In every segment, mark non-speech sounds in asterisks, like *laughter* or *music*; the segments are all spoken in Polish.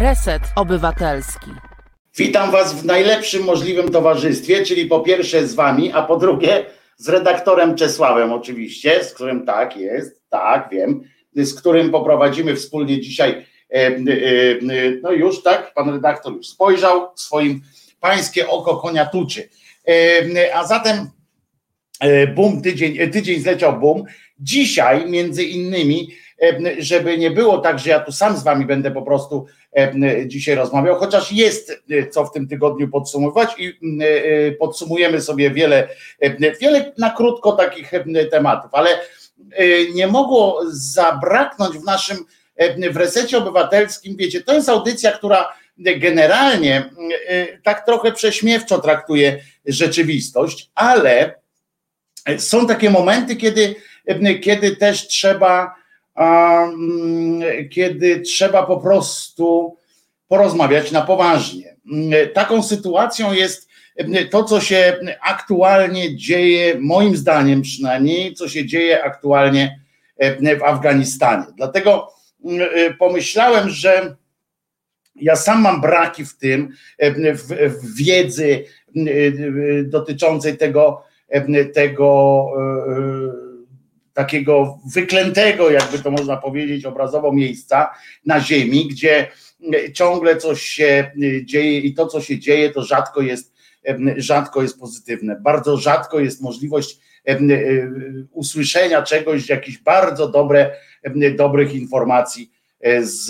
Reset Obywatelski. Witam Was w najlepszym możliwym towarzystwie, czyli po pierwsze z Wami, a po drugie z redaktorem Czesławem, oczywiście, z którym tak jest, tak wiem, z którym poprowadzimy wspólnie dzisiaj. E, e, e, no już tak, pan redaktor już spojrzał, swoim pańskie oko konia tuczy. A zatem bum, tydzień, tydzień zleciał bum. Dzisiaj między innymi żeby nie było tak, że ja tu sam z wami będę po prostu dzisiaj rozmawiał, chociaż jest co w tym tygodniu podsumować i podsumujemy sobie wiele, wiele na krótko takich tematów, ale nie mogło zabraknąć w naszym w resecie obywatelskim, wiecie, to jest audycja, która generalnie tak trochę prześmiewczo traktuje rzeczywistość, ale są takie momenty, kiedy, kiedy też trzeba kiedy trzeba po prostu porozmawiać na poważnie. Mm, taką sytuacją jest mm, to, co się aktualnie dzieje, moim zdaniem przynajmniej, co się dzieje aktualnie w Afganistanie. Dlatego pomyślałem, że ja sam mam braki w tym, w, w wiedzy dotyczącej tego, tego takiego wyklętego, jakby to można powiedzieć, obrazowo miejsca na ziemi, gdzie ciągle coś się dzieje i to, co się dzieje, to rzadko jest, rzadko jest pozytywne. Bardzo rzadko jest możliwość usłyszenia czegoś, jakichś bardzo dobre, dobrych informacji z,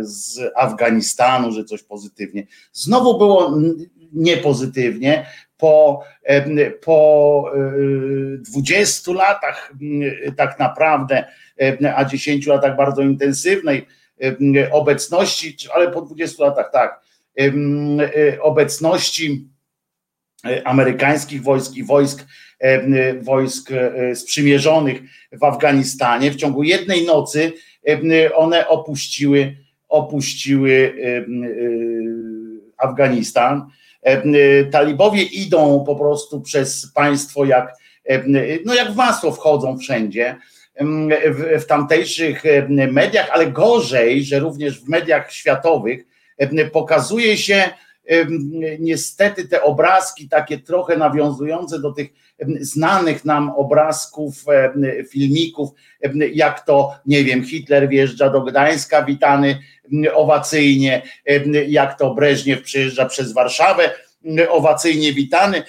z Afganistanu, że coś pozytywnie. Znowu było niepozytywnie, po, po 20 latach tak naprawdę, a 10 latach bardzo intensywnej obecności, ale po 20 latach tak, obecności amerykańskich wojsk i wojsk, wojsk sprzymierzonych w Afganistanie. W ciągu jednej nocy one opuściły, opuściły Afganistan E, talibowie idą po prostu przez państwo jak, e, no jak w masło wchodzą wszędzie w, w tamtejszych mediach, ale gorzej, że również w mediach światowych pokazuje się niestety te obrazki takie trochę nawiązujące do tych znanych nam obrazków, filmików, jak to, nie wiem, Hitler wjeżdża do Gdańska witany owacyjnie, jak to Breżniew przyjeżdża przez Warszawę owacyjnie witany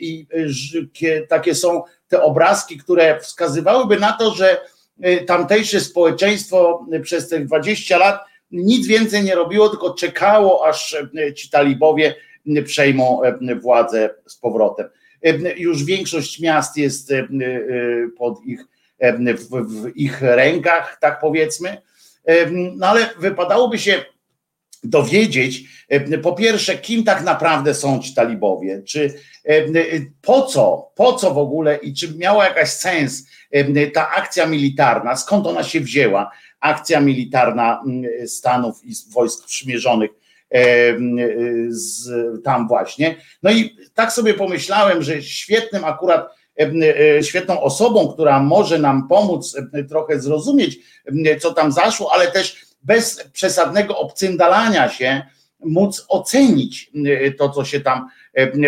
i takie są te obrazki, które wskazywałyby na to, że tamtejsze społeczeństwo przez te 20 lat nic więcej nie robiło, tylko czekało, aż ci talibowie przejmą władzę z powrotem. Już większość miast jest pod ich, w ich rękach, tak powiedzmy. No ale wypadałoby się dowiedzieć, po pierwsze, kim tak naprawdę są ci talibowie, czy po co, po co w ogóle i czy miała jakaś sens ta akcja militarna, skąd ona się wzięła, akcja militarna mm, Stanów i wojsk przymierzonych z, tam właśnie. No i tak sobie pomyślałem, że świetnym akurat świetną osobą, która może nam pomóc trochę zrozumieć, co tam zaszło, ale też bez przesadnego obcyndalania się móc ocenić to, co się tam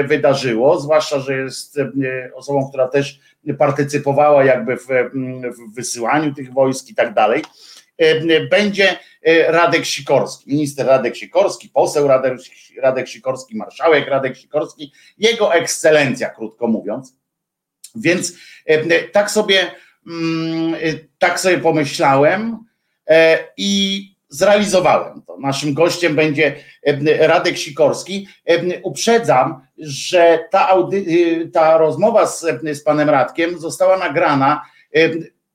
wydarzyło, zwłaszcza, że jest osobą, która też partycypowała jakby w, w wysyłaniu tych wojsk i tak dalej będzie e, Radek Sikorski, minister Radek Sikorski, poseł Radek, Radek Sikorski, marszałek Radek Sikorski, jego ekscelencja, krótko mówiąc. Więc tak sobie, mm, tak sobie pomyślałem e, i zrealizowałem to. Naszym gościem będzie Radek Sikorski. Uprzedzam, że ta, audy, ta rozmowa z, z panem Radkiem została nagrana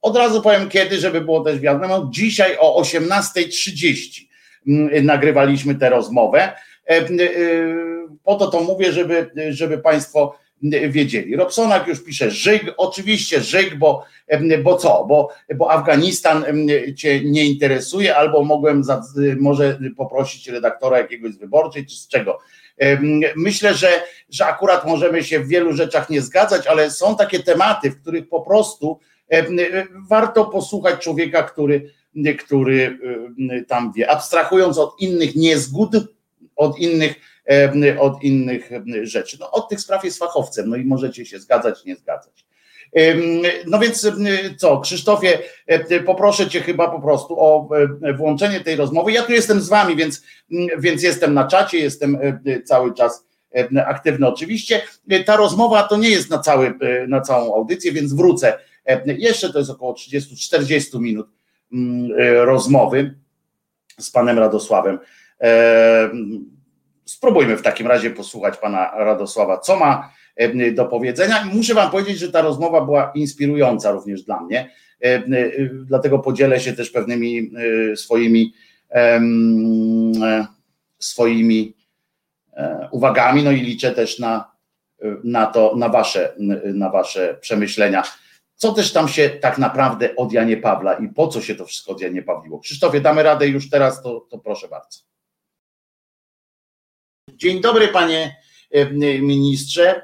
od razu powiem kiedy, żeby było też wiadomo. Dzisiaj o 18.30 mm, nagrywaliśmy tę rozmowę. E, e, po to to mówię, żeby, żeby Państwo wiedzieli. Robsonak już pisze żyg, oczywiście żyg, bo, bo co, bo, bo Afganistan Cię nie interesuje, albo mogłem za, może poprosić redaktora jakiegoś z wyborczej, czy z czego. Myślę, że, że akurat możemy się w wielu rzeczach nie zgadzać, ale są takie tematy, w których po prostu Warto posłuchać człowieka, który, który tam wie, abstrahując od innych niezgód, od innych, od innych rzeczy. No, od tych spraw jest fachowcem, no i możecie się zgadzać, nie zgadzać. No więc co, Krzysztofie, poproszę Cię chyba po prostu o włączenie tej rozmowy. Ja tu jestem z Wami, więc, więc jestem na czacie, jestem cały czas aktywny oczywiście. Ta rozmowa to nie jest na, cały, na całą audycję, więc wrócę. Jeszcze to jest około 30-40 minut rozmowy z panem Radosławem. Spróbujmy w takim razie posłuchać pana Radosława, co ma do powiedzenia. Muszę wam powiedzieć, że ta rozmowa była inspirująca również dla mnie, dlatego podzielę się też pewnymi swoimi swoimi uwagami, no i liczę też na, na to, na wasze, na wasze przemyślenia. Co też tam się tak naprawdę od Janie Pawla i po co się to wszystko od Janie Pawliło? Krzysztofie, damy radę już teraz, to, to proszę bardzo. Dzień dobry, panie e, ministrze, e,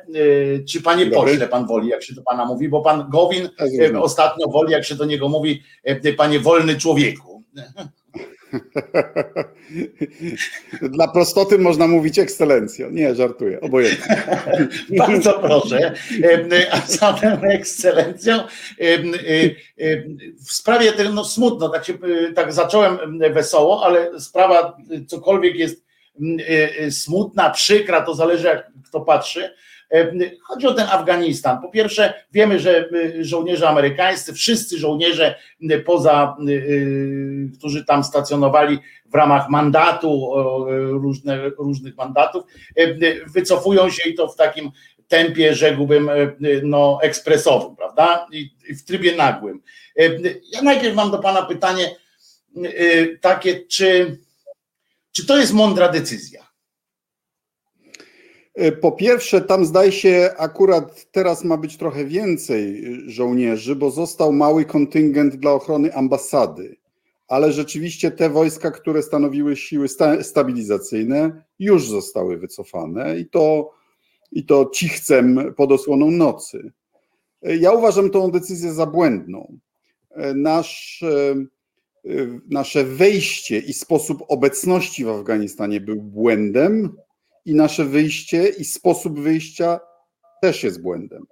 czy panie Dobry. pośle, pan woli, jak się do pana mówi, bo pan Gowin tak, e, ostatnio woli, jak się do niego mówi, panie wolny człowieku. *laughs* Dla prostoty można mówić ekscelencjo. Nie, żartuję, obojętnie. *laughs* Bardzo proszę. A zatem ekscelencją w sprawie no smutno, tak, się, tak zacząłem wesoło, ale sprawa cokolwiek jest smutna, przykra, to zależy jak kto patrzy. E, chodzi o ten Afganistan. Po pierwsze, wiemy, że y, żołnierze amerykańscy, wszyscy żołnierze poza, którzy tam stacjonowali w ramach mandatu, różne, różnych mandatów, e, wycofują się i to w takim tempie, rzekłbym, e, no, ekspresowym, prawda? I w trybie nagłym. Ja najpierw mam do Pana pytanie takie, czy czy to jest mądra decyzja? E, po pierwsze, tam zdaje się, akurat teraz ma być trochę więcej żołnierzy, bo został mały kontyngent dla ochrony ambasady. Ale rzeczywiście te wojska, które stanowiły siły sta stabilizacyjne, już zostały wycofane i to, i to cichcem pod osłoną nocy. E, ja uważam tą decyzję za błędną. E, nasz Y, nasze wejście i sposób obecności w Afganistanie był błędem, i nasze wyjście i sposób wyjścia też jest błędem.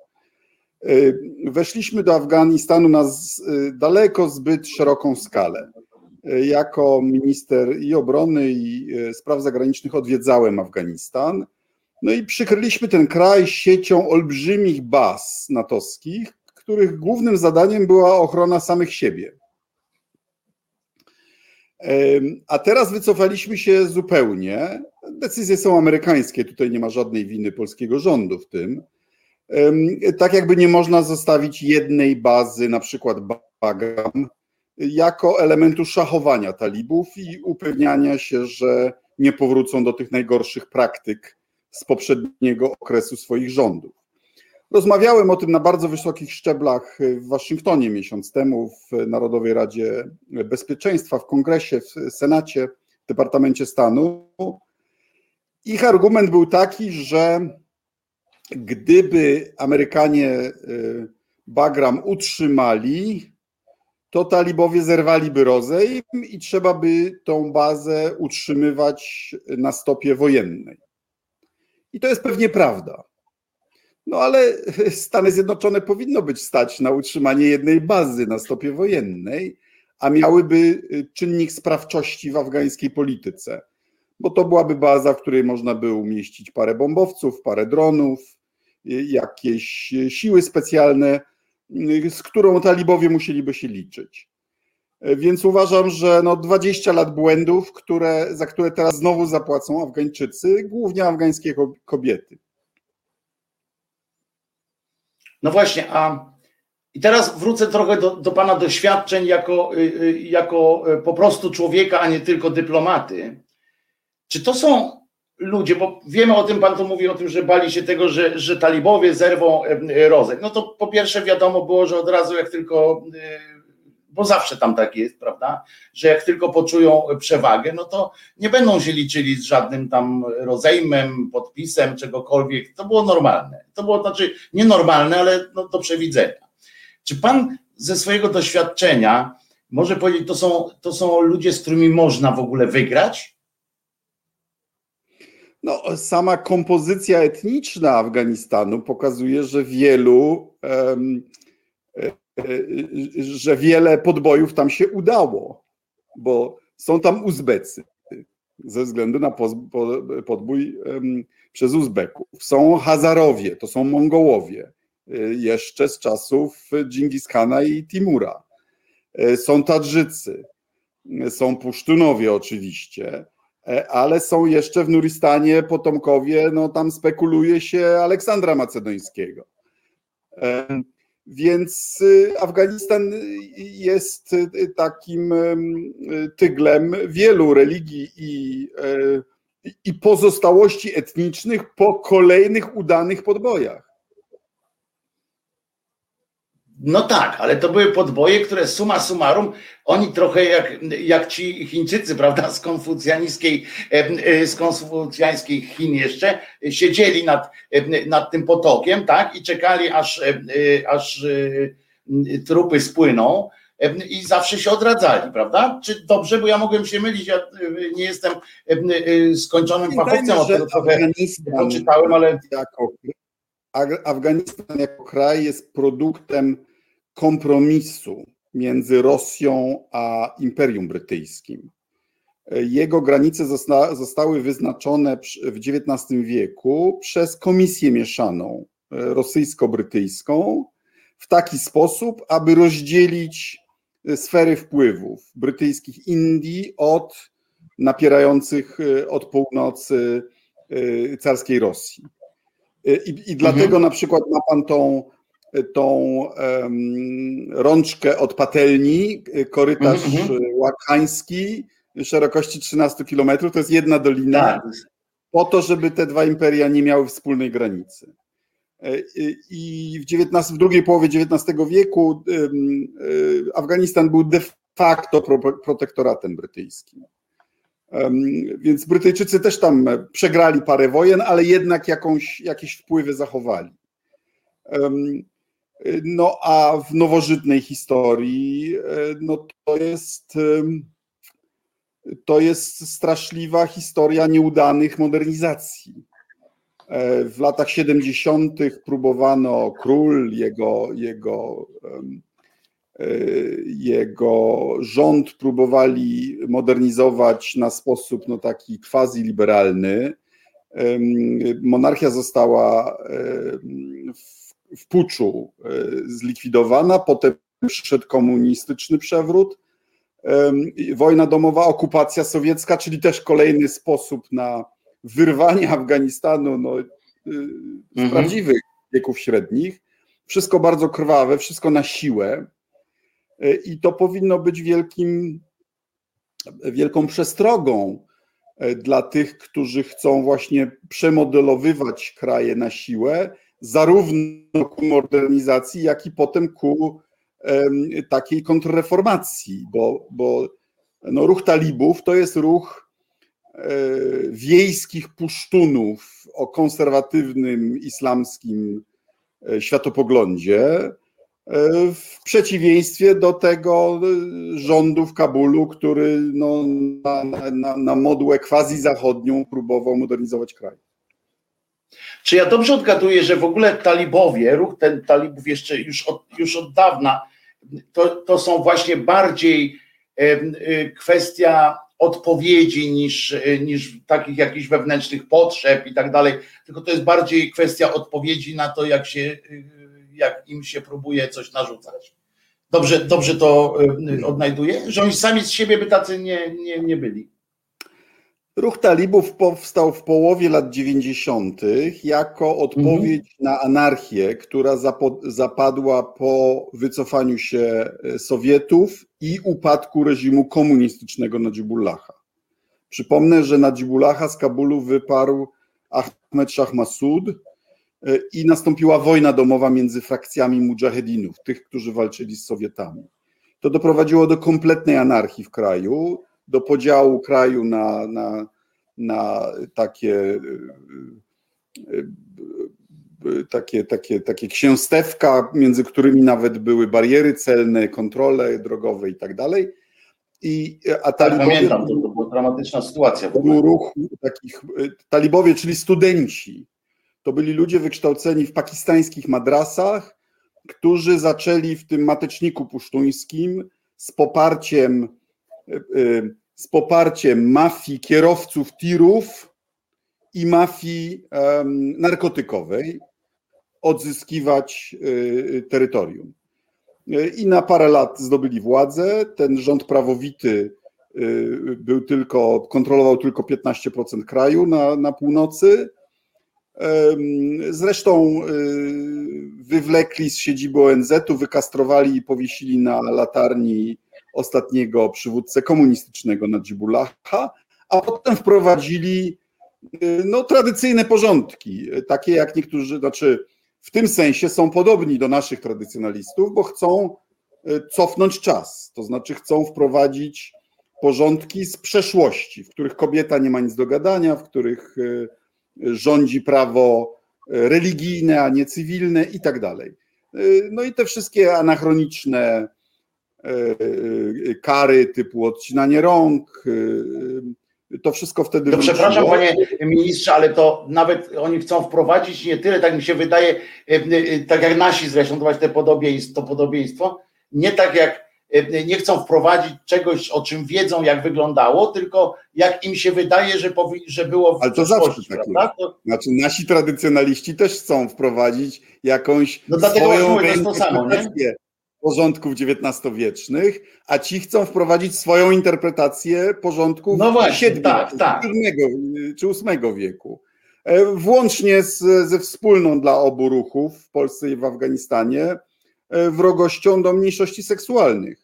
Y, weszliśmy do Afganistanu na y, daleko zbyt szeroką skalę. Jako minister i obrony, i spraw zagranicznych odwiedzałem Afganistan. No i przykryliśmy ten kraj siecią olbrzymich baz natowskich, których głównym zadaniem była ochrona samych siebie. A teraz wycofaliśmy się zupełnie. Decyzje są amerykańskie, tutaj nie ma żadnej winy polskiego rządu w tym. Tak jakby nie można zostawić jednej bazy, na przykład Bagram, jako elementu szachowania talibów i upewniania się, że nie powrócą do tych najgorszych praktyk z poprzedniego okresu swoich rządów. Rozmawiałem o tym na bardzo wysokich szczeblach w Waszyngtonie miesiąc temu, w Narodowej Radzie Bezpieczeństwa, w Kongresie, w Senacie, w Departamencie Stanu. Ich argument był taki, że gdyby Amerykanie y, Bagram utrzymali, to talibowie zerwaliby rozejm i trzeba by tą bazę utrzymywać na stopie wojennej. I to jest pewnie prawda. No ale *laughs* Stany Zjednoczone powinno być stać na utrzymanie jednej bazy na stopie wojennej, a miałyby y, czynnik sprawczości w afgańskiej polityce, bo to byłaby baza, w której można by umieścić parę bombowców, parę dronów, y, jakieś siły specjalne, y, z którą talibowie musieliby się liczyć. Więc uważam, że no 20 lat błędów, które, za które teraz znowu zapłacą Afgańczycy, głównie afgańskie kobiety. No właśnie, a i teraz wrócę trochę do, do Pana doświadczeń jako, y, y, jako y, po prostu człowieka, a nie tylko dyplomaty. Czy to są ludzie, bo wiemy o tym, Pan tu mówi o tym, że bali się tego, że, że talibowie zerwą rozek. No to po pierwsze wiadomo było, że od razu jak tylko bo zawsze tam tak jest, prawda, że jak tylko poczują przewagę, no to nie będą się liczyli z żadnym tam rozejmem, podpisem, czegokolwiek. To było normalne. To było znaczy nienormalne, ale no, do przewidzenia. Czy pan ze swojego doświadczenia może powiedzieć, to są, to są ludzie, z którymi można w ogóle wygrać? No, sama kompozycja etniczna Afganistanu pokazuje, że wielu, um, że wiele podbojów tam się udało, bo są tam Uzbecy ze względu na podbój przez Uzbeków. Są Hazarowie, to są Mongołowie, y, jeszcze z czasów Dżingiskana i Timura. Y, są Tadżycy, są Pusztunowie oczywiście, ale są jeszcze w Nuristanie potomkowie, no tam spekuluje się Aleksandra Macedońskiego. Więc Afganistan jest takim tyglem wielu religii i i pozostałości etnicznych po kolejnych udanych podbojach. No tak, ale to były podboje, które suma summarum, oni trochę jak, jak ci Chińczycy, *laughs* prawda, z konfucjańskiej, e, z konfucjańskich Chin jeszcze, siedzieli nad, nad tym potokiem, tak, i czekali aż, e, aż e, trupy spłyną, i zawsze się odradzali, prawda? Czy dobrze, bo ja mogłem się mylić, ja nie jestem skończonym fachowcem, o tym trochę poczytałem, ale... Jako, Afganistan jako kraj jest produktem kompromisu między Rosją a Imperium Brytyjskim. Jego granice zosta zostały wyznaczone w XIX wieku przez komisję mieszaną e, rosyjsko-brytyjską w taki sposób, aby rozdzielić sfery wpływów brytyjskich Indii od napierających y, od północy carskiej Rosji. I, i dlatego mhm. na przykład ma pan tą, tą um, rączkę od patelni, korytarz mhm. mhm. łakański, szerokości 13 km, to jest jedna dolina, tak. po to, żeby te dwa imperia nie miały wspólnej granicy. E, I w, XIX, w drugiej połowie XIX wieku e, Afganistan był de facto protektoratem brytyjskim. Więc Brytyjczycy też tam przegrali parę wojen, ale jednak jakąś, jakieś wpływy zachowali. No a w nowożytnej historii e, no to jest to jest straszliwa historia nieudanych modernizacji E, w latach 70. próbowano król, jego, jego, e, jego rząd próbowali modernizować na sposób no, taki quasi-liberalny. Monarchia została w, w puczu e, zlikwidowana, potem przyszedł komunistyczny przewrót, wojna domowa, okupacja sowiecka, czyli też kolejny sposób na wyrwanie Afganistanu no, y, z mhm. prawdziwych wieków średnich. Wszystko bardzo krwawe, wszystko na siłę. Y, I to powinno być wielkim, wielką przestrogą dla tych, którzy chcą właśnie przemodelowywać kraje na siłę, zarówno ku modernizacji, jak i potem ku takiej kontrreformacji, bo, bo no, ruch talibów to jest ruch E, wiejskich pusztunów o konserwatywnym islamskim e, światopoglądzie, e, w przeciwieństwie do tego rządu w Kabulu, który no, na, na, na modłę quasi-zachodnią próbował modernizować kraj. Czy ja dobrze odgaduję, że w ogóle talibowie, ruch ten talibów jeszcze już od, już od dawna, to, to są właśnie bardziej kwestia odpowiedzi niż, niż takich jakichś wewnętrznych potrzeb i tak dalej, tylko to jest bardziej kwestia odpowiedzi na to, jak, się, jak im się próbuje coś narzucać. Dobrze, dobrze to y, odnajduję, że oni sami z siebie by tacy nie, nie, nie byli. Ruch talibów powstał w połowie lat 90. jako odpowiedź mhm. na anarchię, która zapadła po wycofaniu się e, Sowietów i upadku reżimu komunistycznego Nadzibullaha. Przypomnę, że Nadzibullaha z Kabulu wyparł Ahmed Shah Massoud e, i nastąpiła wojna domowa między frakcjami mujahedinów, tych, którzy walczyli z Sowietami. To doprowadziło do kompletnej anarchii w kraju do podziału kraju na, na, na takie y, y, takie, takie, takie księstewka, między którymi nawet były bariery celne, kontrole drogowe i tak dalej. I, a talibowie, pamiętam, to, to była dramatyczna sytuacja. To był ruch takich, talibowie, czyli studenci, to byli ludzie wykształceni w pakistańskich madrasach, którzy zaczęli w tym mateczniku pusztuńskim z poparciem, e, e, z poparciem mafii kierowców tirów i mafii narkotykowej odzyskiwać e, terytorium. I na parę lat zdobyli władzę. Ten rząd prawowity był tylko, kontrolował tylko 15% kraju na, na północy Zresztą y, wywlekli z siedziby ONZ-u, wykastrowali i powiesili na latarni ostatniego przywódcę komunistycznego Nadzibullaha, a potem wprowadzili y, no, tradycyjne porządki, takie jak niektórzy, znaczy w tym sensie są podobni do naszych tradycjonalistów, bo chcą y, cofnąć czas, to znaczy chcą wprowadzić porządki z przeszłości, w których kobieta nie ma nic do gadania, w których rządzi prawo religijne, a nie cywilne i tak dalej. No i te wszystkie anachroniczne kary typu odcinanie rąk, to wszystko wtedy. To przepraszam, panie ministrze, ale to nawet oni chcą wprowadzić nie tyle, tak mi się wydaje, tak jak nasi zresztą, to te podobieństwo, to podobieństwo, nie tak jak E, nie chcą wprowadzić czegoś, o czym wiedzą, jak wyglądało, tylko jak im się wydaje, że, powi- że było w Ale to zawsze tak prawda? To... Znaczy nasi tradycjonaliści też chcą wprowadzić jakąś no swoją interpretację porządków XIX-wiecznych, a ci chcą wprowadzić swoją interpretację porządków no właśnie, VII, tak, tak. czy VIII wieku. E, włącznie z, ze wspólną dla obu ruchów w Polsce i w Afganistanie e, wrogością do mniejszości seksualnych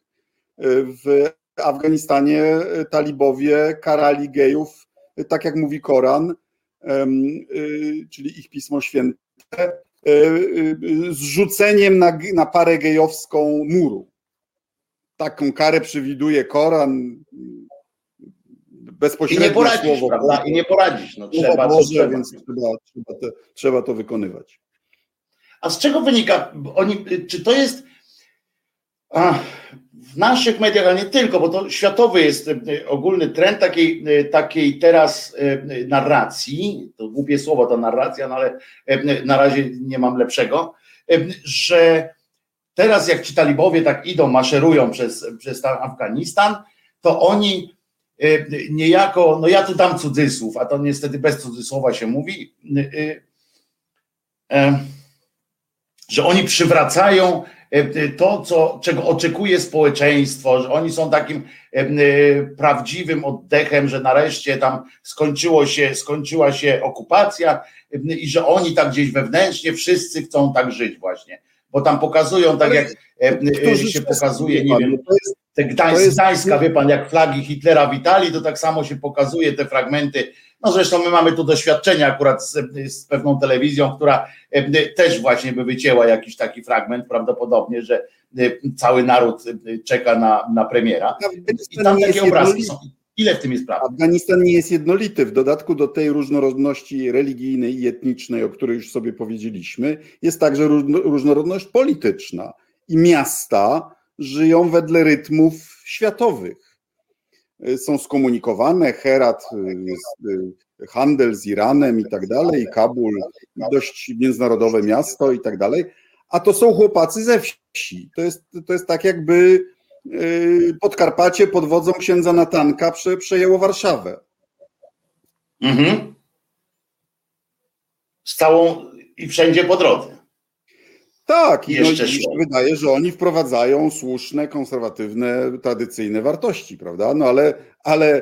w Afganistanie talibowie karali gejów, tak jak mówi Koran, czyli ich pismo święte, zrzuceniem na, na parę gejowską muru. Taką karę przewiduje Koran. Bezpośrednio I nie poradzisz, słowo, prawda? I nie poradzisz. No, trzeba, Boże, trzeba. więc trzeba, trzeba, to, trzeba to wykonywać. A z czego wynika? Oni, czy to jest. W naszych mediach, ale nie tylko, bo to światowy jest e, ogólny trend takiej, e, takiej teraz e, narracji, to głupie słowo to narracja, no ale na razie nie mam lepszego, że teraz jak ci talibowie tak idą, maszerują przez, przez Afganistan, to oni niejako, no ja tu dam cudzysłów, a to niestety bez cudzysłowa się mówi, że oni przywracają E, e, to, co, czego oczekuje społeczeństwo, że oni są takim e, prawdziwym oddechem, że nareszcie tam skończyło się, skończyła się okupacja i że oni tak gdzieś wewnętrznie wszyscy chcą tak żyć właśnie. Bo tam pokazują tak jak się pokazuje, nie wiem, te Gdańsk, Gdańska, wie pan, jak flagi Hitlera witali, to tak samo się pokazuje te fragmenty no zresztą my mamy tu doświadczenia akurat z, z, pewną telewizją, która e, też właśnie by wycięła jakiś taki fragment, prawdopodobnie, że e, cały naród e, czeka na, na premiera. I tam takie obrazki są. Ile w tym jest prawdy? Afganistan nie jest jednolity. W dodatku do tej różnorodności religijnej i etnicznej, o której już sobie powiedzieliśmy, jest także różnorodność polityczna. I miasta żyją wedle rytmów światowych. Y, są skomunikowane, Herat, y, y, handel z Iranem i tak dalej, Kabul, dość międzynarodowe miasto i tak dalej, a to są chłopacy ze wsi. To jest, to jest tak jakby Podkarpacie pod wodzą księdza Natanka prze, przejęło Warszawę. Mhm. Z całą i wszędzie po drodze. Tak, i, no, i się wydaje, że oni wprowadzają słuszne, konserwatywne, tradycyjne wartości, prawda? No ale, ale,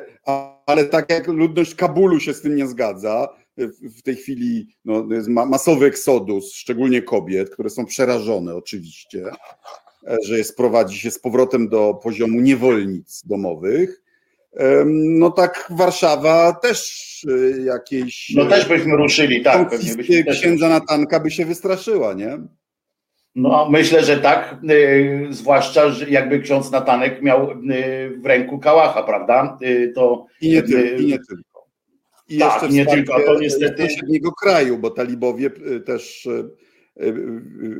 ale tak jak ludność Kabulu się z tym nie zgadza, w tej chwili no, jest masowy eksodus, szczególnie kobiet, które są przerażone oczywiście, że jest, prowadzi się z powrotem do poziomu niewolnic domowych. No tak Warszawa też y, jakieś... No też byśmy ruszyli, tak. Pewnie byśmy księdza Natanka by się wystraszyła, nie? No, myślę, że tak, y, zwłaszcza, że jakby ksiądz Natanek miał y, w ręku kałacha, prawda? Y, to, I, nie tylko, i nie tylko. i tak, jeszcze nie tylko, a to niestety sąsiedniego kraju, bo talibowie też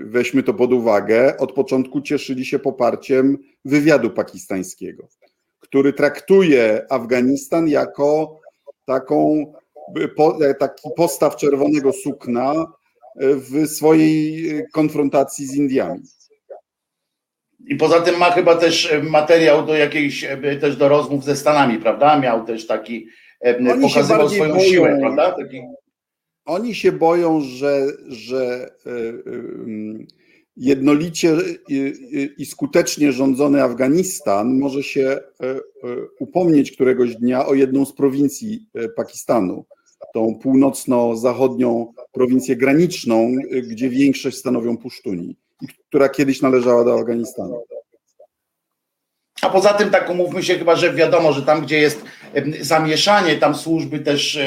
weźmy to pod uwagę, od początku cieszyli się poparciem wywiadu pakistańskiego, który traktuje Afganistan jako taką, taki postaw czerwonego sukna w swojej konfrontacji z Indiami. I poza tym ma chyba też materiał do jakiejś, też do rozmów ze Stanami, prawda? Miał też taki, Oni pokazywał swoją boją, siłę, prawda? Taki... Oni się boją, że, że e, e, jednolicie i skutecznie rządzony Afganistan może się e, upomnieć któregoś dnia o jedną z prowincji Pakistanu, tą północno-zachodnią prowincję graniczną, gdzie większość stanowią Pusztuni która kiedyś należała do Afganistanu. A poza tym, tak umówmy się, chyba, że wiadomo, że tam, gdzie jest zamieszanie, tam służby też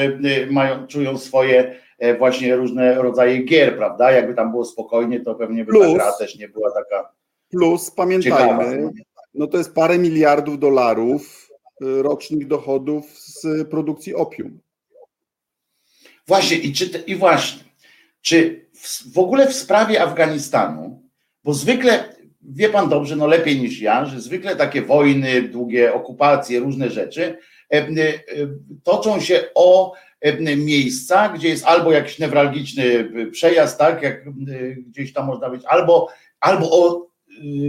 mają, czują swoje e, właśnie różne rodzaje gier, prawda? Jakby tam było spokojnie, to pewnie by ta gra też nie była taka. Plus, pamiętajmy, ciekawa. no to jest parę miliardów dolarów e, rocznych dochodów z produkcji opium. Właśnie, i, czy, i właśnie, czy w, w ogóle w sprawie Afganistanu bo zwykle, wie pan dobrze, no lepiej niż ja, że zwykle takie wojny, długie okupacje, różne rzeczy e, e, toczą się o e, miejsca, gdzie jest albo jakiś newralgiczny przejazd, tak, jak gdzieś tam można być, albo, albo o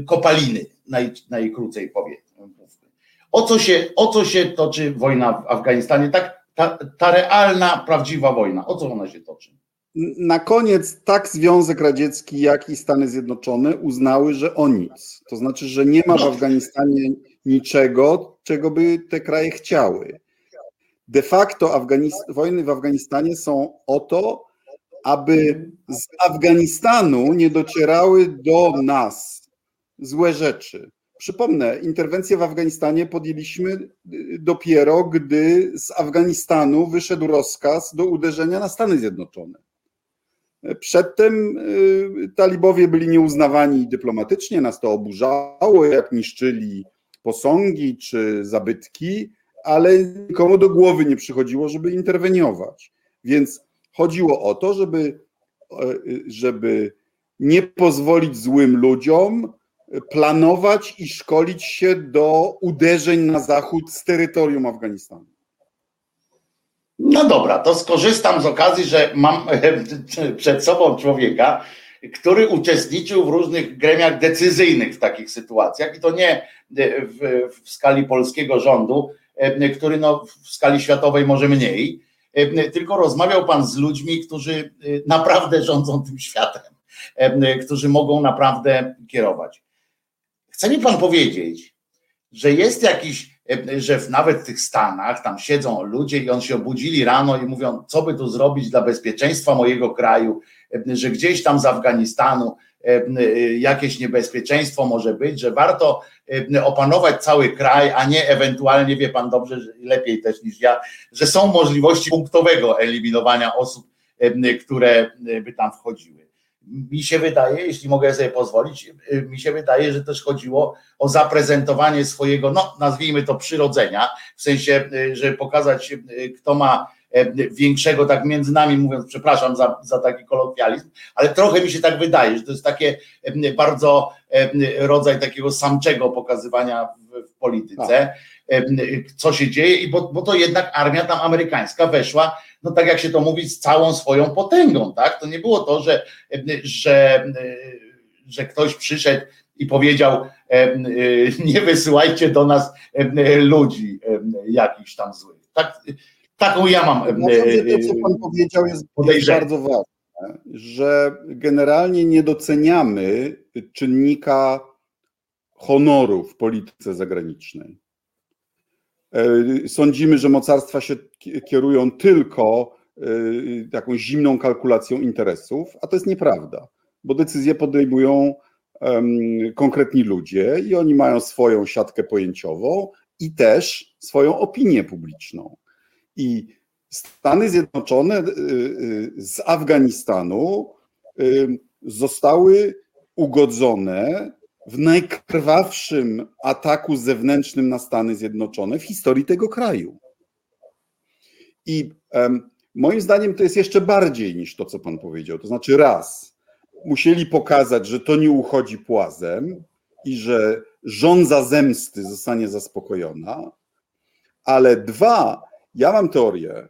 kopaliny, naj, najkrócej powiem. O co, się, o co się toczy wojna w Afganistanie? Tak, ta, ta realna, prawdziwa wojna, o co ona się toczy? Na koniec tak Związek Radziecki, jak i Stany Zjednoczone uznały, że o nic. To znaczy, że nie ma w Afganistanie niczego, czego by te kraje chciały. De facto wojny w Afganistanie są o to, aby z Afganistanu nie docierały do nas złe rzeczy. Przypomnę, interwencję w Afganistanie podjęliśmy dopiero, gdy z Afganistanu wyszedł rozkaz do uderzenia na Stany Zjednoczone. Przedtem y, talibowie byli nieuznawani dyplomatycznie, nas to oburzało, jak niszczyli posągi czy zabytki, ale nikomu do głowy nie przychodziło, żeby interweniować. Więc chodziło o to, żeby, żeby nie pozwolić złym ludziom planować i szkolić się do uderzeń na zachód z terytorium Afganistanu. No dobra, to skorzystam z okazji, że mam *laughs* przed sobą człowieka, który uczestniczył w różnych gremiach decyzyjnych w takich sytuacjach i to nie w, w skali polskiego rządu, który no w skali światowej może mniej, tylko rozmawiał pan z ludźmi, którzy naprawdę rządzą tym światem, którzy mogą naprawdę kierować. Chce mi pan powiedzieć, że jest jakiś E, że w nawet w tych Stanach tam siedzą ludzie i on się obudzili rano i mówią, co by tu zrobić dla bezpieczeństwa mojego kraju, e, że gdzieś tam z Afganistanu e, jakieś niebezpieczeństwo może być, że warto opanować cały kraj, a nie ewentualnie, wie pan dobrze, lepiej też niż ja, że są możliwości punktowego eliminowania osób, które by tam wchodziły mi się wydaje, jeśli mogę sobie pozwolić, y, mi się wydaje, że też chodziło o zaprezentowanie swojego, no nazwijmy to przyrodzenia, w sensie, y, żeby pokazać, y, kto ma większego, tak między nami mówiąc, przepraszam za, za taki kolokwializm, ale trochę mi się tak wydaje, że to jest takie bardzo rodzaj takiego samczego pokazywania w, w polityce, tak. co się dzieje, i bo, bo to jednak armia tam amerykańska weszła no tak jak się to mówi, z całą swoją potęgą, tak? To nie było to, że, że, że ktoś przyszedł i powiedział, nie wysyłajcie do nas ludzi jakichś tam złych. Tak, taką ja mam. to, co pan powiedział, jest bardzo ważne, że generalnie nie doceniamy czynnika honoru w polityce zagranicznej. E, sądzimy, że mocarstwa się kierują tylko e, taką zimną kalkulacją interesów, a to jest nieprawda, bo decyzje podejmują konkretni ludzie i oni mają swoją siatkę pojęciową i też swoją opinię publiczną. I Stany Zjednoczone e, z Afganistanu zostały ugodzone w najkrwawszym ataku zewnętrznym na Stany Zjednoczone w historii tego kraju. I moim zdaniem to jest jeszcze bardziej niż to, co pan powiedział. To znaczy, raz, musieli pokazać, że to nie uchodzi płazem i że żądza zemsty zostanie zaspokojona, ale dwa, ja mam teorię,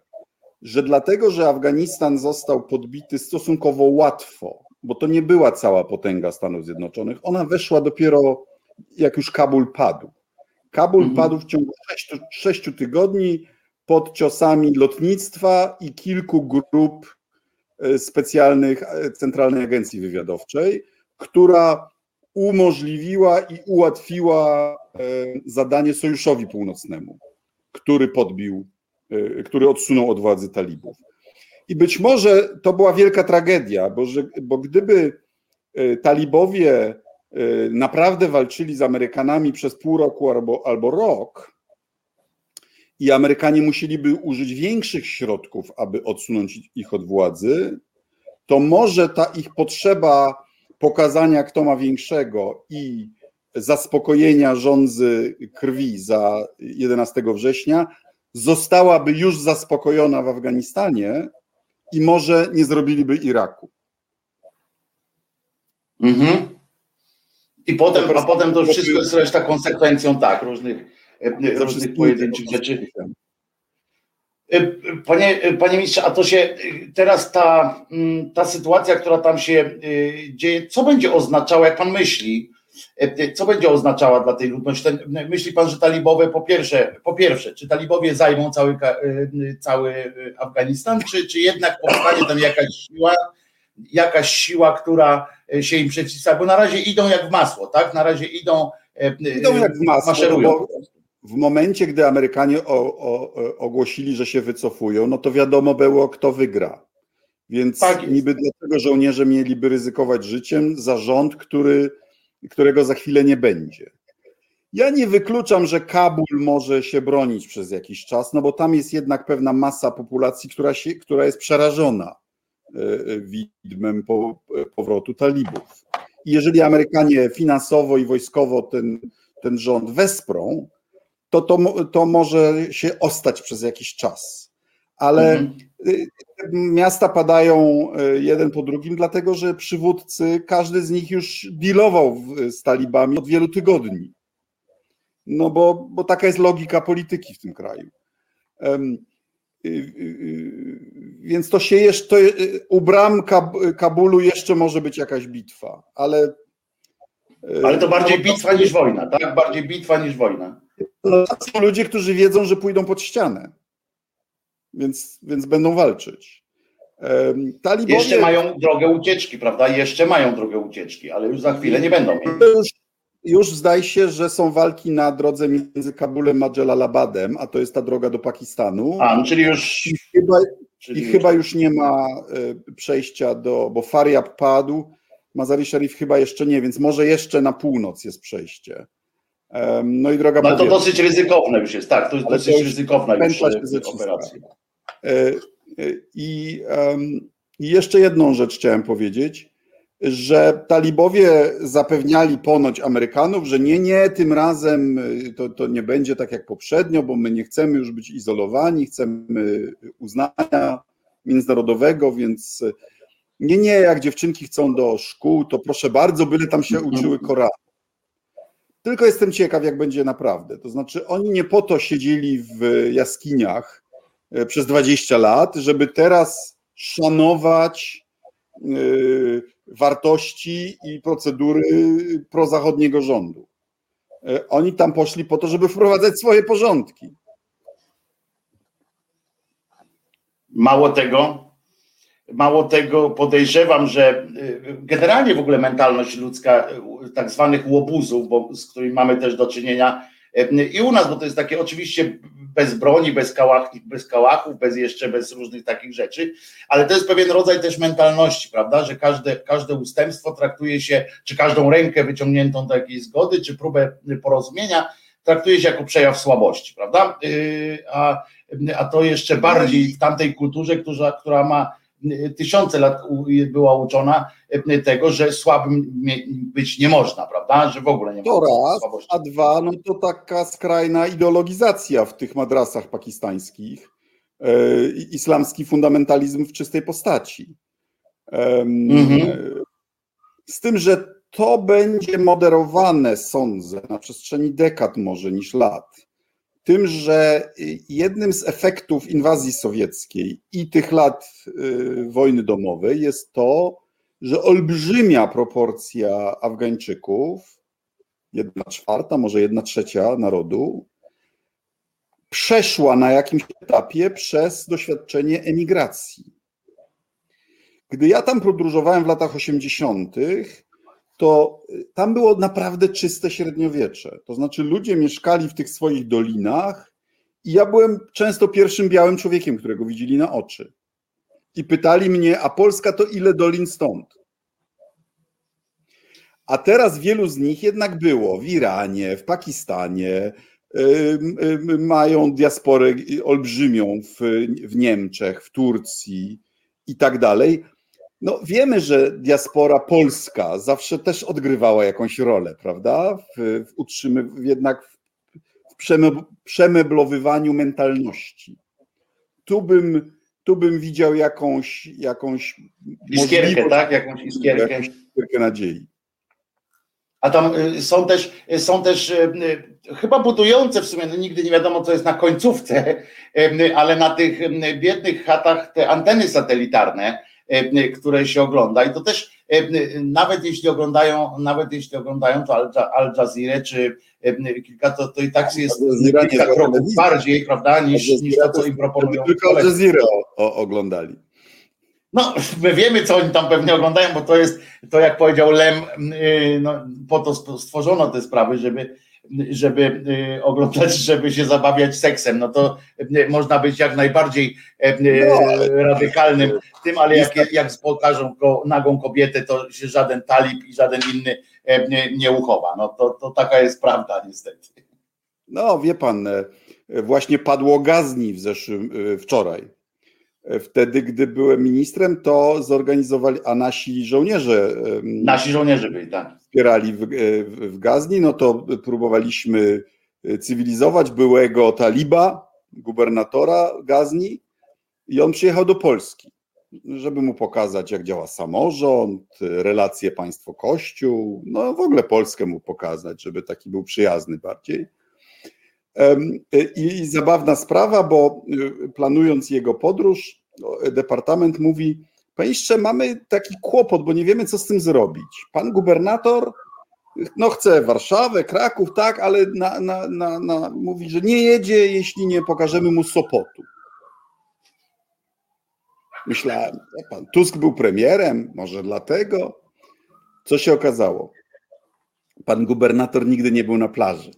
że dlatego, że Afganistan został podbity stosunkowo łatwo, bo to nie była cała potęga Stanów Zjednoczonych, ona weszła dopiero jak już Kabul padł. Kabul mhm. padł w ciągu sześciu, sześciu tygodni pod ciosami lotnictwa i kilku grup e, specjalnych e, Centralnej Agencji Wywiadowczej, która umożliwiła i ułatwiła e, zadanie Sojuszowi Północnemu, który podbił, który odsunął od władzy talibów. I być może to była wielka tragedia, bo, że, bo gdyby talibowie naprawdę walczyli z Amerykanami przez pół roku albo, albo rok, i Amerykanie musieliby użyć większych środków, aby odsunąć ich od władzy, to może ta ich potrzeba pokazania, kto ma większego i zaspokojenia rządzy krwi za 11 września zostałaby już zaspokojona w Afganistanie i może nie zrobiliby Iraku. Mhm. I potem, a potem to wszystko jest reszta konsekwencją tak, różnych różnych pojedynczych rzeczy. E, panie, panie ministrze, a to się teraz ta, mm, ta sytuacja, która tam się e, dzieje, co będzie oznaczała, jak pan myśli, co będzie oznaczała dla tej ludności? myśli pan, że talibowie po pierwsze, po pierwsze, czy talibowie zajmą cały, cały Afganistan, czy, czy jednak powstanie tam jakaś siła, jakaś siła, która się im przeciwstawia? Bo na razie idą jak w masło, tak? Na razie idą, idą jak w masło, maszerują. Bo, w momencie, gdy Amerykanie o, o, ogłosili, że się wycofują, no to wiadomo było, kto wygra. Więc tak niby dlaczego żołnierze mieliby ryzykować życiem za rząd, który, którego za chwilę nie będzie. Ja nie wykluczam, że Kabul może się bronić przez jakiś czas, no bo tam jest jednak pewna masa populacji, która, się, która jest przerażona e, e, widmem po, powrotu talibów. I jeżeli Amerykanie finansowo i wojskowo ten, ten rząd wesprą, to, to, to może się ostać przez jakiś czas. Ale mhm. Y, miasta padają y, jeden po drugim, dlatego że przywódcy, każdy z nich już dealował z talibami od wielu tygodni. No bo, bo taka jest logika polityki w tym kraju. Y, więc to się jeszcze, u bram Kabulu jeszcze może być jakaś bitwa, ale. Ale to bardziej bitwa niż wojna, tak? Bardziej bitwa niż wojna. No, są ludzie, którzy wiedzą, że pójdą pod ścianę, więc, więc będą walczyć. Talibowie... Jeszcze mają drogę ucieczki, prawda? Jeszcze mają drogę ucieczki, ale już za chwilę nie będą Już, już zdaje się, że są walki na drodze między Kabulem a Jalalabadem, a to jest ta droga do Pakistanu. A, no, czyli już. I chyba, czyli i już... chyba już nie ma e, przejścia do. Bo Faryab padł, Mazari Sharif chyba jeszcze nie, więc może jeszcze na północ jest przejście. No i droga No to dosyć ryzykowne już jest, tak, to jest Ale dosyć to ryzykowna już e, operacja. E, e, I, I jeszcze jedną rzecz chciałem powiedzieć, że talibowie zapewniali ponoć Amerykanów, że nie, nie, tym razem to, to nie będzie tak jak poprzednio, bo my nie chcemy już być izolowani, chcemy uznania międzynarodowego, więc nie, nie, jak dziewczynki chcą do szkół, to proszę bardzo, byle tam się uczyły Koranu. Tylko jestem ciekaw, jak będzie naprawdę. To znaczy, oni nie po to siedzieli w jaskiniach e, przez 20 lat, żeby teraz szanować e, wartości i procedury prozachodniego rządu. E, oni tam poszli po to, żeby wprowadzać swoje porządki. Mało tego, Mało tego, podejrzewam, że y, generalnie w ogóle mentalność ludzka, y, tak zwanych łobuzów, bo, z którymi mamy też do czynienia y, i u nas, bo to jest takie oczywiście bez broni, bez kałachów, bez kałachów, bez jeszcze bez różnych takich rzeczy, ale to jest pewien rodzaj też mentalności, prawda, że każde, każde ustępstwo traktuje się, czy każdą rękę wyciągniętą do jakiejś zgody, czy próbę porozumienia traktuje się jako przejaw słabości, prawda, a, a to jeszcze bardziej w tamtej kulturze, która, która ma tysiące lat była uczona e, tego, że słabym być nie można, prawda? Że w ogóle nie to raz, słabości. A dwa, no to taka skrajna ideologizacja w tych madrasach pakistańskich, islamski fundamentalizm w czystej postaci. Mhm. Z tym, że to będzie moderowane, sądzę, na przestrzeni dekad może niż lat. Tym, że jednym z efektów inwazji sowieckiej i tych lat y, wojny domowej jest to, że olbrzymia proporcja Afgańczyków, jedna czwarta, może jedna trzecia narodu, przeszła na jakimś etapie przez doświadczenie emigracji. Gdy ja tam podróżowałem w latach 80., to tam było naprawdę czyste średniowiecze. To znaczy, ludzie mieszkali w tych swoich dolinach, i ja byłem często pierwszym białym człowiekiem, którego widzieli na oczy. I pytali mnie, a Polska to ile dolin stąd? A teraz wielu z nich jednak było w Iranie, w Pakistanie, mają diasporę olbrzymią w, w Niemczech, w Turcji i tak dalej. No, wiemy, że diaspora polska zawsze też odgrywała jakąś rolę, prawda? W, w utrzymywaniu, jednak w przemeblowywaniu mentalności. Tu bym, tu bym widział jakąś, jakąś iskierkę, tak? Jakąś iskierkę. Jakąś iskierkę nadziei. A tam y, są też, y, są też y, chyba budujące w sumie, no nigdy nie wiadomo, co jest na końcówce, *laughs* ale na tych biednych chatach te anteny satelitarne, które się ogląda. I to też nawet jeśli oglądają, nawet jeśli oglądają to Al Jazeera czy kilka, to, to i tak jest kilka kroków bardziej, prawda, niż, niż to, co im proponują. Tylko Al Jazeera oglądali. No, my wiemy, co oni tam pewnie oglądają, bo to jest, to jak powiedział Lem, y, no, po to stworzono te sprawy, żeby, żeby y, oglądać, żeby się zabawiać seksem. No to y, można być jak najbardziej no, radykalnym tym, ale jak, jak pokażą nagą kobietę, to się żaden talib i żaden inny nie, nie uchowa. No to, to taka jest prawda niestety. No wie pan, e, właśnie padło gazni w zeszłym, wczoraj Wtedy, gdy byłem ministrem, to zorganizowali, a nasi żołnierze. Nasi żołnierze byli, tak. Wspierali w, w Gazni, no to próbowaliśmy cywilizować byłego taliba, gubernatora Gazni, i on przyjechał do Polski, żeby mu pokazać, jak działa samorząd, relacje państwo-kościół, no w ogóle Polskę mu pokazać, żeby taki był przyjazny bardziej. I zabawna sprawa, bo y, planując jego podróż, no, departament mówi: Panie jeszcze mamy taki kłopot, bo nie wiemy, co z tym zrobić. Pan gubernator no chce Warszawę, Kraków, tak, ale na, na, na, na, mówi, że nie jedzie, jeśli nie pokażemy mu Sopotu. Myślałem, pan Tusk był premierem, może dlatego. Co się okazało? Pan gubernator nigdy nie był na plaży.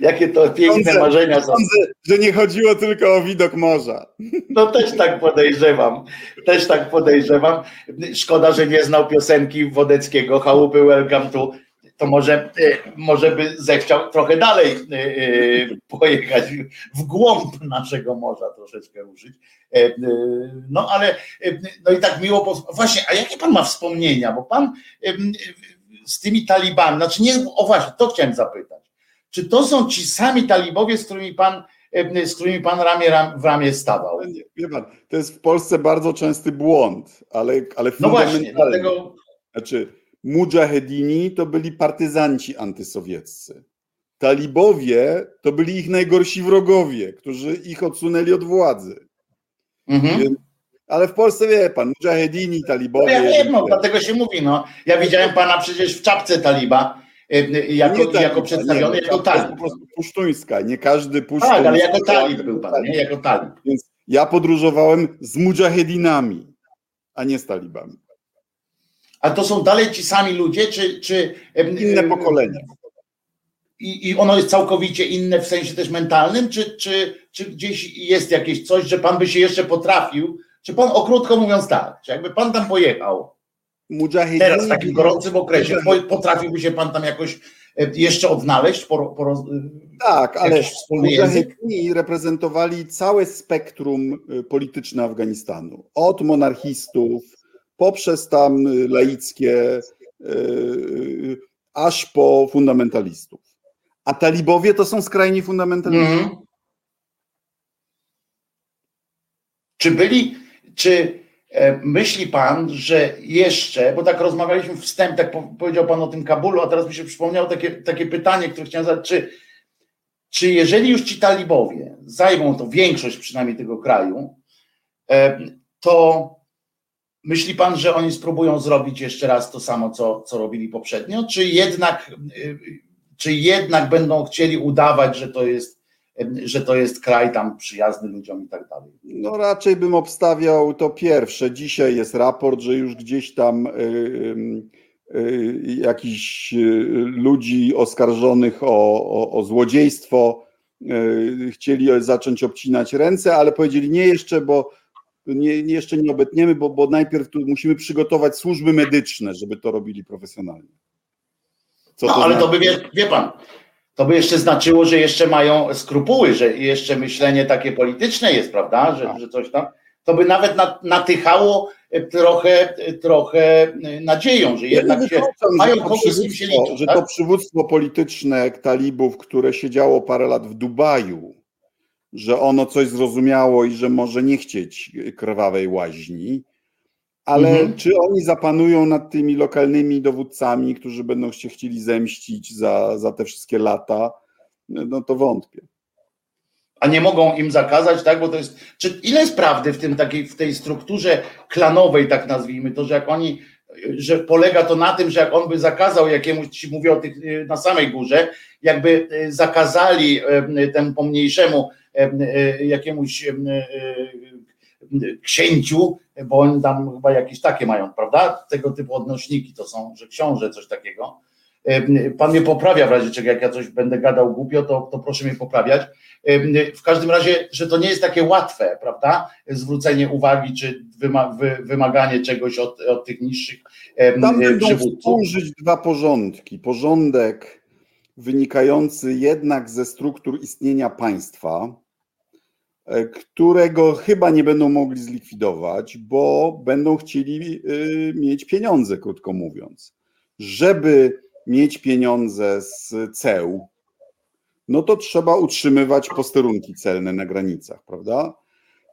Jakie to piękne Sądzę, marzenia są. Sądzę, że nie chodziło tylko o widok morza. No też tak podejrzewam. Też tak podejrzewam. Szkoda, że nie znał piosenki Wodeckiego Chałupy Welcome to to może, e, może by zechciał trochę dalej e, e, pojechać w głąb naszego morza, troszeczkę ruszyć. No ale no i tak miło. Właśnie, a jakie pan ma wspomnienia? Bo pan z tymi talibami, znaczy nie, o właśnie, to chciałem zapytać. Czy to są ci sami talibowie, z którymi pan, e, z którymi pan ramię w ramię stawał? Nie, wie pan, to jest w Polsce bardzo częsty błąd, ale, ale No właśnie, dlatego... Znaczy, mujahedini to byli partyzanci antysowieccy. Talibowie to byli ich najgorsi wrogowie, którzy ich odsunęli od władzy. Mhm. Więc, ale w Polsce wie pan, mujahedini, talibowie. No ja wiem, no, dlatego się mówi. No. Ja widziałem pana przecież w czapce taliba jako, nie, jako przedstawiony nie, jako talib. po prostu pusztuńska, nie każdy pusztuński. Tak, ale jako talib był pan, nie? Jako talib. Więc ja podróżowałem z mujahedinami, a nie z talibami. A to są dalej ci sami ludzie, czy... czy Inne pokolenia. I, I ono jest całkowicie inne w sensie też mentalnym, czy, czy, czy gdzieś jest jakieś coś, że pan by się jeszcze potrafił, czy pan, o krótko mówiąc tak, czy jakby pan tam pojechał, Mujahidin. Teraz w takim gorącym okresie potrafiłby się pan tam jakoś e, jeszcze odnaleźć? Po, po, tak, ale Mujahidini reprezentowali całe spektrum e, polityczne Afganistanu. Od monarchistów, poprzez tam laickie, e, aż po fundamentalistów. A talibowie to są skrajni fundamentaliści. Mm. Czy byli, czy e, myśli pan, że jeszcze, bo tak rozmawialiśmy wstęp, tak powiedział pan o tym Kabulu, a teraz mi się przypomniało takie, takie pytanie, które chciałem zadać, czy, czy jeżeli już ci talibowie zajmą to większość przynajmniej tego kraju, e, to myśli pan, że oni spróbują zrobić jeszcze raz to samo, co, co robili poprzednio, czy jednak, e, czy jednak będą chcieli udawać, że to jest że to jest kraj tam przyjazny ludziom i tak dalej. No raczej bym obstawiał to pierwsze. Dzisiaj jest raport, że już gdzieś tam y, y, y, jakiś ludzi oskarżonych o, o, o złodziejstwo chcieli zacząć obcinać ręce, ale powiedzieli nie jeszcze, bo nie, jeszcze nie obetniemy, bo, bo najpierw tu musimy przygotować służby medyczne, żeby to robili profesjonalnie. Co no, to ale znaczy? to by, wie, wie pan, to by jeszcze znaczyło, że jeszcze mają skrupuły, że jeszcze myślenie takie polityczne jest, prawda, że, tak. że coś tam, to by nawet natychało trochę, trochę nadzieją, że jednak się mają kogoś z kim się liczą. Że tak? to przywództwo polityczne talibów, które siedziało parę lat w Dubaju, że ono coś zrozumiało i że może nie chcieć krwawej łaźni, ale mhm. czy oni zapanują nad tymi lokalnymi dowódcami, którzy będą się chcieli zemścić za, za te wszystkie lata, no to wątpię. A nie mogą im zakazać, tak? Bo to jest. Czy ile jest prawdy w tym takiej, w tej strukturze klanowej, tak nazwijmy to, że jak oni, że polega to na tym, że jak on by zakazał jakiemuś, ci mówię o tych na samej górze, jakby zakazali temu pomniejszemu jakiemuś księciu, bo oni tam chyba jakieś takie mają, prawda? Tego typu odnośniki to są, że książę, coś takiego. Pan mnie poprawia w razie czego, jak ja coś będę gadał głupio, to, to proszę mnie poprawiać. W każdym razie, że to nie jest takie łatwe, prawda? Zwrócenie uwagi, czy wymaganie czegoś od, od tych niższych Tam będą współżyć dwa porządki. Porządek wynikający jednak ze struktur istnienia państwa, E, którego chyba nie będą mogli zlikwidować, bo będą chcieli y, mieć pieniądze, krótko mówiąc. Żeby mieć pieniądze z ceł, no to trzeba utrzymywać posterunki celne na granicach, prawda?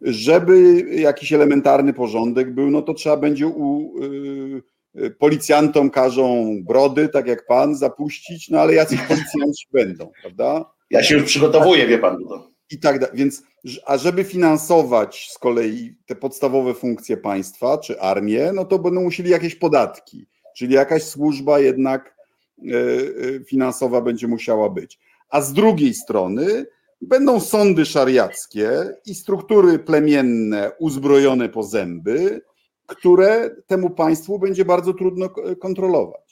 Żeby jakiś elementarny porządek był, no to trzeba będzie u, y, y, policjantom każą brody, tak jak pan, zapuścić, no ale jacyś policjanci będą, prawda? Ja się już przygotowuję, wie pan. To i tak dalej. Więc, a żeby finansować z kolei te podstawowe funkcje państwa czy armię, no to będą musieli jakieś podatki, czyli jakaś służba jednak e, e, finansowa będzie musiała być. A z drugiej strony będą sądy szariackie i struktury plemienne uzbrojone po zęby, które temu państwu będzie bardzo trudno kontrolować.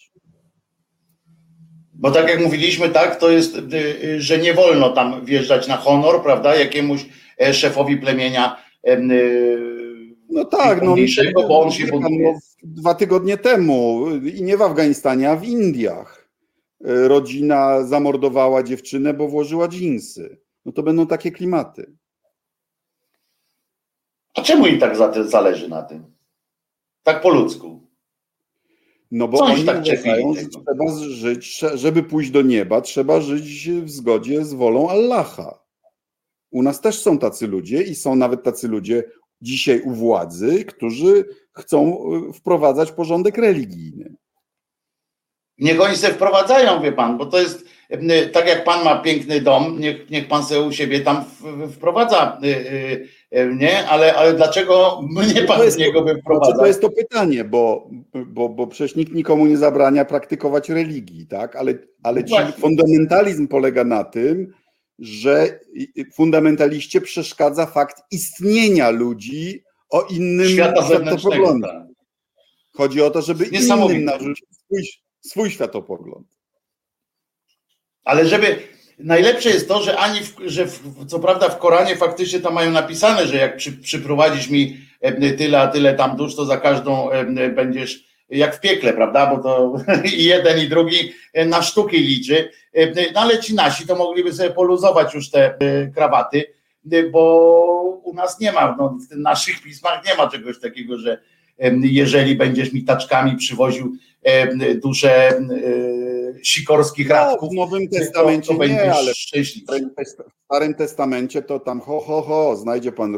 Bo tak jak mówiliśmy, tak, to jest, y, y, że nie wolno tam wjeżdżać na honor, prawda, jakiemuś e, szefowi plemienia. Y, no tak, no, bo on się no, Dwa tygodnie temu i nie w Afganistanie, a w Indiach e, rodzina zamordowała dziewczynę, bo włożyła dżinsy. No to będą takie klimaty. A czemu im tak zależy na tym? Tak po ludzku. No bo Coś oni tak uważają, że trzeba żyć, żeby pójść do nieba, trzeba żyć w zgodzie z wolą Allaha. U nas też są tacy ludzie i są nawet tacy ludzie dzisiaj u władzy, którzy chcą e, wprowadzać porządek religijny. Niech oni sobie wprowadzają, wie pan, bo to jest tak jak pan ma piękny dom, niech, niech pan sobie u siebie tam wprowadza e, nie? Ale, ale dlaczego mnie pan z niego by wprowadzał? To jest to pytanie, bo, bo, bo przecież nikt nikomu nie zabrania praktykować religii, tak? Ale, ale no fundamentalizm polega na tym, że fundamentaliście przeszkadza fakt istnienia ludzi o innym światopoglądzie. Tak. Chodzi o to, żeby innym narzucić swój, swój światopogląd. Ale żeby Najlepsze jest to, że ani, w, że w, co prawda w Koranie faktycznie tam mają napisane, że jak przy, przyprowadzisz mi e, tyle, a tyle tam dusz, to za każdą e, będziesz jak w piekle, prawda? Bo to *laughs* i jeden i drugi e, na sztuki liczy. No ale ci nasi to mogliby sobie poluzować już te krawaty, bo u nas nie ma, no, w naszych pismach nie ma czegoś takiego, że jeżeli będziesz mi taczkami przywoził duszę sikorskich No, radków, w Nowym to, Testamencie to nie, będziesz ale szczęśliwy. w Starym Testamencie to tam ho, ho, ho, znajdzie pan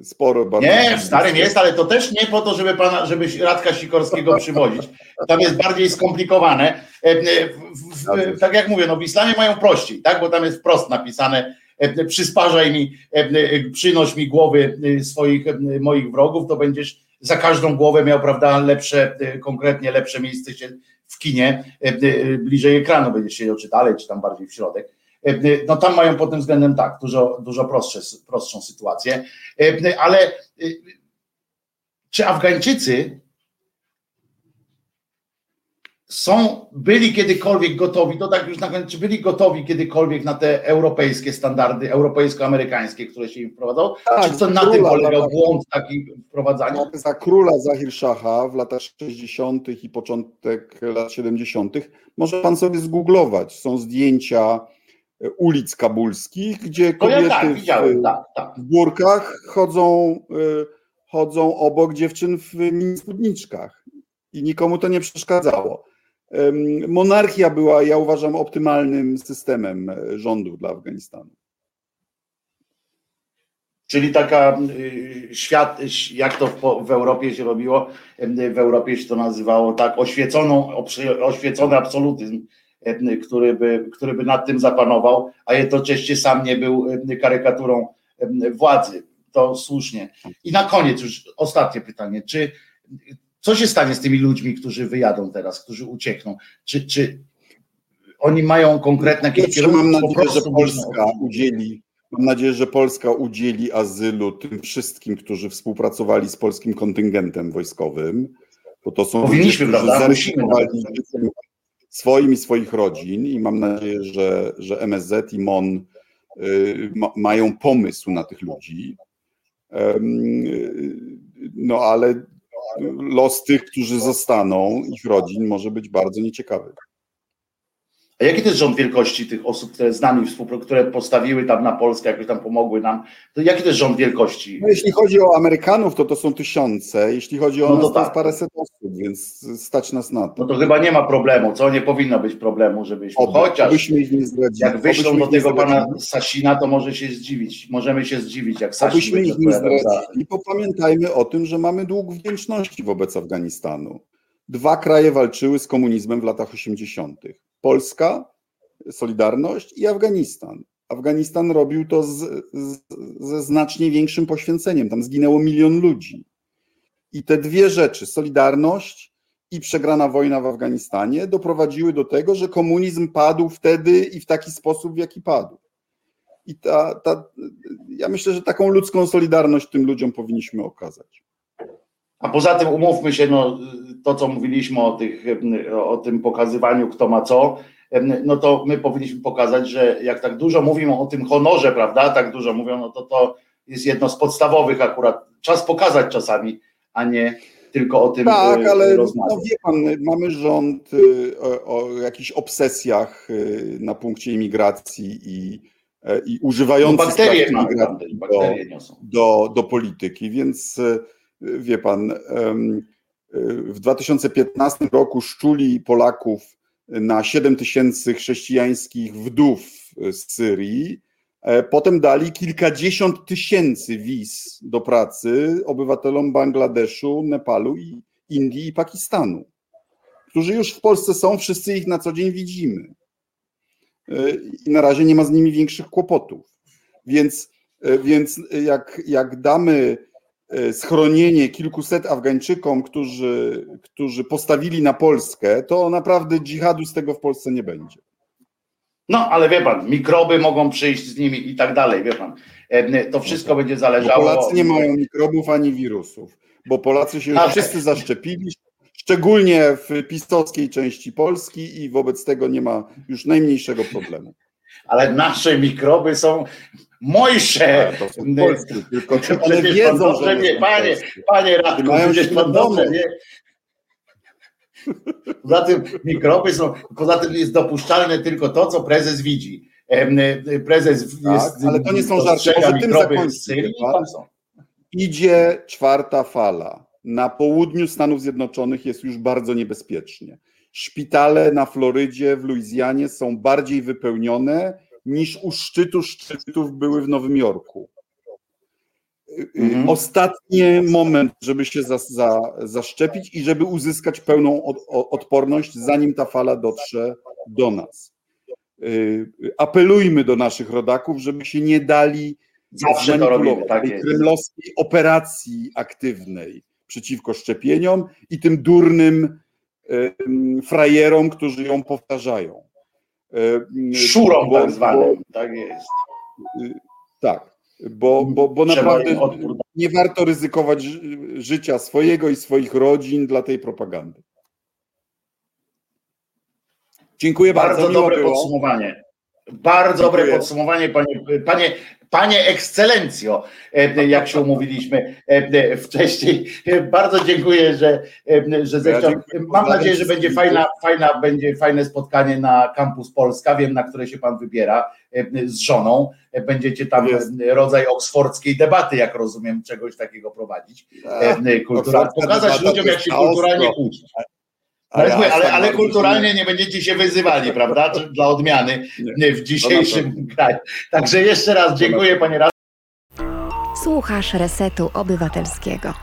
y, sporo bardzo. Nie, w starym jest, ale to też nie po to, żeby pana, żeby Radka Sikorskiego *laughs* przywozić. Tam jest bardziej skomplikowane. E, e, w, w, tak jak mówię, no w islamie mają prościej, tak? Bo tam jest wprost napisane e, przysparzaj mi, przynoś mi głowy swoich moich wrogów, to będziesz za każdą głowę miał, prawda, lepsze, konkretnie lepsze miejsce się w kinie, bliżej ekranu będziesz się czy dalej, czy tam bardziej w środek. No tam mają pod tym względem tak, dużo, dużo prostsze, prostszą sytuację, ale czy Afgańczycy są, byli kiedykolwiek gotowi, to tak już na koniec, czy byli gotowi kiedykolwiek na te europejskie standardy, europejsko-amerykańskie, które się im wprowadzają? Tak, czy to na tym polegał błąd taki wprowadzania? Za króla Zahir Szacha w latach 60. i początek lat 70. może pan sobie zgooglować. Są zdjęcia e, ulic kabulskich, gdzie kobiety ja tak, w, tak, tak. w górkach chodzą, e, chodzą obok dziewczyn w spódniczkach i nikomu to nie przeszkadzało. Monarchia była, ja uważam, optymalnym systemem e, rządów dla Afganistanu. Czyli taka y, świat, jak to w, w, Europie się robiło, w Europie się to nazywało tak, oświeconą, oświecony absolutyzm, który by, który by nad tym zapanował, a jednocześnie sam nie był karykaturą władzy. To słusznie. I na koniec już ostatnie pytanie. Czy co się stanie z tymi ludźmi, którzy wyjadą teraz, którzy uciekną? Czy, czy oni mają konkretne jakieś kierunki? Mam nadzieję, że Polska udzieli, mam nadzieję, że Polska udzieli azylu tym wszystkim, którzy współpracowali z polskim kontyngentem wojskowym, bo to są Powinniśmy, ludzie, prawda? Musimy swoim i swoich rodzin i mam nadzieję, że, że MSZ i MON y, ma, mają pomysł na tych ludzi. Y, no ale los tych, którzy zostaną, ich rodzin może być bardzo nieciekawy. A jaki to jest rząd wielkości tych osób, które z nami które postawiły tam na Polskę, jakoś tam pomogły nam? To jaki to jest rząd wielkości? No, jeśli chodzi o Amerykanów, to to są tysiące. Jeśli chodzi o no nas, to, tak. jest paręset osób, więc stać nas na to. No to chyba nie ma problemu, co? Nie powinno być problemu, żebyśmy Oby, chociaż ich nie zdradzili. jak wyślą do tego pana Sasina, to może się zdziwić. Możemy się zdziwić, jak Sasin Abyśmy ich nie zdradzili, bo pamiętajmy o tym, że mamy dług wdzięczności wobec Afganistanu. Dwa kraje walczyły z komunizmem w latach 80. Polska, Solidarność i Afganistan. Afganistan robił to z, z, ze znacznie większym poświęceniem. Tam zginęło milion ludzi. I te dwie rzeczy, Solidarność i przegrana wojna w Afganistanie, doprowadziły do tego, że komunizm padł wtedy i w taki sposób, w jaki padł. I ta, ta, ja myślę, że taką ludzką solidarność tym ludziom powinniśmy okazać. A poza tym umówmy się, no, to co mówiliśmy o, tych, o tym pokazywaniu, kto ma co, no to my powinniśmy pokazać, że jak tak dużo mówimy o tym honorze, prawda, tak dużo mówią, no to to jest jedno z podstawowych akurat, czas pokazać czasami, a nie tylko o tym Tak, ale no wie pan, mamy rząd y, o, o jakichś obsesjach y, na punkcie imigracji i, e, i używający no bakterie imigracji do, do, do polityki, więc wie pan, w 2015 roku szczuli Polaków na 7 tysięcy chrześcijańskich wdów z Syrii. E, potem dali kilkadziesiąt tysięcy wiz do pracy obywatelom Bangladeszu, Nepalu, i Indii i Pakistanu, którzy już w Polsce są, wszyscy ich na co dzień widzimy. E, I na razie nie ma z nimi większych kłopotów. Więc, e, więc jak, jak damy E, schronienie kilkuset Afgańczykom, którzy, którzy postawili na Polskę, to naprawdę dżihadu z tego w Polsce nie będzie. No, ale wie pan, mikroby mogą przyjść z nimi i tak dalej, wie pan. E, to wszystko będzie zależało. Bo Polacy nie mają mikrobów ani wirusów, bo Polacy się już wszyscy zaszczepili, szczególnie w pistowskiej części Polski i wobec tego nie ma już najmniejszego problemu. Ale nasze mikroby są Mojsze! To są polskie, tylko czy one wiedzą, dobrze, że nie, panie, panie Radku, przecież pan dobrze nie. Poza tym mikroby są, poza tym jest dopuszczalne tylko to, co prezes widzi. Prezes tak, jest, ale to nie są żarty, może tym zakończyć. Idzie czwarta fala. Na południu Stanów Zjednoczonych jest już bardzo niebezpiecznie. Szpitale na Florydzie, w Luizjanie są bardziej wypełnione niż u szczytu szczytów były w Nowym Jorku. Mhm. Ostatni moment, żeby się za, za, zaszczepić i żeby uzyskać pełną od, odporność, zanim ta fala dotrze do nas. Y, apelujmy do naszych rodaków, żeby się nie dali Zawsze to robimy, tak kremlowskiej operacji aktywnej przeciwko szczepieniom i tym durnym frajerom, którzy ją powtarzają. Szurą tak zwanym, tak jest. Y, tak, bo, bo, bo naprawdę nie warto ryzykować życia swojego i swoich rodzin dla tej propagandy. Dziękuję bardzo. Bardzo dobre było. podsumowanie. Bardzo Dziękuję. dobre podsumowanie, panie, panie, panie ekscelencjo, e, jak się umówiliśmy e, wcześniej. Bardzo dziękuję, że, e, że zechciał. Mam nadzieję, że będzie fajna, fajna, będzie fajne spotkanie na Campus Polska. Wiem, na które się pan wybiera z żoną. Będziecie tam Jest. rodzaj oksfordzkiej debaty, jak rozumiem, czegoś takiego prowadzić. Kultura, pokazać ludziom, jak się kulturalnie kłócić. Ale, ja ale, ale kulturalnie nie będziecie się wyzywali, prawda? Dla odmiany nie, w dzisiejszym kraju. Także jeszcze raz dziękuję panie radny. Słuchasz Resetu Obywatelskiego.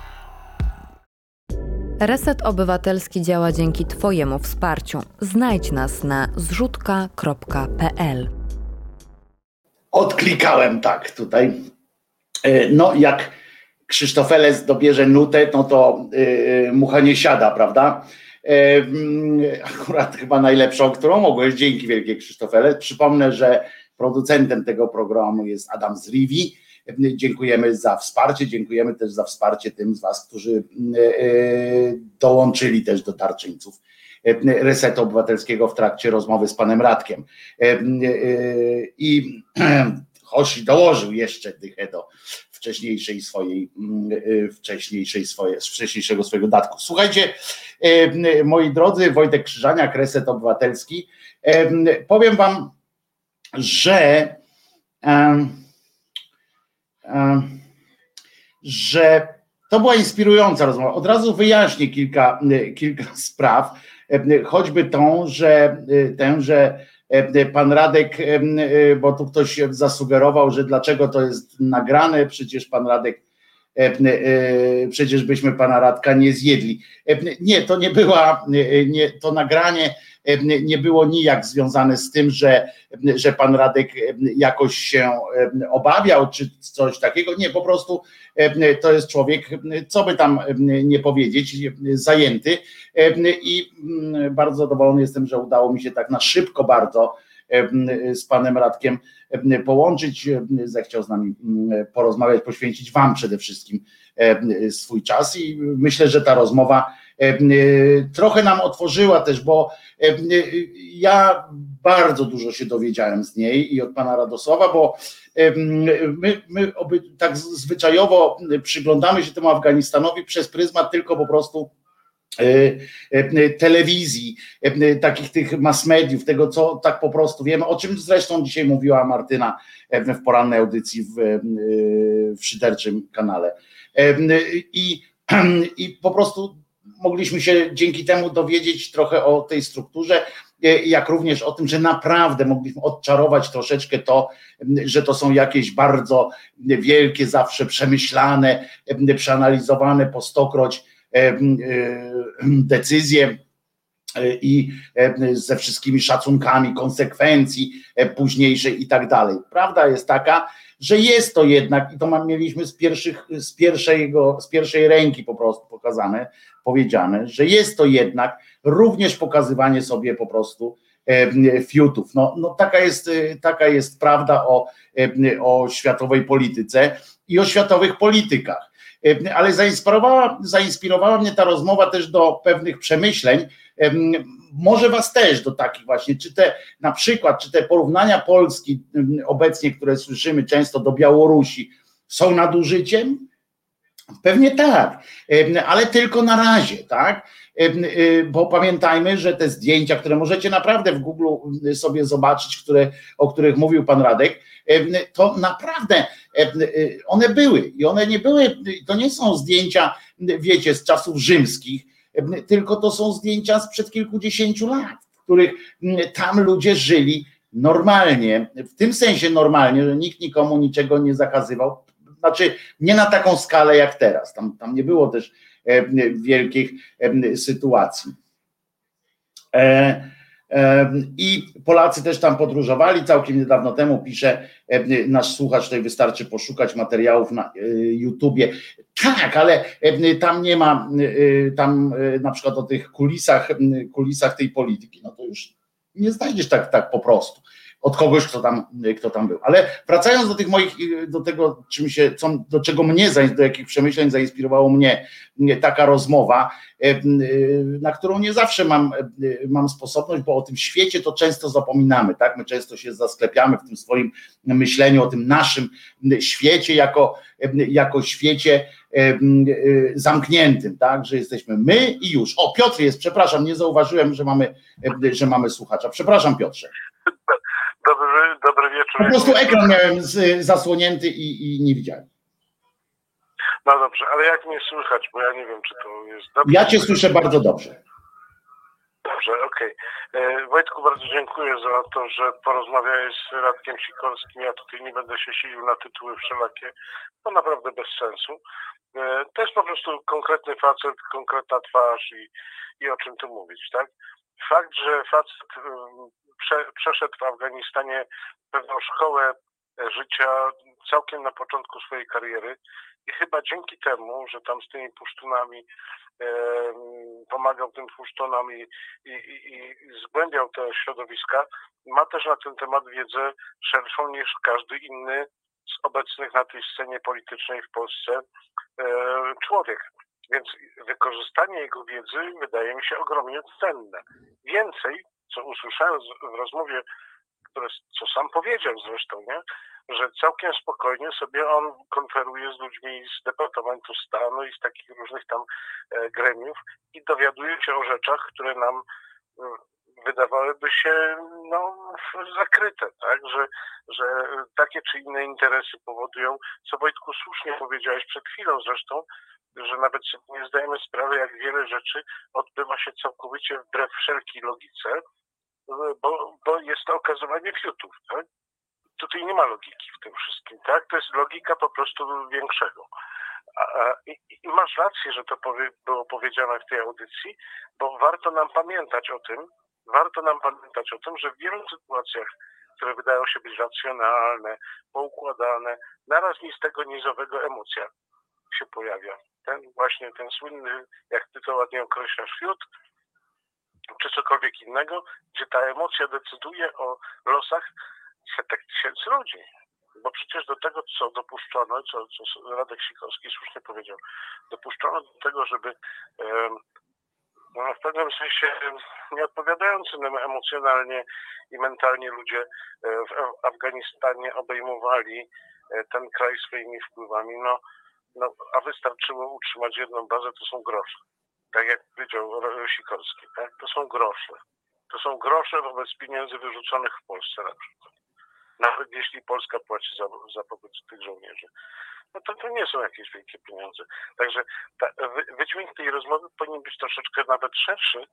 Reset Obywatelski działa dzięki Twojemu wsparciu. Znajdź nas na zrzutka.pl. Odklikałem tak tutaj. E, no, jak Krzysztofeles dobierze nutę, no to yy, mucha nie siada, prawda? Akurat chyba najlepszą, którą mogłeś, dzięki wielkie Krzysztofele. Przypomnę, że producentem tego programu jest Adam Zriwi. Dziękujemy za wsparcie, dziękujemy też za wsparcie tym z Was, którzy e, dołączyli też do tarczyńców Resetu Obywatelskiego w trakcie rozmowy z panem Radkiem. E, I *clears throat* Hosi dołożył jeszcze dychę do wcześniejszej swojej, mm, y, wcześniejszej swoje, wcześniejszego swojego datku. Słuchajcie, y, moi drodzy, Wojtek Krzyżaniak, Reset Obywatelski, y, powiem wam, że że to była inspirująca rozmowa. Od razu wyjaśnię kilka, kilka *laughs* spraw, choćby tą, że tę, że pan Radek, e, e, bo tu ktoś zasugerował, że dlaczego to jest nagrane, przecież pan Radek, przecież byśmy pana Radka nie zjedli. Nie, to nie była, nie, to nagranie nie było nijak związane z tym, że, że pan Radek jakoś się obawiał, czy coś takiego. Nie, po prostu to jest człowiek, co by tam nie powiedzieć, zajęty. I mm, bardzo zadowolony jestem, że udało mi się tak na szybko bardzo z panem Radkiem połączyć, zechciał z nami mm, porozmawiać, poświęcić wam przede wszystkim swój czas. I myślę, że ta rozmowa trochę nam otworzyła też, bo ja bardzo dużo się dowiedziałem z niej i od pana Radosława, bo my, my tak zwyczajowo przyglądamy się temu Afganistanowi przez pryzmat tylko po prostu e, e, telewizji, takich tych mass mediów, tego co tak po prostu wiemy, o czym zresztą dzisiaj mówiła Martyna w porannej audycji w, w szyderczym kanale. I, *clears throat* I po prostu mogliśmy się dzięki temu dowiedzieć trochę o tej strukturze, e, jak również o tym, że naprawdę mogliśmy odczarować troszeczkę to, że to są jakieś bardzo wielkie, zawsze przemyślane, przeanalizowane po stokroć e, e, decyzje i ze wszystkimi szacunkami konsekwencji późniejszej i tak dalej. Prawda jest taka, że jest to jednak, i to mieliśmy z, pierwszych, z, pierwszego, z pierwszej ręki po prostu pokazane, powiedziane, że jest to jednak również pokazywanie sobie po prostu fiutów. No, no taka, jest, e, taka jest prawda o, o światowej polityce i o światowych politykach. Ale zainspirowała, zainspirowała mnie ta rozmowa też do pewnych przemyśleń, może was też do takich właśnie, czy te na przykład, czy te porównania Polski obecnie, które słyszymy często do Białorusi, są nadużyciem? Pewnie tak, ale tylko na razie, tak? Y, bo pamiętajmy, że te zdjęcia, które możecie naprawdę w Google sobie zobaczyć, które, o których mówił pan Radek, to naprawdę y, one były i one nie były, to nie są zdjęcia, wiecie, z czasów rzymskich, tylko to są zdjęcia sprzed kilkudziesięciu lat, w których tam ludzie żyli normalnie, w tym sensie normalnie, że nikt nikomu niczego nie zakazywał, znaczy nie na taką skalę jak teraz, tam, tam nie było też wielkich sytuacji. E, i Polacy też tam podróżowali. Całkiem niedawno temu pisze nasz słuchacz, tutaj wystarczy poszukać materiałów na e, YouTubie. Tak, ale tam nie ma, e, tam na przykład o tych kulisach, kulisach tej polityki, no to już nie znajdziesz tak, tak po prostu od kogoś, kto tam, kto tam był. Ale wracając do tych moich, do tego, czym się, co, do czego mnie, do jakich przemyśleń zainspirowało mnie taka rozmowa, e, e, na którą nie zawsze mam, e, mam sposobność, bo o tym świecie to często zapominamy, tak? My często się zasklepiamy w tym swoim myśleniu o tym naszym świecie jako, jako świecie zamkniętym, tak? Że jesteśmy my i już. O, Piotr jest, przepraszam, nie zauważyłem, że mamy, że mamy słuchacza. Przepraszam, Piotrze. Dobry, dobry wieczór. Po prostu ekran miałem zasłonięty i, i nie widziałem. No dobrze, ale jak mnie słychać, bo ja nie wiem, czy to jest dobrze. Ja cię słyszę bardzo dobrze. Dobrze, okej. Okay. E, Wojtku, bardzo dziękuję za to, że porozmawiałeś z Radkiem Sikorskim. Ja tutaj nie będę się silił na tytuły wszelakie, to naprawdę bez sensu. E, to jest po prostu konkretny facet, konkretna twarz i, i o czym tu mówić, tak? Fakt, że facet prze, przeszedł w Afganistanie pewną szkołę e, życia całkiem na początku swojej kariery i chyba dzięki temu, że tam z tymi pusztunami e, pomagał tym pusztonom i, i, i, zgłębiał te środowiska, ma też na ten temat wiedzę szerszą niż każdy inny z obecnych na tej scenie politycznej w Polsce e, człowiek. Więc wykorzystanie jego wiedzy wydaje mi się ogromnie cenne. Więcej, co usłyszałem w rozmowie, które, co sam powiedział zresztą, nie? że całkiem spokojnie sobie on konferuje z ludźmi z Departamentu Stanu i z takich różnych tam e, gremiów i dowiaduje się o rzeczach, które nam mm, wydawałyby się no, zakryte, tak? że, że takie czy inne interesy powodują, co Wojtku słusznie powiedziałeś przed chwilą zresztą, że nawet nie zdajemy sprawy, jak wiele rzeczy odbywa się całkowicie wbrew wszelkiej logice, bo, bo jest to okazywanie fiutów. Tak? Tutaj nie ma logiki w tym wszystkim. Tak? To jest logika po prostu większego. I, I, masz rację, że to powie, było powiedziane w tej audycji, bo warto nam pamiętać o tym, warto nam pamiętać o tym, że w wielu sytuacjach, które wydają się być racjonalne, poukładane, naraz ni z tego nizowego emocja się pojawia. Ten właśnie ten słynny, jak ty to ładnie określasz, fiut, czy cokolwiek innego, gdzie ta emocja decyduje o losach setek tysięcy ludzi. Bo przecież do tego, co dopuszczono, co, co Radek Sikorski słusznie powiedział, dopuszczono do tego, żeby no, w pewnym sensie nieodpowiadający emocjonalnie i mentalnie ludzie e, w Afganistanie obejmowali e, ten kraj swoimi wpływami, no, no a wystarczyło utrzymać jedną bazę, to są grosze tak jak powiedział Sikorski, tak? to są grosze. To są grosze wobec pieniędzy wyrzuconych w Polsce na przykład. Nawet jeśli Polska płaci za, za pobyt tych żołnierzy. No to, to nie są jakieś wielkie pieniądze. Także ta, wydźwięk tej rozmowy powinien być troszeczkę nawet szerszy.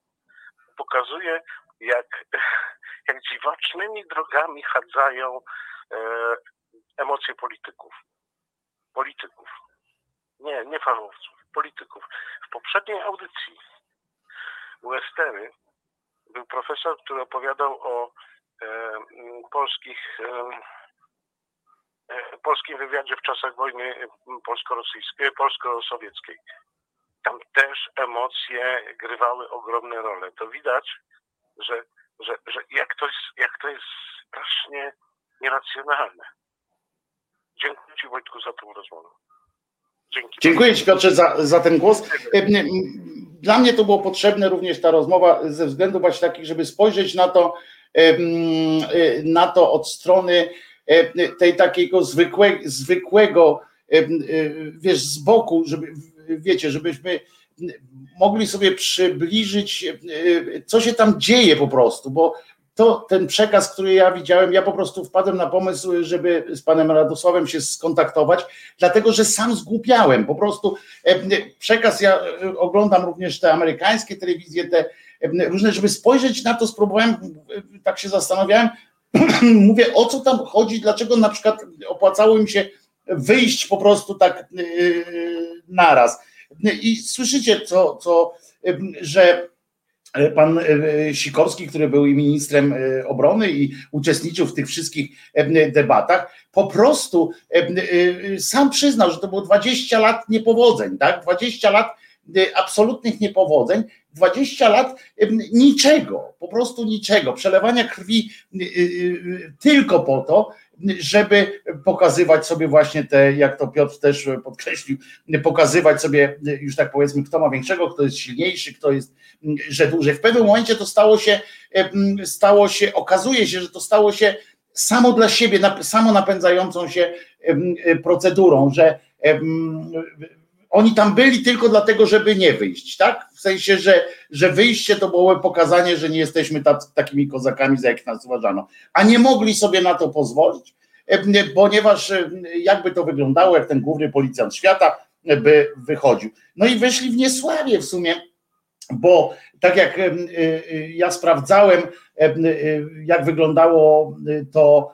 Pokazuje, jak, *laughs* jak dziwacznymi drogami chadzają e, emocje polityków. Polityków. Nie, nie fachowców polityków. W poprzedniej audycji u Estery był profesor, który opowiadał o e, polskich e, e polskim wywiadzie w czasach wojny polsko-rosyjskiej, polsko-sowieckiej. Tam też emocje grywały ogromne role. To widać, że, że, że jak, to jest, jak to jest strasznie nieracjonalne. Dziękuję Ci Wojtku za tę rozmowę. Dzięki. Dziękuję Ci Piotrze za, za ten głos. E, dla mnie to było potrzebne również ta rozmowa ze względu właśnie takich, żeby spojrzeć na to, e, e, na to od strony tej takiego zwykłego, zwykłego wiesz, z boku, żeby, wiecie, żebyśmy mogli sobie przybliżyć, co się tam dzieje po prostu, bo to ten przekaz, który ja widziałem, ja po prostu wpadłem na pomysł, żeby z panem Radosławem się skontaktować, dlatego że sam zgłupiałem. Po prostu przekaz, ja oglądam również te amerykańskie telewizje, te różne, żeby spojrzeć na to, spróbowałem, tak się zastanawiałem, *clears throat* mówię o co tam chodzi, dlaczego na przykład opłacało im się wyjść po prostu tak yy, naraz. I słyszycie, co, co, że pan Sikorski, który był i ministrem obrony i uczestniczył w tych wszystkich debatach, po prostu sam przyznał, że to było 20 lat niepowodzeń, tak? 20 lat absolutnych niepowodzeń, 20 lat niczego, po prostu niczego, przelewania krwi tylko po to, żeby pokazywać sobie właśnie te, jak to Piotr też podkreślił, pokazywać sobie już tak powiedzmy, kto ma większego, kto jest silniejszy, kto jest, że dłużej. W pewnym momencie to stało się, stało się, okazuje się, że to stało się samo dla siebie, samo napędzającą się procedurą, że oni tam byli tylko dlatego, żeby nie wyjść, tak? W sensie, że, że wyjście to było pokazanie, że nie jesteśmy tak, takimi kozakami, za jak nas uważano. A nie mogli sobie na to pozwolić, ponieważ jakby to wyglądało, jak ten główny policjant świata by wychodził. No i wyszli w niesławie w sumie, bo tak jak ja sprawdzałem, jak wyglądało to,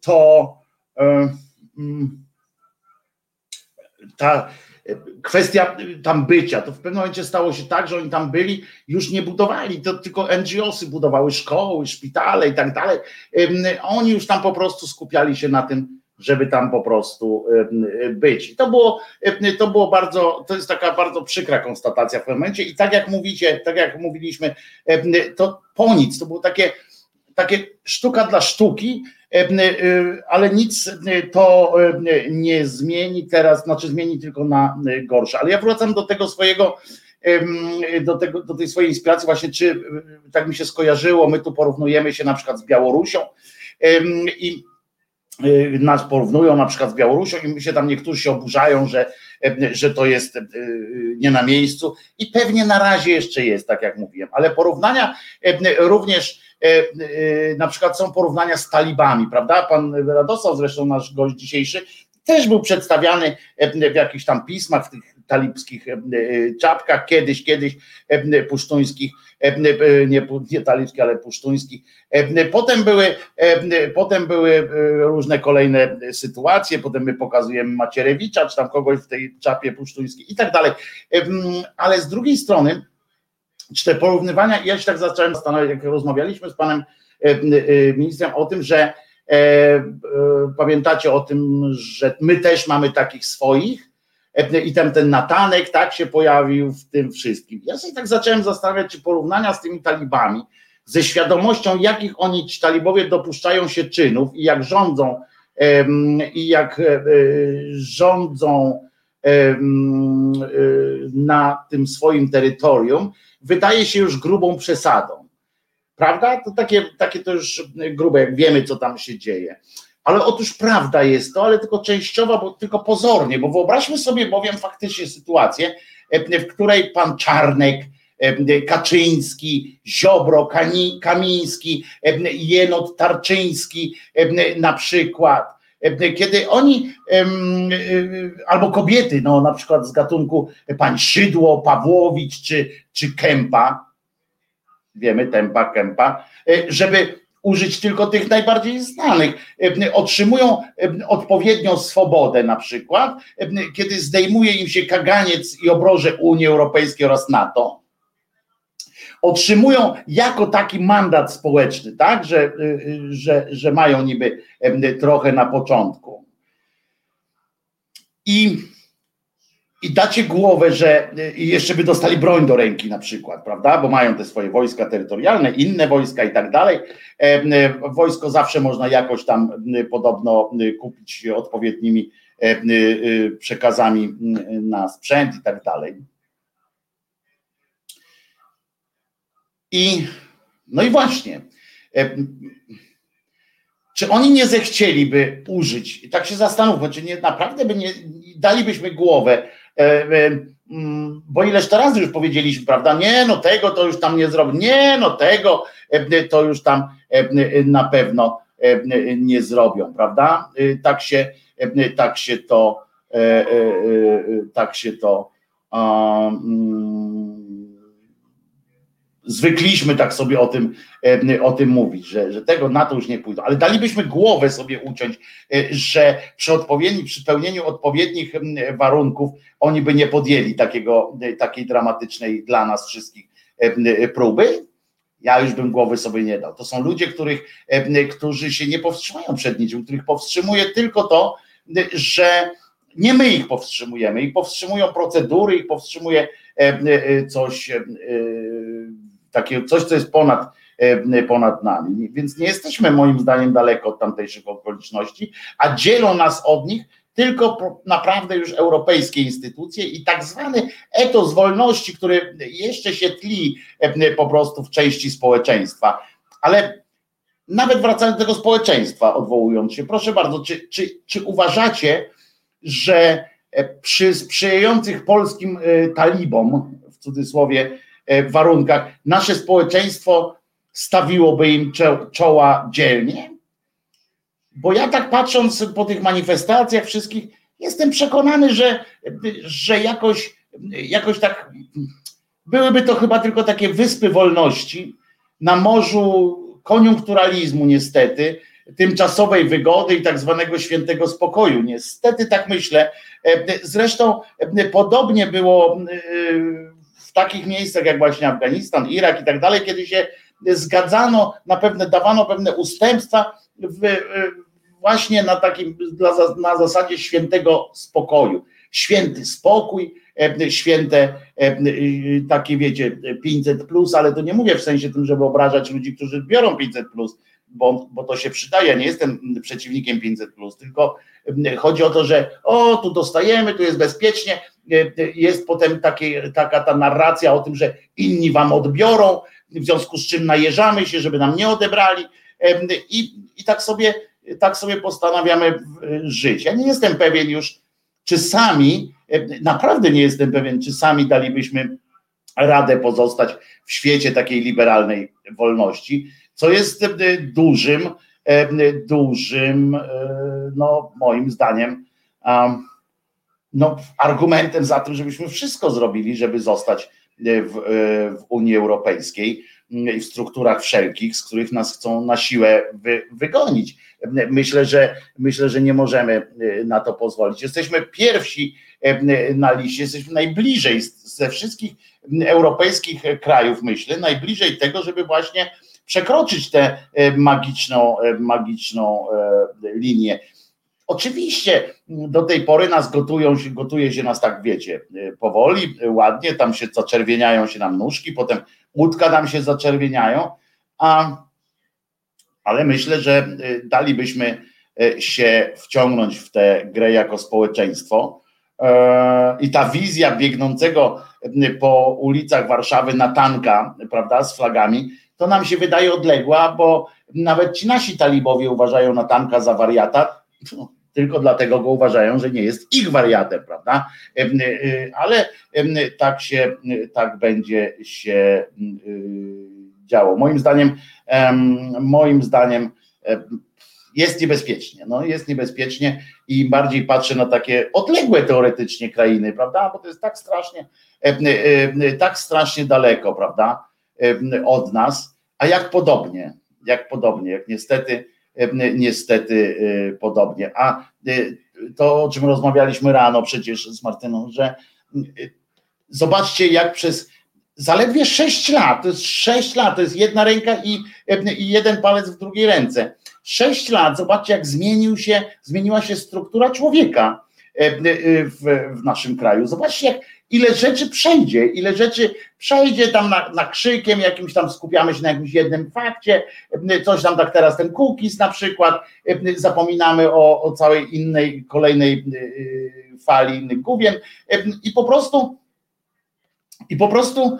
to ta kwestia tam bycia, to w pewnym momencie stało się tak, że oni tam byli, już nie budowali, to tylko NGOsy budowały szkoły, szpitale i tak dalej. Oni już tam po prostu skupiali się na tym, żeby tam po prostu być. I to było, to było bardzo, to jest taka bardzo przykra konstatacja w pewnym momencie. I tak jak mówicie, tak jak mówiliśmy, to po nic, to było takie, takie sztuka dla sztuki, E, e, ale nic e, to nie zmieni teraz, znaczy zmieni tylko na gorsze. Ale ja wracam do tego swojego, do, tego, do tej swojej inspiracji, właśnie czy tak mi się skojarzyło, my tu porównujemy się na przykład z Białorusią i nas porównują na przykład z Białorusią i mi się tam niektórzy się oburzają, że, że to jest nie na miejscu i pewnie na razie jeszcze jest, tak jak mówiłem, ale porównania również E, e, na przykład są porównania z talibami, prawda? Pan Radosław, zresztą nasz gość dzisiejszy, też był przedstawiany e, w jakichś tam pismach, w tych talibskich czapkach, kiedyś, kiedyś pusztuńskich, nie, nie talibskich, ale pusztuńskich. Potem były, potem były różne kolejne sytuacje, potem my pokazujemy Macierewicza, czy tam kogoś w tej czapie pusztuńskiej i tak dalej. Ale z drugiej strony, czy te porównywania, ja się tak zacząłem zastanawiać, jak rozmawialiśmy z panem e, e, ministrem o tym, że e, pamiętacie o tym, że my też mamy takich swoich i tam ten Natanek tak się pojawił w tym wszystkim. Ja sobie tak zacząłem zastanawiać, czy porównania z tymi talibami, ze świadomością, jakich oni ci talibowie dopuszczają się czynów i jak rządzą, i jak rządzą na tym swoim terytorium, wydaje się już grubą przesadą. Prawda? To takie, takie to już grube, jak wiemy, co tam się dzieje. Ale otóż prawda jest to, ale tylko częściowa, bo tylko pozornie, bo wyobraźmy sobie bowiem faktycznie sytuację, w której pan Czarnek, Kaczyński, Ziobro, Kamiński, Jenot Tarczyński na przykład, kiedy oni, albo kobiety, no na przykład z gatunku pan Szydło, Pawłowicz czy, czy Kępa, wiemy, Tempa, Kępa, e, żeby użyć tylko tych najbardziej znanych. Otrzymują odpowiednią swobodę na przykład, kiedy zdejmuje im się kaganiec i obroże Unii Europejskiej oraz NATO, otrzymują jako taki mandat społeczny, tak, że, y, y, że, że mają niby trochę na początku. I, i dacie głowę, że y, jeszcze by dostali broń do ręki na przykład, prawda? Bo mają te swoje wojska terytorialne, inne wojska i tak dalej. Wojsko zawsze można jakoś tam podobno kupić odpowiednimi przekazami na sprzęt i tak dalej. I no i właśnie, e, czy oni nie zechcieliby użyć, tak się zastanówmy, czy nie, naprawdę by nie, dalibyśmy głowę bo ileż to razy już powiedzieliśmy, prawda? Nie, no tego to już tam nie zrobi, nie, no tego to już tam na pewno nie zrobią, prawda? Tak się, tak się to, tak się to um, zwykliśmy tak sobie o tym, e, o tym mówić, że, że tego na to już nie pójdą, ale dalibyśmy głowę sobie uciąć, e, że przy odpowiedni, przy spełnieniu odpowiednich warunków oni by nie podjęli takiego, e, takiej dramatycznej dla nas wszystkich próby. Ja już bym głowy sobie nie dał. To są ludzie, których, którzy się nie powstrzymają przed niczym, których powstrzymuje tylko to, że nie my ich powstrzymujemy, ich powstrzymują procedury, ich powstrzymuje coś takiego coś, co jest ponad, e, ponad nami. Więc nie jesteśmy moim zdaniem daleko od tamtejszych okoliczności, a dzielą nas od nich tylko naprawdę już europejskie instytucje i tak zwany etos wolności, który jeszcze się tli e, po prostu w części społeczeństwa. Ale nawet wracając do tego społeczeństwa, odwołując się, proszę bardzo, czy, czy, czy uważacie, że e, przy sprzyjających polskim talibom, w cudzysłowie, E, warunkach nasze społeczeństwo stawiłoby im czoła dzielnie? Bo ja tak patrząc po tych manifestacjach wszystkich, jestem przekonany, że, że jakoś, jakoś tak byłyby to chyba tylko takie wyspy wolności na morzu koniunkturalizmu niestety, tymczasowej wygody i tak zwanego świętego spokoju. Niestety tak myślę. E, zresztą e, podobnie było takich miejscach jak właśnie Afganistan, Irak i tak dalej, kiedy się zgadzano na pewne, dawano pewne ustępstwa w, właśnie na takim, na zasadzie świętego spokoju. Święty spokój, e, święte e, takie wiecie 500 plus, ale to nie mówię w sensie tym, żeby obrażać ludzi, którzy biorą 500 plus, bo, bo to się przydaje. Ja nie jestem przeciwnikiem 500, tylko chodzi o to, że o, tu dostajemy, tu jest bezpiecznie. Jest potem takie, taka ta narracja o tym, że inni wam odbiorą, w związku z czym najeżamy się, żeby nam nie odebrali. I, i tak, sobie, tak sobie postanawiamy żyć. Ja nie jestem pewien już, czy sami, naprawdę nie jestem pewien, czy sami dalibyśmy radę pozostać w świecie takiej liberalnej wolności co jest e, dużym, e, dużym, e, no moim zdaniem, no, argumentem za tym, żebyśmy wszystko zrobili, żeby zostać w, w Unii Europejskiej i w strukturach wszelkich, z których nas chcą na siłę wy, wygonić. Myślę, że myślę, że nie możemy na to pozwolić. Jesteśmy pierwsi na liście, jesteśmy najbliżej ze wszystkich europejskich krajów, myślę, najbliżej tego, żeby właśnie przekroczyć tę e, magiczną, e, magiczną e, linię. Oczywiście do tej pory nas gotują, gotuje się nas tak, wiecie, powoli, ładnie, tam się zaczerwieniają się nam nóżki, potem łódka nam się zaczerwieniają, a, ale myślę, że dalibyśmy się wciągnąć w tę grę jako społeczeństwo. I ta wizja biegnącego po ulicach Warszawy na tanka, prawda, z flagami, to nam się wydaje odległa, bo nawet ci nasi talibowie uważają Natanka za wariata, *laughs* tylko dlatego go uważają, że nie jest ich wariatem, prawda? Y, ale tak się, tak będzie się y, działo. Moim zdaniem, moim zdaniem jest niebezpiecznie, no jest niebezpiecznie i bardziej patrzę na takie odległe teoretycznie krainy, prawda, bo to jest tak strasznie, tak strasznie daleko, prawda, od nas, a jak podobnie, jak podobnie, jak niestety, niestety e, podobnie. A e, to, o czym rozmawialiśmy rano przecież z Martyną, że e, zobaczcie, jak przez zaledwie 6 lat, to jest 6 lat, to jest jedna ręka i, i jeden palec w drugiej ręce. 6 lat, zobaczcie, jak zmienił się, zmieniła się struktura człowieka w, w naszym kraju. Zobaczcie, jak ile rzeczy przejdzie, ile rzeczy przejdzie tam na, na krzykiem, jakimś tam skupiamy się na jakimś jednym fakcie, coś tam tak teraz ten cookies na przykład, zapominamy o, o całej innej, kolejnej y, fali innych główien i po prostu i po prostu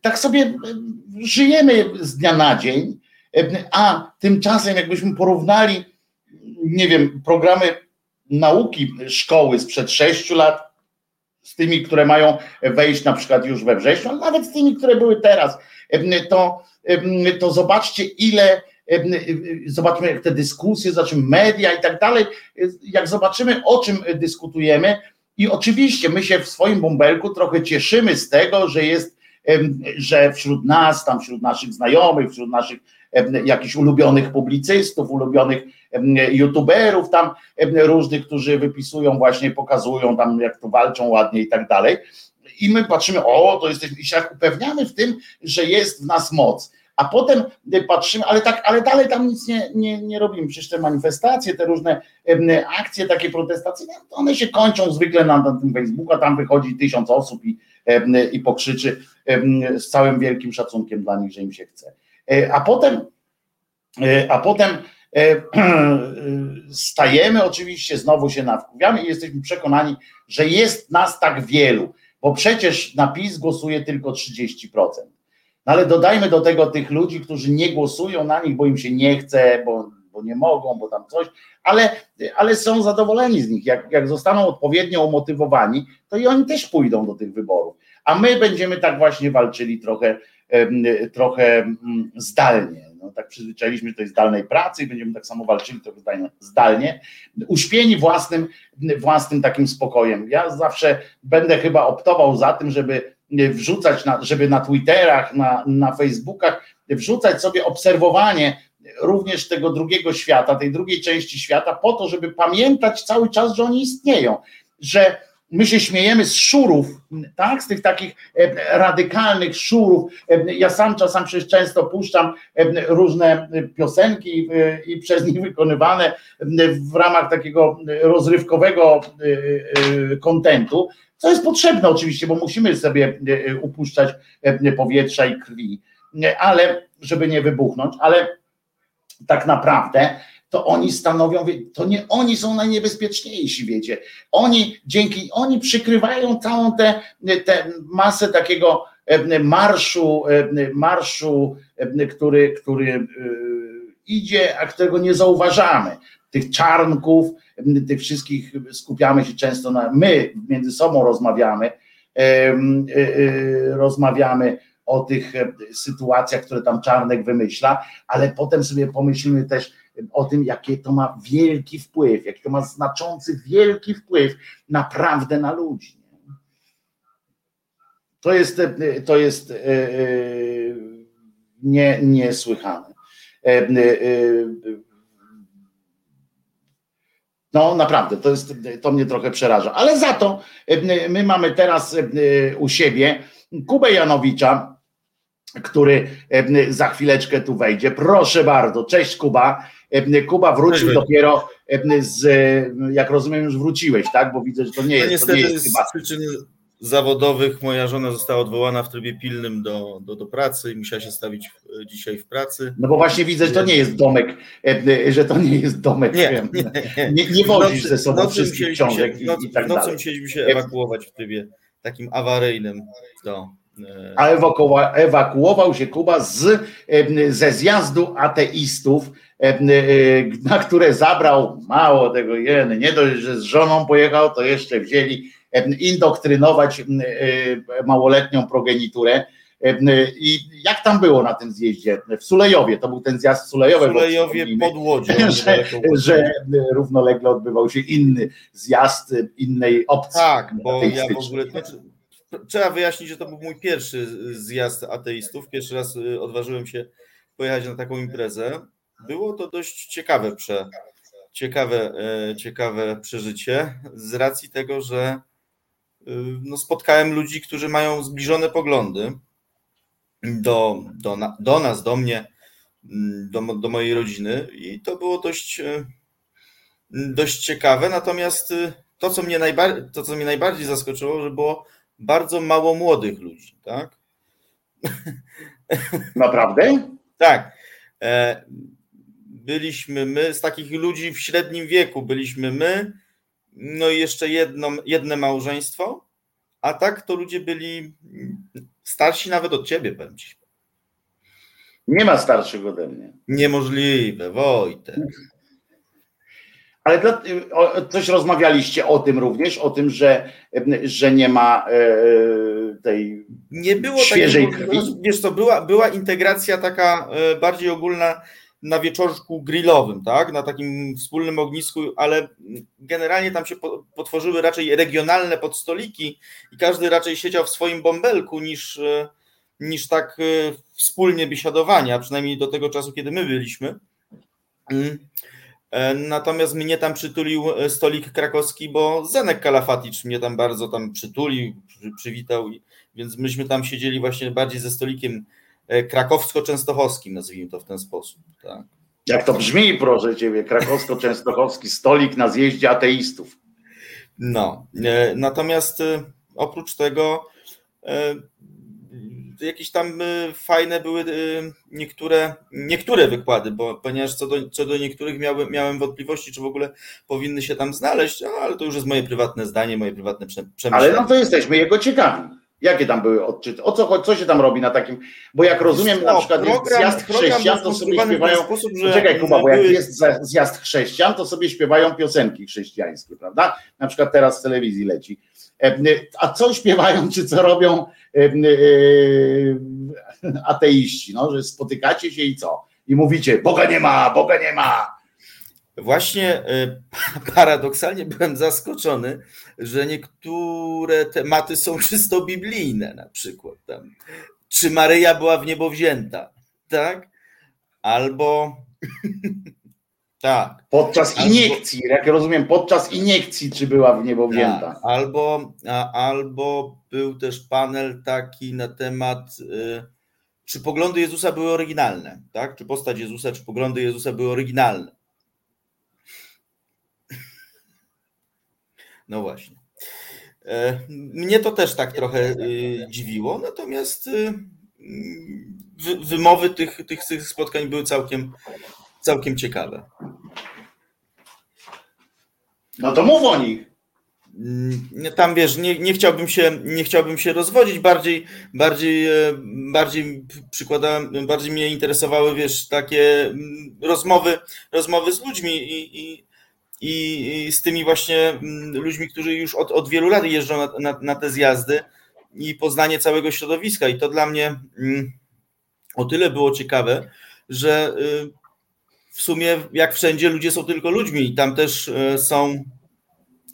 tak sobie żyjemy z dnia na dzień, a tymczasem jakbyśmy porównali, nie wiem, programy nauki szkoły sprzed sześciu lat z tymi, które mają wejść na przykład już we wrześniu, ale nawet z tymi, które były teraz, to, to zobaczcie, ile zobaczmy jak te dyskusje, zobaczymy media i tak dalej, jak zobaczymy o czym dyskutujemy. I oczywiście my się w swoim bąbelku trochę cieszymy z tego, że jest, że wśród nas, tam wśród naszych znajomych, wśród naszych jakichś ulubionych publicystów, ulubionych youtuberów tam różnych, którzy wypisują właśnie, pokazują tam jak to walczą ładnie i tak dalej. I my patrzymy, o, to jesteśmy, i się upewniamy w tym, że jest w nas moc a potem patrzymy, ale tak, ale dalej tam nic nie, nie, nie robimy. Przecież te manifestacje, te różne akcje takie protestacyjne, one się kończą zwykle na, na tym Facebooku, a tam wychodzi tysiąc osób i, i pokrzyczy z całym wielkim szacunkiem dla nich, że im się chce. E, a potem, e, a potem e, *clears throat* stajemy oczywiście, znowu się nawkuwiamy i jesteśmy przekonani, że jest nas tak wielu, bo przecież na PiS głosuje tylko 30%. No ale dodajmy do tego tych ludzi, którzy nie głosują na nich, bo im się nie chce, bo, bo nie mogą, bo tam coś, ale, ale są zadowoleni z nich. Jak, jak zostaną odpowiednio umotywowani, to i oni też pójdą do tych wyborów. A my będziemy tak właśnie walczyli trochę, trochę mm, zdalnie. No, tak przyzwyczailiśmy do tej zdalnej pracy i będziemy tak samo walczyli trochę zdalnie, uśpieni własnym, własnym takim spokojem. Ja zawsze będę chyba optował za tym, żeby wrzucać, na, żeby na Twitterach, na, na Facebookach wrzucać sobie obserwowanie również tego drugiego świata, tej drugiej części świata, po to, żeby pamiętać cały czas, że oni istnieją, że my się śmiejemy z szurów, tak, z tych takich e, radykalnych szurów. E, ja sam czasem przecież często puszczam e, różne piosenki i przez nich wykonywane w ramach takiego rozrywkowego kontentu, co jest potrzebne oczywiście, bo musimy sobie upuszczać powietrza i krwi, ale żeby nie wybuchnąć, ale tak naprawdę to oni stanowią, to nie oni są najniebezpieczniejsi, wiecie. Oni dzięki, oni przykrywają całą tę masę takiego e, marszu, e, marszu, e, który, który idzie, a którego nie zauważamy. Tych czarnków, tych wszystkich skupiamy się często na, my między sobą rozmawiamy, rozmawiamy o tych sytuacjach, które tam Czarnek wymyśla, ale potem sobie pomyślimy też, o tym, jakie to ma wielki wpływ, jaki to ma znaczący, wielki wpływ naprawdę na ludzi. To jest, to jest e, e, nie, niesłychane. E, no naprawdę, to, jest, to mnie trochę przeraża. Ale za to my mamy teraz u siebie Kubę Janowicza, który za chwileczkę tu wejdzie. Proszę bardzo, cześć Kuba. Kuba wrócił Cześć, dopiero z, jak rozumiem, już wróciłeś, tak? Bo widzę, że to nie jest. No niestety to nie jest z chyba... przyczyn zawodowych moja żona została odwołana w trybie pilnym do, do, do pracy i musiała się stawić dzisiaj w pracy. No bo właśnie widzę, że to nie jest domek, że to nie jest domek. Nie, nie, nie. nie, nie wozisz ze sobą wszystkich książek się, noc, i tak w nocy musieliśmy się ewakuować w trybie takim awaryjnym do, e, a ewakuował się Kuba z, ze zjazdu ateistów E, e, na które zabrał mało tego jeny, nie dość, że z żoną pojechał, to jeszcze wzięli e, indoktrynować małoletnią progeniturę. I jak tam było na tym zjeździe? W Sulejowie, to był ten zjazd w Sulejowie. W Sulejowie pod Łodzią. *laughs* Że, że równolegle odbywał się inny zjazd innej opcji. Tak, bo ja w ogóle... Trzeba wyjaśnić, że to był mój pierwszy zjazd ateistów. Pierwszy raz odważyłem się pojechać na taką imprezę było to dość ciekawe, prze, ciekawe, e, ciekawe przeżycie z racji tego, że e, no, spotkałem ludzi, którzy mają zbliżone poglądy do, do, do nas, do mnie, mm, do, do mojej rodziny i to było dość, e, dość ciekawe. Natomiast to co, mnie najbardziej, to, co mnie najbardziej zaskoczyło, że było bardzo mało młodych ludzi, tak? Naprawdę? tak byliśmy my, z takich ludzi w średnim wieku byliśmy my, no i jeszcze jedno, jedne małżeństwo, a tak to ludzie byli starsi nawet od ciebie, powiem ci. Nie ma starszych ode mnie. Niemożliwe, Wojtek. Ale dla, coś rozmawialiście o tym również, o tym, że, że nie ma e, tej nie było świeżej takiego, krwi. Wiesz co, była, była integracja taka e, bardziej ogólna na wieczorku grillowym, tak? Na takim wspólnym ognisku, ale generalnie tam się potworzyły raczej regionalne podstoliki i każdy raczej siedział w swoim bąbelku niż, e, niż tak wspólnie biesiadowania, przynajmniej do tego czasu, kiedy my byliśmy. Mm. E, natomiast mnie tam przytulił e, stolik krakowski, bo Zenek Kalafaticz mnie tam bardzo tam przytulił, przywitał, więc myśmy tam siedzieli właśnie bardziej ze stolikiem e, krakowsko-częstochowskim, nazwijmy to w ten sposób. Tak. Jak to brzmi, proszę ciebie, krakowsko-częstochowski *laughs* stolik na zjeździe ateistów. No, natomiast oprócz tego jakieś tam fajne były niektóre, niektóre wykłady, bo ponieważ co do, co do niektórych miałem, miałem wątpliwości, czy w ogóle powinny się tam znaleźć, no, ale to już jest moje prywatne zdanie, moje prywatne przemyślenie. Ale no to jesteśmy jego ciekawi. Jakie tam były odczyty? O co, co się tam robi na takim? Bo jak rozumiem, no, na przykład program, zjazd chrześcijan, to sobie śpiewają. Sposób, że Czekaj, Kuba, bo jak jest zjazd chrześcijan, to sobie śpiewają piosenki chrześcijańskie, prawda? Na przykład teraz w telewizji leci. E, a co śpiewają, czy co robią e, e, ateiści? No, że spotykacie się i co? I mówicie, Boga nie ma, Boga nie ma. Właśnie *laughs* paradoksalnie byłem zaskoczony, że niektóre tematy są *laughs* czysto biblijne, na przykład tam. Czy Maryja była w niebo wzięta, tak? Albo *laughs* tak. Podczas albo, iniekcji, jak rozumiem, podczas iniekcji, czy była w niebo tak, wzięta. Tak, albo, a, albo był też panel taki na temat, y, czy poglądy Jezusa były oryginalne, tak? Czy postać Jezusa, czy poglądy Jezusa były oryginalne. No właśnie. E, mnie to też tak trochę y, dziwiło, natomiast y, wymowy tych, tych, tych spotkań były całkiem, całkiem ciekawe. No to mów o nich. Mm, tam wiesz, nie, nie, chciałbym się, nie chciałbym się rozwodzić, bardziej, bardziej, e, bardziej przykładałem, bardziej mnie interesowały, wiesz, takie mm, rozmowy, rozmowy z ludźmi i, i, i z tymi właśnie mm, ludźmi, którzy już od, od wielu lat jeżdżą na, na, na te zjazdy i poznanie całego środowiska. I to dla mnie o tyle było ciekawe, że y, w sumie jak wszędzie ludzie są tylko ludźmi i tam też e, są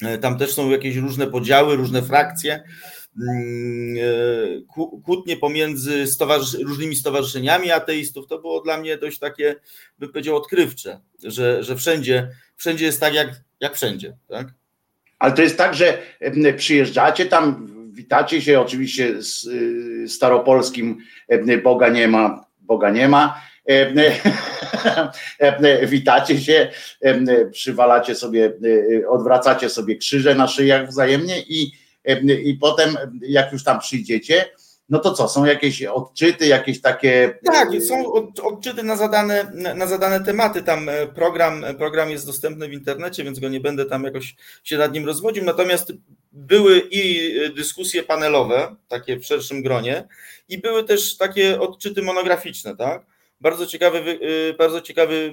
e, tam też są jakieś różne podziały, różne frakcje, mm, kłótnie pomiędzy różnymi stowarzyszeniami ateistów, to było dla mnie dość takie, bym powiedział, odkrywcze, że, że wszędzie, wszędzie jest tak jak, jak wszędzie. Tak? Ale to jest tak, że przyjeżdżacie tam, witacie się oczywiście z y, staropolskim Boga nie ma, Boga nie ma, *laughs* witacie się, przywalacie sobie, e, odwracacie sobie krzyże na szyjach wzajemnie i, i potem jak już tam przyjdziecie, no to co, są jakieś odczyty, jakieś takie. Tak, są odczyty na zadane, na zadane tematy. Tam e, program, program jest dostępny w internecie, więc go nie będę tam jakoś się nad nim rozwodził. Natomiast były i dyskusje panelowe, takie w szerszym gronie, i były też takie odczyty monograficzne, tak? Bardzo ciekawy, bardzo ciekawy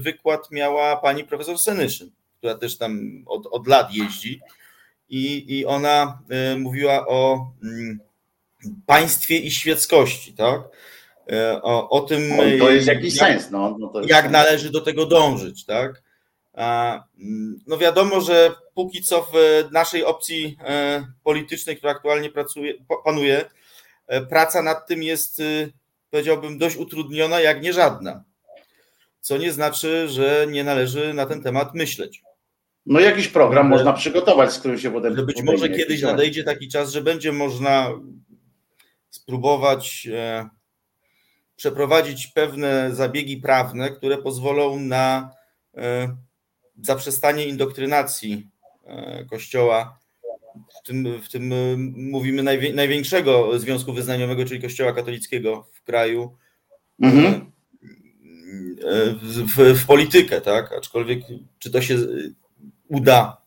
wykład miała pani profesor Senyszyn, która też tam od, od lat jeździ i, i ona y, mówiła o mm, państwie i świeckości, tak? O, o tym. to jest jakiś jak, sens, no. no jak sens. należy do tego dążyć, tak? Mm, no wiadomo, że póki co w naszej opcji e, politycznej, która aktualnie pracuje, panuje, e, praca nad tym jest powiedziałbym, dość utrudniona, jak nie żadna. Co nie znaczy, że nie należy na ten temat myśleć. No jakiś program można przygotować, z którym się potem... Że być może kiedyś nadejdzie taki czas, że będzie można spróbować e, przeprowadzić pewne zabiegi prawne, które pozwolą na e, zaprzestanie indoktrynacji e, Kościoła w tym, w tym y, mówimy największego związku wyznaniowego, czyli Kościoła katolickiego w kraju, mhm. Y, w, w, w, politykę, tak? Aczkolwiek czy to się uda,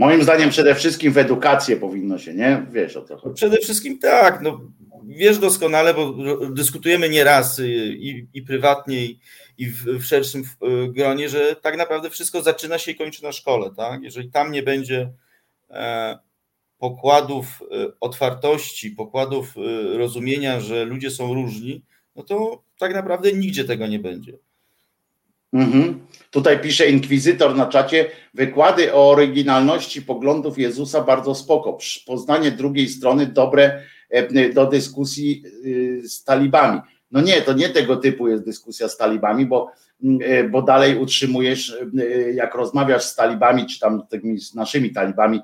Moim zdaniem przede wszystkim w edukację powinno się, nie? Wiesz o co chodzi. Przede wszystkim tak, no, wiesz doskonale, bo dyskutujemy nieraz i, i prywatnie, i, i w, w, szerszym gronie, że tak naprawdę wszystko zaczyna się i kończy na szkole. Tak? Jeżeli tam nie będzie e, pokładów e, otwartości, pokładów rozumienia, że ludzie są różni, no to tak naprawdę nigdzie tego nie będzie. Mhm. Tutaj pisze inkwizytor na czacie, wykłady o oryginalności poglądów Jezusa bardzo spoko. Poznanie drugiej strony dobre e, do dyskusji y, z talibami. No nie, to nie tego typu jest dyskusja z talibami, bo, mm, e, bo dalej utrzymujesz, e, jak rozmawiasz z talibami, czy tam z naszymi talibami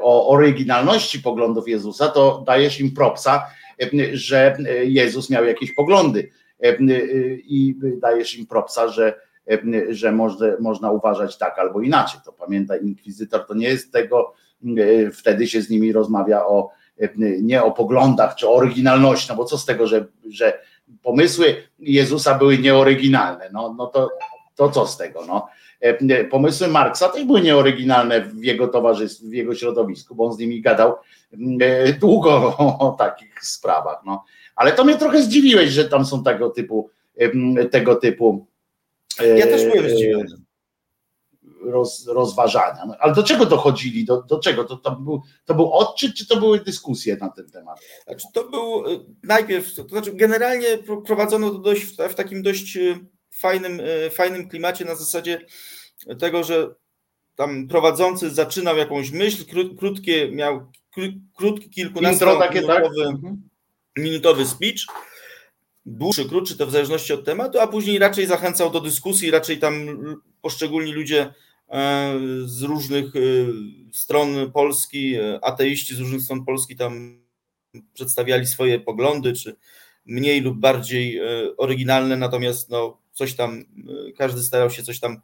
o oryginalności poglądów Jezusa, to dajesz im propsa, że Jezus miał jakieś poglądy i dajesz im propsa, że, że można, można uważać tak albo inaczej. To pamiętaj, inkwizytor to nie jest tego, wtedy się z nimi rozmawia o nie o poglądach czy o oryginalności, no bo co z tego, że, że pomysły Jezusa były nieoryginalne, no, no to, to co z tego, no. Pomysły Marksa też były nieoryginalne w jego towarzystwie, w jego środowisku, bo on z nimi gadał długo *laughs* o takich sprawach, no. Ale to mnie trochę zdziwiłeś, że tam są tego typu, tego typu. Ja też byłem zdziwiony. Roz, rozważania. No, ale do czego dochodzili? Do, do czego? To, to, był, to był odczyt, czy to były dyskusje na ten temat? Znaczy, to był e, najpierw, to znaczy generalnie prowadzono to dość, w takim dość e, fajnym, e, fajnym klimacie na zasadzie tego, że tam prowadzący zaczynał jakąś myśl, krótkie, miał krótki, kilkunastominutowy tak? Mhm minutowy speech, dłuższy, krótszy, to w zależności od tematu, a później raczej zachęcał do dyskusji, raczej tam poszczególni ludzie e, z różnych e, stron Polski, e, ateiści z różnych stron Polski tam przedstawiali swoje poglądy, czy mniej lub bardziej oryginalne, natomiast no, coś tam, każdy starał się coś tam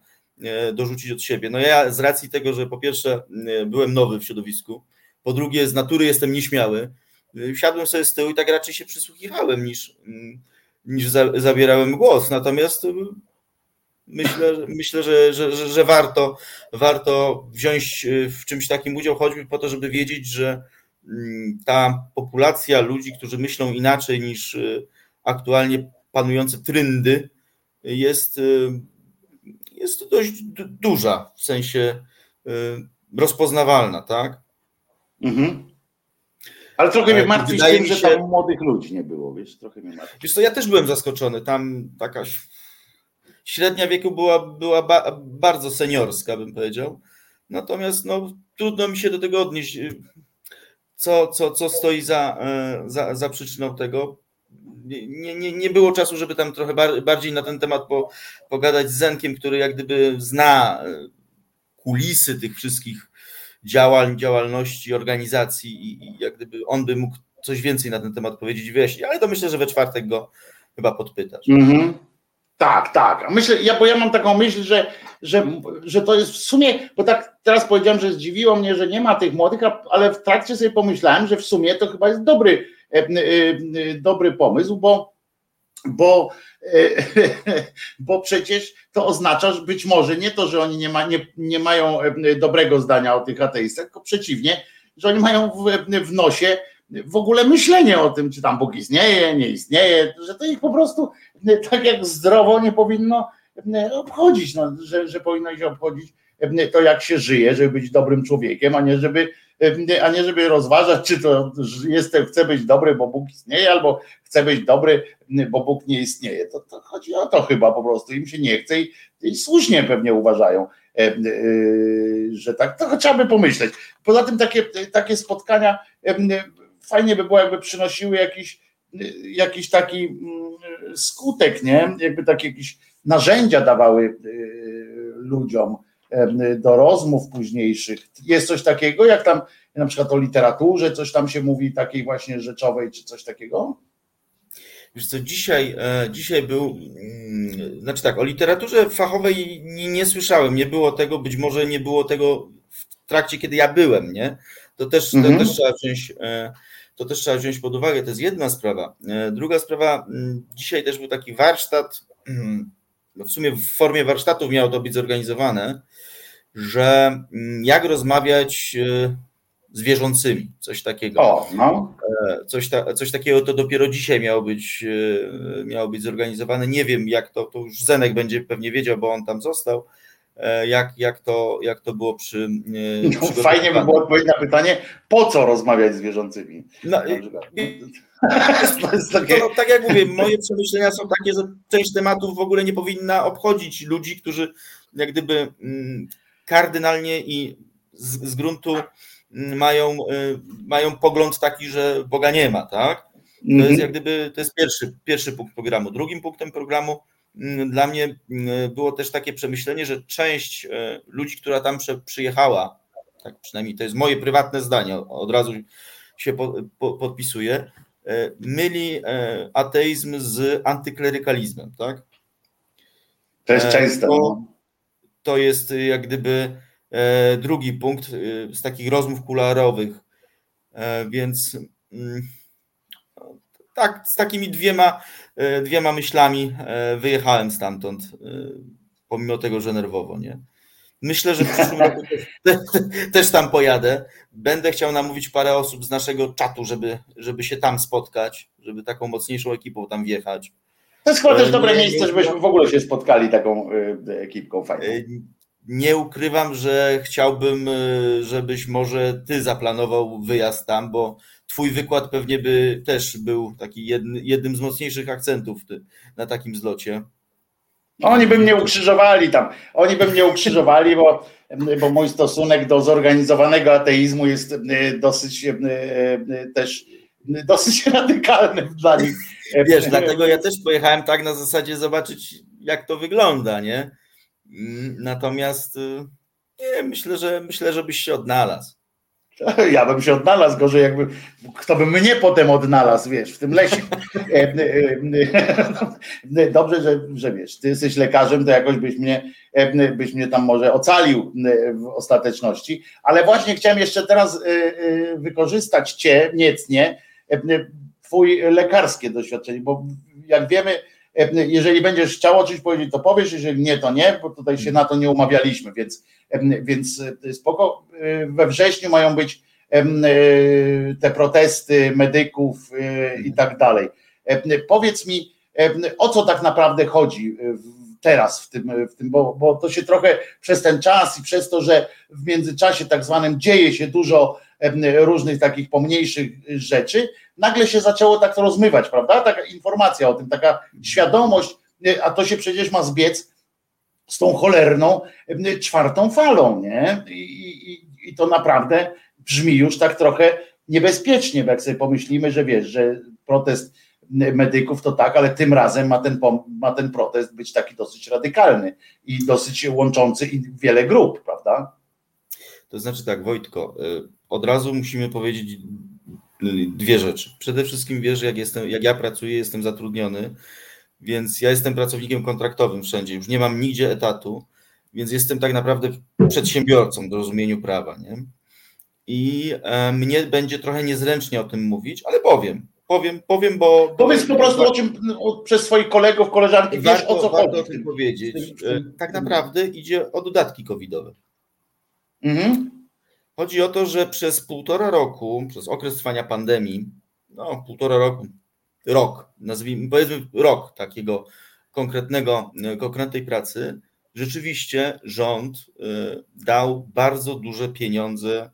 dorzucić od siebie. No ja z racji tego, że po pierwsze byłem nowy w środowisku, po drugie z natury jestem nieśmiały, siadłem sobie z tyłu i tak raczej się przysłuchiwałem niż, niż za, zabierałem głos. Natomiast y, myślę, myślę że, że, że, że, warto, warto wziąć y, w czymś takim udział, choćby po to, żeby wiedzieć, że mm, ta populacja ludzi, którzy myślą inaczej niż y, aktualnie panujące trendy, jest, jest dość duża, w sensie rozpoznawalna, tak? Mhm. Ale trochę mnie martwi tym, mi się... że tam młodych ludzi nie było, wiesz, trochę mnie martwi. Wiesz co, ja też byłem zaskoczony, tam taka średnia wieku była, była ba bardzo seniorska, bym powiedział. Natomiast no, trudno mi się do tego odnieść, co, co, co stoi za, e, za, za przyczyną tego. Nie, nie, nie było czasu, żeby tam trochę bardziej na ten temat po, pogadać z Zenkiem, który jak gdyby zna e, kulisy tych wszystkich działań, działalności, organizacji i, i jak gdyby on by mógł coś więcej na ten temat powiedzieć wyjaśnić, ale to myślę, że we czwartek go chyba podpytasz. Mm-hmm. Tak, tak. Myślę, ja, bo ja mam taką myśl, że, że, że to jest w sumie, bo tak teraz powiedziałem, że zdziwiło mnie, że nie ma tych młodych, ale w trakcie sobie pomyślałem, że w sumie to chyba jest dobry, e, e, e, dobry pomysł, bo bo, *laughs* bo przecież to oznacza, że być może nie to, że oni nie, ma, nie, nie mają dobrego zdania o tych ateistach, tylko przeciwnie, że oni mają w, w nosie w ogóle myślenie o tym, czy tam Bóg istnieje, nie istnieje, że to ich po prostu tak jak zdrowo nie powinno obchodzić, no, że, że powinno się obchodzić to, jak się żyje, żeby być dobrym człowiekiem, a nie żeby a nie żeby rozważać, czy to jestem, chcę być dobry, bo Bóg istnieje, albo chcę być dobry, bo Bóg nie istnieje. To, to chodzi o to chyba po prostu, im się nie chce i, i słusznie pewnie uważają, e, e, że tak, to trzeba by pomyśleć. Poza tym takie, takie spotkania e, fajnie by było, jakby przynosiły jakiś, jakiś taki mm, skutek, nie? Jakby takie jakieś narzędzia dawały ludziom do rozmów późniejszych. Jest coś takiego, jak tam na przykład o literaturze, coś tam się mówi takiej właśnie rzeczowej, czy coś takiego? Wiesz co, dzisiaj, e, dzisiaj był, mm, znaczy tak, o literaturze fachowej nie, nie słyszałem, nie było tego, być może nie było tego w trakcie, kiedy ja byłem, nie? To też, mhm. to też trzeba wziąć, e, to też trzeba wziąć pod uwagę, to jest jedna sprawa. E, druga sprawa, dzisiaj też był taki warsztat, mm, no w sumie w formie warsztatów miało to być zorganizowane że mm, jak rozmawiać e, z wierzącymi, coś takiego. O, no. E, coś, ta, coś takiego to dopiero dzisiaj miało być, e, miało być zorganizowane. Nie wiem, jak to, to już Zenek będzie pewnie wiedział, bo on tam został, jak, jak, to, jak to było przy. No, fajnie by było odpowiedzieć na pytanie, po co rozmawiać z wierzącymi? No, *laughs* takie... to, tak jak mówię, moje przemyślenia są takie, że część tematów w ogóle nie powinna obchodzić ludzi, którzy jak gdyby mm, kardynalnie i z, z gruntu mm, mają, y, mają pogląd taki, że Boga nie ma, tak? To jest mhm. jak gdyby, to jest pierwszy, pierwszy punkt programu. Drugim punktem programu mm, dla mnie było też takie przemyślenie, że część y, ludzi, która tam przyjechała, tak przynajmniej to jest moje prywatne zdanie, od razu się po, po, podpisuję, y, myli ateizm z antyklerykalizmem, tak? To jest często. To, no to jest y, jak gdyby e, drugi punkt y, z takich rozmów kularowych. E, więc mm, tak, z takimi dwiema, e, dwiema myślami wyjechałem stamtąd, pomimo tego, że nerwowo, nie? Myślę, że w przyszłym roku *laughs* też, tam pojadę. Będę chciał namówić parę osób z naszego czatu, żeby, żeby się tam spotkać, żeby taką mocniejszą ekipą tam wjechać. To jest chyba też dobre miejsce, żebyśmy w ogóle się spotkali taką y, ekipką fajną. Nie ukrywam, że chciałbym, y, żebyś może ty zaplanował wyjazd tam, bo twój wykład pewnie by też był taki jedny, jednym z mocniejszych akcentów na takim zlocie. Oni by mnie ukrzyżowali tam. Oni by mnie ukrzyżowali, bo, bo mój stosunek do zorganizowanego ateizmu jest dosyć też dosyć *laughs* radykalny dla nich. Wiesz, dlatego ja też pojechałem tak na zasadzie zobaczyć, jak to wygląda, nie? Mm, natomiast y, nie, myślę, że myślę, że byś się odnalazł. *laughs* Ja bym się odnalazł, gorzej jakby, kto by mnie potem odnalazł, wiesz, w tym lesie. *laughs* E, e, e, dobrze, że, że wiesz, ty jesteś lekarzem, to jakoś byś mnie, byś mnie tam może ocalił w ostateczności, ale właśnie chciałem jeszcze teraz wykorzystać cię niecnie, twój lekarskie doświadczenie, bo jak wiemy, jeżeli będziesz chciał czymś powiedzieć, to powiesz, jeżeli nie, to nie, bo tutaj się na to nie umawialiśmy, więc, więc spoko. We wrześniu mają być te protesty medyków i tak dalej. Powiedz mi, o co tak naprawdę chodzi teraz w tym, w tym bo, bo to się trochę przez ten czas i przez to, że w międzyczasie tak zwanym dzieje się dużo różnych takich pomniejszych rzeczy, nagle się zaczęło tak rozmywać, prawda? Taka informacja o tym, taka świadomość, a to się przecież ma zbiec z tą cholerną czwartą falą, nie? I, i, i to naprawdę brzmi już tak trochę niebezpiecznie, jak sobie pomyślimy, że wiesz, że protest medyków to tak, ale tym razem ma ten, ma ten protest być taki dosyć radykalny i dosyć łączący wiele grup, prawda? To znaczy tak, Wojtko, y, od razu musimy powiedzieć dwie rzeczy. Przede wszystkim wiesz, jak, jestem, jak ja pracuję, jestem zatrudniony, więc ja jestem pracownikiem kontraktowym wszędzie, już nie mam nigdzie etatu, więc jestem tak naprawdę przedsiębiorcą w rozumieniu prawa. Nie? I e, mnie będzie trochę niezręcznie o tym mówić, ale powiem. Powiem, powiem bo. Powiedz po prostu o czym o, przez swoich kolegów, koleżanki, wiesz warto, o co warto chodzi. o tym powiedzieć. E, tak naprawdę idzie o dodatki covidowe. Mhm. Chodzi o to, że przez półtora roku, przez okres trwania pandemii, no półtora roku, rok, nazwijmy, powiedzmy rok takiego konkretnego, konkretnej pracy, rzeczywiście rząd y, dał bardzo duże pieniądze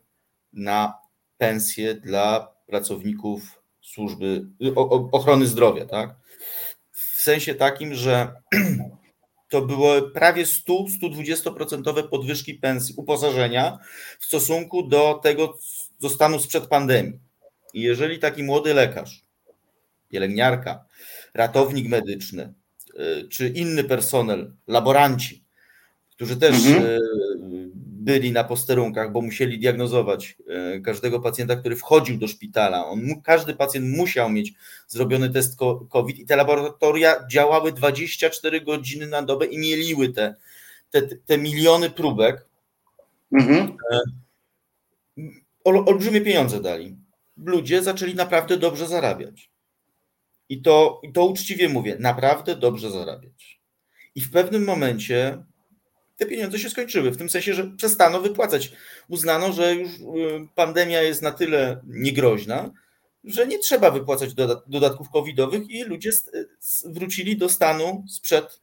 na pensje dla pracowników służby ochrony zdrowia, tak? W sensie takim, że *clears throat* to były prawie 100-120% podwyżki pensji, uposażenia w stosunku do tego, do stanu sprzed pandemii. I jeżeli taki młody lekarz, pielęgniarka, ratownik medyczny, y, czy inny personel, laboranci, którzy też mhm. Byli na posterunkach, bo musieli diagnozować e, każdego pacjenta, który wchodził do szpitala. On, każdy pacjent musiał mieć zrobiony test COVID i te laboratoria działały 24 godziny na dobę i mieliły te, te, te miliony próbek. Mhm. E, olbrzymie pieniądze dali. Ludzie zaczęli naprawdę dobrze zarabiać. I to, I to uczciwie mówię, naprawdę dobrze zarabiać. I w pewnym momencie te pieniądze się skończyły, w tym sensie, że przestano wypłacać. Uznano, że już y, pandemia jest na tyle niegroźna, że nie trzeba wypłacać dodatków covidowych i ludzie wrócili do stanu sprzed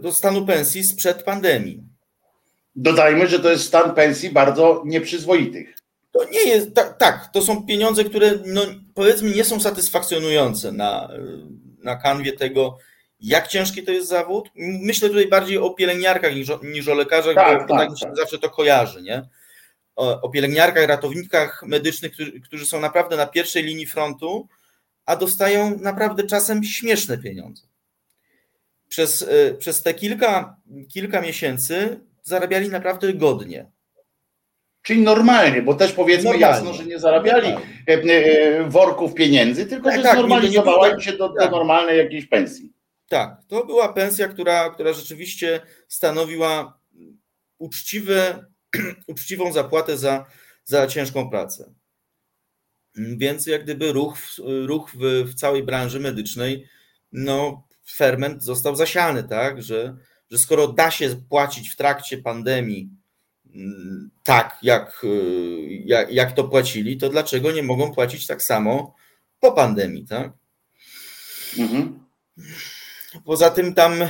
do stanu pensji sprzed pandemii. Dodajmy, że to jest stan pensji bardzo nieprzyzwoitych. To nie jest, tak, tak to są pieniądze, które no, powiedzmy nie są satysfakcjonujące na, na kanwie tego, jak ciężki to jest zawód. Myślę tutaj bardziej o pielęgniarkach niż o, niż o lekarzach, tak, bo tak, tak, tak. zawsze to kojarzy, nie? O, o pielęgniarkach, ratownikach medycznych, którzy, którzy są naprawdę na pierwszej linii frontu, a dostają naprawdę czasem śmieszne pieniądze. Przez, e, przez te kilka, kilka miesięcy zarabiali naprawdę godnie. Czyli normalnie, bo też powiedzmy normalnie. jasno, że nie zarabiali e, worków pieniędzy, tylko tak, że tak, znormalizowała się do, tak. do normalnej jakiejś pensji. Tak, to była pensja, która, która rzeczywiście stanowiła uczciwe, *clears throat* uczciwą zapłatę za, za ciężką pracę. Więc jak gdyby ruch, ruch w, w całej branży medycznej, no ferment został zasiany, tak, że, że skoro da się płacić w trakcie pandemii mm, tak, jak, y, jak, jak to płacili, to dlaczego nie mogą płacić tak samo po pandemii, tak? Mhm. Poza tym tam e,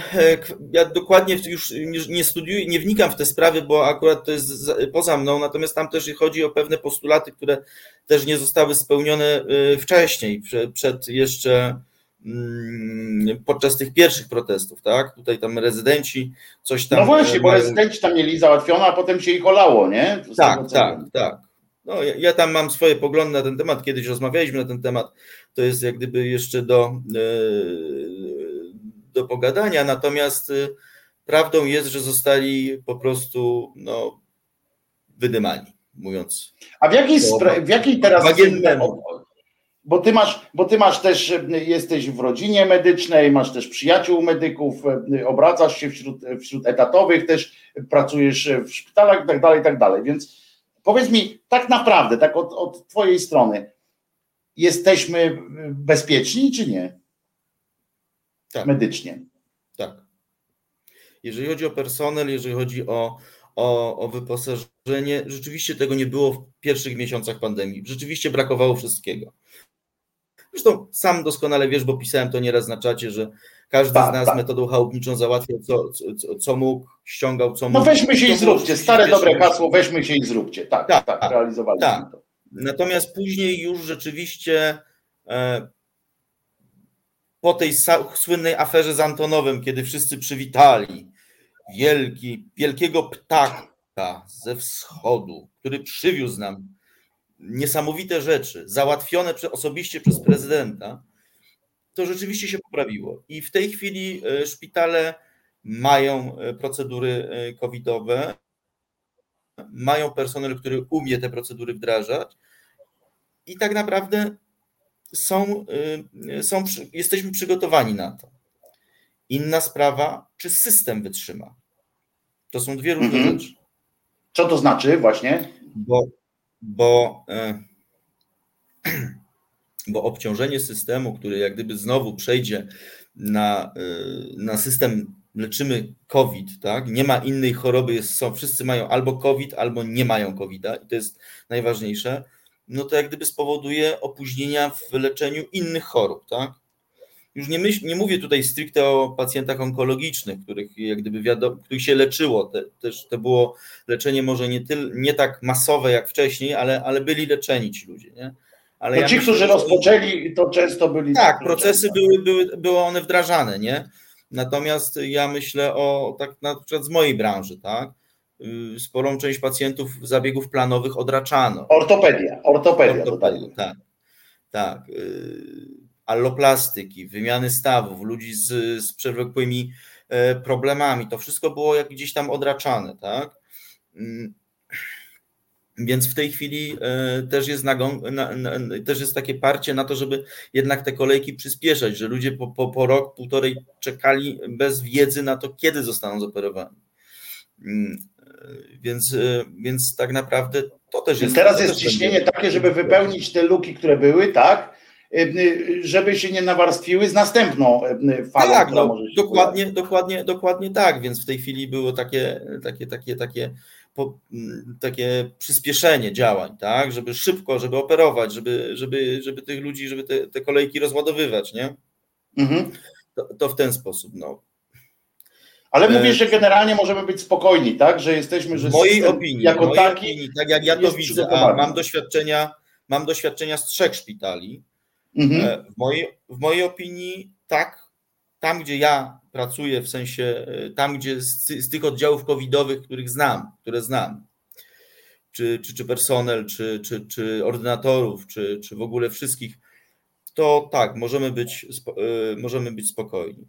ja dokładnie już nie studiuję, nie wnikam w te sprawy, bo akurat to jest poza mną, natomiast tam też chodzi o pewne postulaty, które też nie zostały spełnione e, wcześniej, przed jeszcze mm, podczas tych pierwszych protestów, tak? Tutaj tam rezydenci coś tam. No właśnie, bo rezydenci tam mieli załatwione, a potem się ich olało, nie? Z tak, tak, tak. No, ja, ja, tam mam swoje poglądy na ten temat, kiedyś rozmawialiśmy na ten temat, to jest jak gdyby jeszcze do, do pogadania, natomiast y, prawdą jest, że zostali po prostu no, wydymani, mówiąc. A w jakiej, spra- w jakiej teraz bo ty masz, bo ty masz też, jesteś w rodzinie medycznej, masz też przyjaciół medyków, obracasz się wśród, wśród etatowych, też pracujesz w szpitalach i tak dalej, i tak dalej. Więc powiedz mi tak naprawdę, tak od, od twojej strony, jesteśmy bezpieczni czy nie? Tak. medycznie. Tak. Jeżeli chodzi o personel, jeżeli chodzi o, o, o wyposażenie, rzeczywiście tego nie było w pierwszych miesiącach pandemii. Rzeczywiście brakowało wszystkiego. Zresztą sam doskonale wiesz, bo pisałem to nieraz na czacie, że każdy tak, z nas tak. metodą chałupniczą załatwiał co, co, co mógł, ściągał co no mógł. No weźmy się i zróbcie, stare dobre hasło, weźmy się i zróbcie. Tak, tak, tak, tak realizowaliśmy tak. to. Natomiast później już rzeczywiście e, po tej słynnej aferze z Antonowem, kiedy wszyscy przywitali wielki, wielkiego ptaka ze wschodu, który przywiózł nam niesamowite rzeczy, załatwione osobiście przez prezydenta, to rzeczywiście się poprawiło. I w tej chwili e, szpitale mają e, procedury e, covidowe, mają personel, który umie te procedury wdrażać i tak naprawdę są, y, są, jesteśmy przygotowani na to. Inna sprawa, czy system wytrzyma. To są dwie różne mhm. rzeczy. Co to znaczy właśnie? Bo, bo, e, *clears throat* bo obciążenie systemu, który jak gdyby znowu przejdzie na, na system leczymy COVID, tak? Nie ma innej choroby, jest, są, wszyscy mają albo COVID, albo nie mają COVID-a i to jest najważniejsze no to jak gdyby spowoduje opóźnienia w leczeniu innych chorób, tak? Już nie, myśl, nie mówię tutaj stricte o pacjentach onkologicznych, których jak gdyby wiadomo, których się leczyło. Te, też to było leczenie może nie, tyl, nie tak masowe jak wcześniej, ale, ale byli leczeni ci ludzie, nie? Ale no ja ci, myślę, którzy rozpoczęli, to często byli. Tak, procesy były, były, były one wdrażane, nie? Natomiast ja myślę o tak na przykład z mojej branży, tak? Y, sporą część pacjentów zabiegów planowych odraczano. Ortopedia, ortopedia. ortopedia tak, tak. Y, alloplastyki, wymiany stawów, ludzi z, z przewlekłymi e, problemami, to wszystko było jak gdzieś tam odraczane, tak? Mm, więc w tej chwili e, też jest, nagon, na, na, też jest takie parcie na to, żeby jednak te kolejki przyspieszać, że ludzie po, po, po rok, półtorej czekali bez wiedzy na to, kiedy zostaną zoperowani. Mm, więc, e, więc tak naprawdę to też jest. Teraz jest ciśnienie takie, żeby wypełnić te luki, które były, tak? żeby się nie nawarstwiły z następną falą. Tak, no, dokładnie, dokładnie, dokładnie tak, więc w tej chwili było takie, takie, takie, takie po, takie przyspieszenie działań, tak, żeby szybko, żeby operować, żeby, żeby, żeby tych ludzi, żeby te, te kolejki rozładowywać, nie? Mhm. To, to, w ten sposób, no. Ale mówisz, że generalnie możemy być spokojni, tak? Że jesteśmy, że w mojej opinii, jako mojej taki opinii, tak jak ja to widzę, a mam doświadczenia, mam doświadczenia z trzech szpitali. Mhm. E, w, mojej, w mojej opinii tak, tam gdzie ja pracuję, w sensie e, tam gdzie z, z tych oddziałów covidowych, których znam, które znam, czy, czy, czy personel, czy, czy, czy ordynatorów, czy, czy w ogóle wszystkich, to tak, możemy być, e, możemy być spokojni.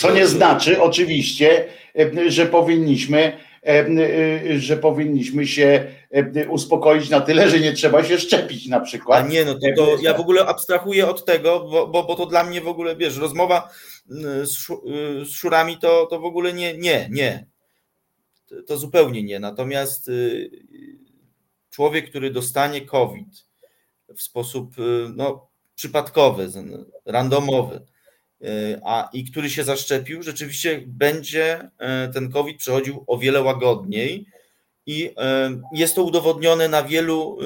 Co nie znaczy oczywiście, e, że powinniśmy, e, e, że powinniśmy się uspokoić na tyle, że nie trzeba się szczepić na przykład. A nie, no to, to ja w ogóle abstrahuję od tego, bo, bo, bo to dla mnie w ogóle, wiesz, rozmowa z, z szurami to, to w ogóle nie, nie, nie. To zupełnie nie. Natomiast człowiek, który dostanie COVID w sposób no, przypadkowy, randomowy, a, i który się zaszczepił, rzeczywiście będzie e, ten COVID przechodził o wiele łagodniej i e, jest to udowodnione na wielu,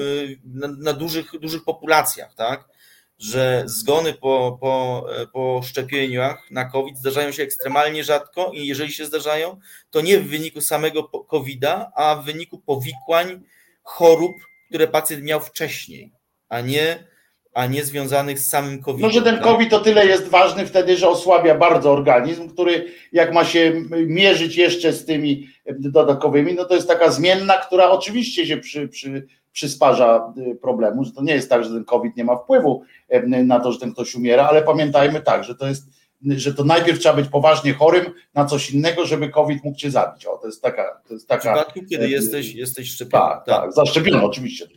na, na dużych, dużych populacjach, tak? że zgony po, po, po szczepieniach na COVID zdarzają się ekstremalnie rzadko i jeżeli się zdarzają, to nie w wyniku samego COVID-a, a w wyniku powikłań, chorób, które pacjent miał wcześniej, a nie a nie związanych z samym COVID. No, że ten tak? COVID o tyle jest ważny wtedy, że osłabia bardzo organizm, który jak ma się mierzyć jeszcze z tymi dodatkowymi, no to jest taka zmienna, która oczywiście się przy, przy, przysparza y, problemu, że to nie jest tak, że ten COVID nie ma wpływu na to, że ten ktoś umiera, ale pamiętajmy tak, że to jest że to najpierw trzeba być poważnie chorym na coś innego, żeby COVID mógł cię zabić. O, to jest taka. To jest taka w przypadku, kiedy jesteś, jesteś szczepiony. Tak, tak, tak zaszczepiony oczywiście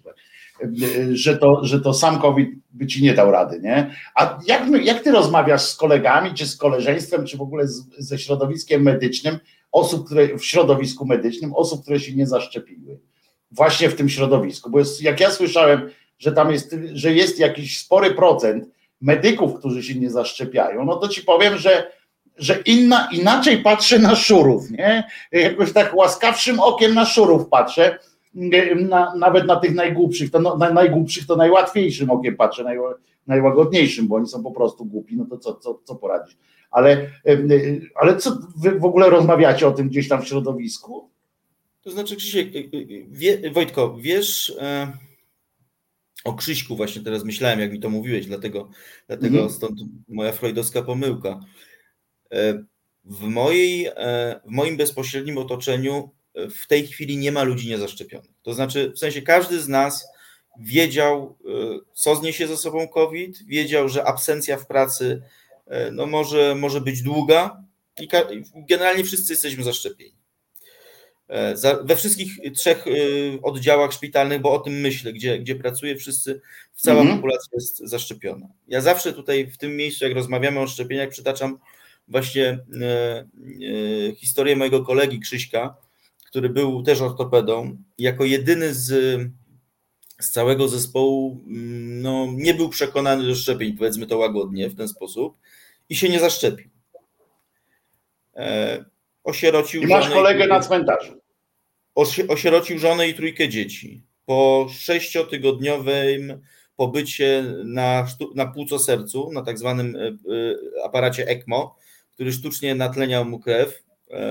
że to, że to sam COVID by ci nie dał rady, nie? A jak, jak ty rozmawiasz z kolegami, czy z koleżeństwem, czy w ogóle z, ze środowiskiem medycznym, osób, które w środowisku medycznym, osób, które się nie zaszczepiły? Właśnie w tym środowisku, bo jest, jak ja słyszałem, że tam jest, że jest jakiś spory procent medyków, którzy się nie zaszczepiają, no to ci powiem, że, że inna, inaczej patrzę na szurów, nie? Jakoś tak łaskawszym okiem na szurów patrzę, na, nawet na tych najgłupszych, to no, na najgłupszych to najłatwiejszym okiem patrzę, naj, najłagodniejszym, bo oni są po prostu głupi, no to co, co, co poradzić. Ale, ale co wy w ogóle rozmawiacie o tym gdzieś tam w środowisku? To znaczy, Krzysiek, y, y, y, wie, Wojtko, wiesz e, o Krzyśku właśnie teraz myślałem, jak mi to mówiłeś, dlatego, dlatego mhm. stąd moja freudowska pomyłka. E, w, mojej, e, w moim bezpośrednim otoczeniu w tej chwili nie ma ludzi niezaszczepionych. To znaczy, w sensie każdy z nas wiedział, e, co zniesie ze sobą COVID, wiedział, że absencja w pracy e, no może, może być długa i generalnie wszyscy jesteśmy zaszczepieni. E, we wszystkich trzech oddziałach szpitalnych, bo o tym myślę, gdzie, gdzie pracuję, wszyscy, cała mhm. populacja jest zaszczepiona. Ja zawsze tutaj w tym miejscu, jak rozmawiamy o szczepieniach, przytaczam właśnie historię mojego kolegi Krzyśka, który był też ortopedą, jako jedyny z, z całego zespołu mm, no, nie był przekonany do szczepień, powiedzmy to łagodnie w ten sposób, i się nie zaszczepił. E, osierocił I masz kolegę i, na cmentarzu. Osierocił żonę i trójkę dzieci. Po sześciotygodniowym pobycie na, na płuco-sercu, na tak zwanym e, e, aparacie ECMO, który sztucznie natleniał mu krew,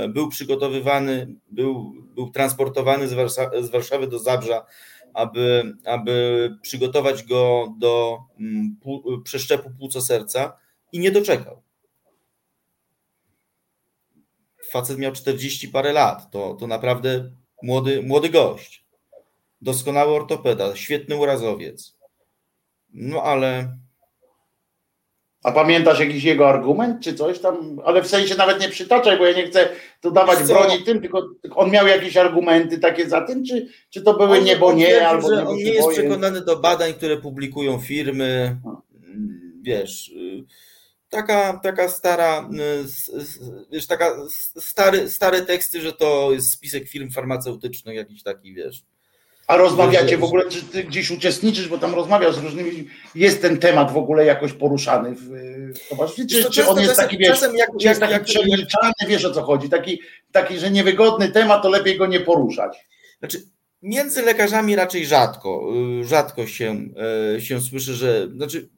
był przygotowywany, był, był transportowany z, Warsza z Warszawy do Zabrza, aby, aby przygotować go do mm, pół, przeszczepu płuco-serca i nie doczekał. Facet miał 40 parę lat, to, to naprawdę młody, młody gość. Doskonały ortopeda, świetny urazowiec. No ale a pamiętasz jakiś jego argument, czy coś tam? Ale w sensie nawet nie przytaczaj, bo ja nie chcę tu dawać broni tym, tylko on miał jakieś argumenty takie za tym, czy, czy to były nie, bo nie, albo nie, on nie jest przekonany do badań, które publikują firmy. Wiesz, taka, taka stara, wiesz, taka stary, stare teksty, że to jest spisek firm farmaceutycznych, jakiś taki, wiesz. A rozmawiacie w ogóle, czy ty gdzieś uczestniczysz, bo tam rozmawiasz z różnymi, jest ten temat w ogóle jakoś poruszany w, w towarzystwie, czy, czy on jest taki, wiesz, jak, czy jest taki jak, przemilczany, wiesz o co chodzi, taki, taki, że niewygodny temat, to lepiej go nie poruszać. Znaczy, między lekarzami raczej rzadko, y, rzadko się, y, się słyszy, że, znaczy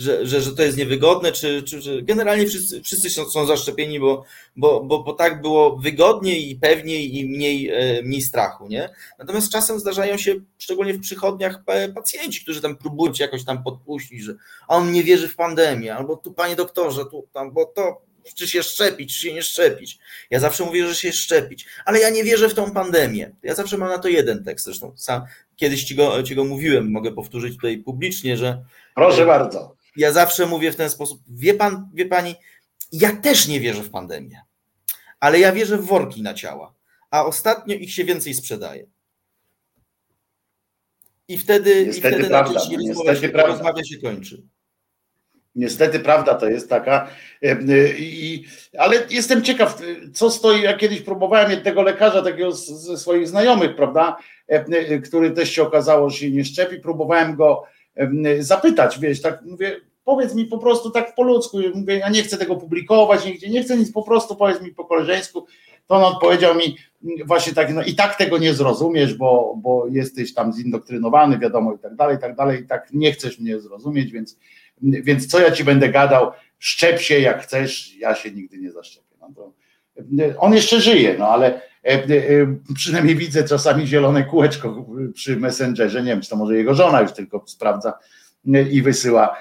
że, że, że to jest niewygodne, czy, czy, czy generalnie wszyscy, wszyscy są, są zaszczepieni, bo, bo, bo, bo tak było wygodniej i pewniej i mniej, e, mniej strachu, nie? Natomiast czasem zdarzają się, szczególnie w przychodniach, pacjenci, którzy tam próbują się jakoś tam podpuścić, że on nie wierzy w pandemię, albo tu panie doktorze, tu tam, bo to czy się szczepić, czy się nie szczepić. Ja zawsze mówię, że się szczepić, ale ja nie wierzę w tą pandemię. Ja zawsze mam na to jeden tekst, zresztą sam kiedyś ci go, ci go mówiłem, mogę powtórzyć tutaj publicznie, że. Proszę bardzo ja zawsze mówię w ten sposób, wie pan, wie pani, ja też nie wierzę w pandemię, ale ja wierzę w worki na ciała, a ostatnio ich się więcej sprzedaje. I wtedy, niestety i wtedy prawda, niestety prawda. rozmawia się kończy. Niestety prawda to jest taka, i, ale jestem ciekaw, co stoi, ja kiedyś próbowałem jednego lekarza, takiego ze swoich znajomych, prawda, który też się okazało, że się nie szczepi, próbowałem go zapytać, wiesz, tak mówię, powiedz mi po prostu tak po ludzku, mówię, ja nie chcę tego publikować nigdzie, nie chcę nic, po prostu powiedz mi po koleżeńsku, to on odpowiedział mi właśnie tak, no i tak tego nie zrozumiesz, bo, bo jesteś tam zindoktrynowany, wiadomo i tak dalej, i tak dalej, i tak nie chcesz mnie zrozumieć, więc, więc co ja ci będę gadał, szczep się jak chcesz, ja się nigdy nie zaszczepię. No to, on jeszcze żyje, no ale przynajmniej widzę czasami zielone kółeczko przy Messengerze, nie wiem, czy to może jego żona już tylko sprawdza e, i wysyła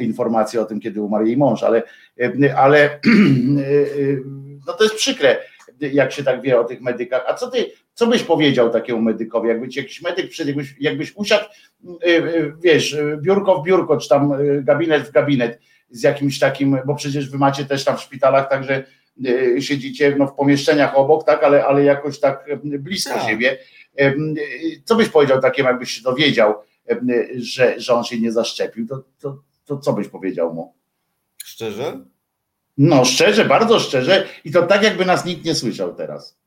informacje o tym, kiedy umarł jej mąż, ale, ale *clears throat* no to jest przykre, jak się tak wie o tych medykach. A co ty, co byś powiedział takiemu medykowi, jakby ci jakiś medyk przyszedł, jakbyś, jakbyś usiadł, wiesz, biurko w biurko, czy tam gabinet w gabinet z jakimś takim, bo przecież wy macie też tam w szpitalach także E, siedzicie no, w pomieszczeniach obok, tak, ale, ale jakoś tak e, blisko tak. siebie. E, co byś powiedział takiemu, jakbyś się dowiedział, że, że on się nie zaszczepił, to, to, to co byś powiedział mu? Szczerze? No, szczerze, bardzo szczerze i to tak, jakby nas nikt nie słyszał teraz.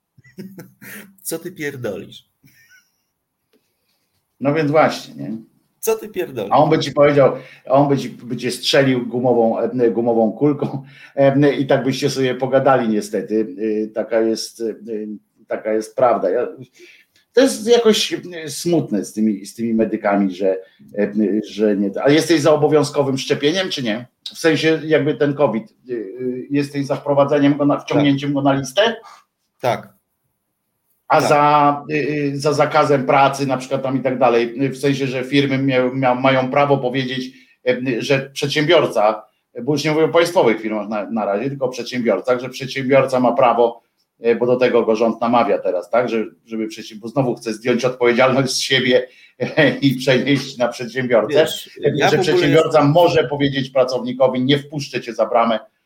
Co ty pierdolisz? No więc właśnie, nie? Co ty pierdolisz? A on by ci powiedział, on by, ci, by cię strzelił gumową, e, gumową kulką e, i tak byście sobie pogadali niestety. E, taka jest, taka jest prawda. Ja, to jest jakoś smutne z tymi, z tymi medykami, że, że nie. A jesteś za obowiązkowym szczepieniem, czy nie? W sensie jakby ten COVID. Jesteś za wprowadzeniem go, na, wciągnięciem tak. go na listę? Tak a tak. za, y, y, za zakazem pracy na przykład tam i tak dalej, w sensie, że firmy mia, mają prawo powiedzieć, y, że przedsiębiorca, bo już nie mówię o państwowych firmach na, na razie, tylko o przedsiębiorcach, że przedsiębiorca ma prawo, bo do tego go rząd namawia teraz, tak, że, żeby bo znowu chce zdjąć odpowiedzialność z siebie *laughs* i przenieść na przedsiębiorcę, Wiesz, ja że przedsiębiorca może powiedzieć pracownikowi, nie wpuszczę cię za bramę, E,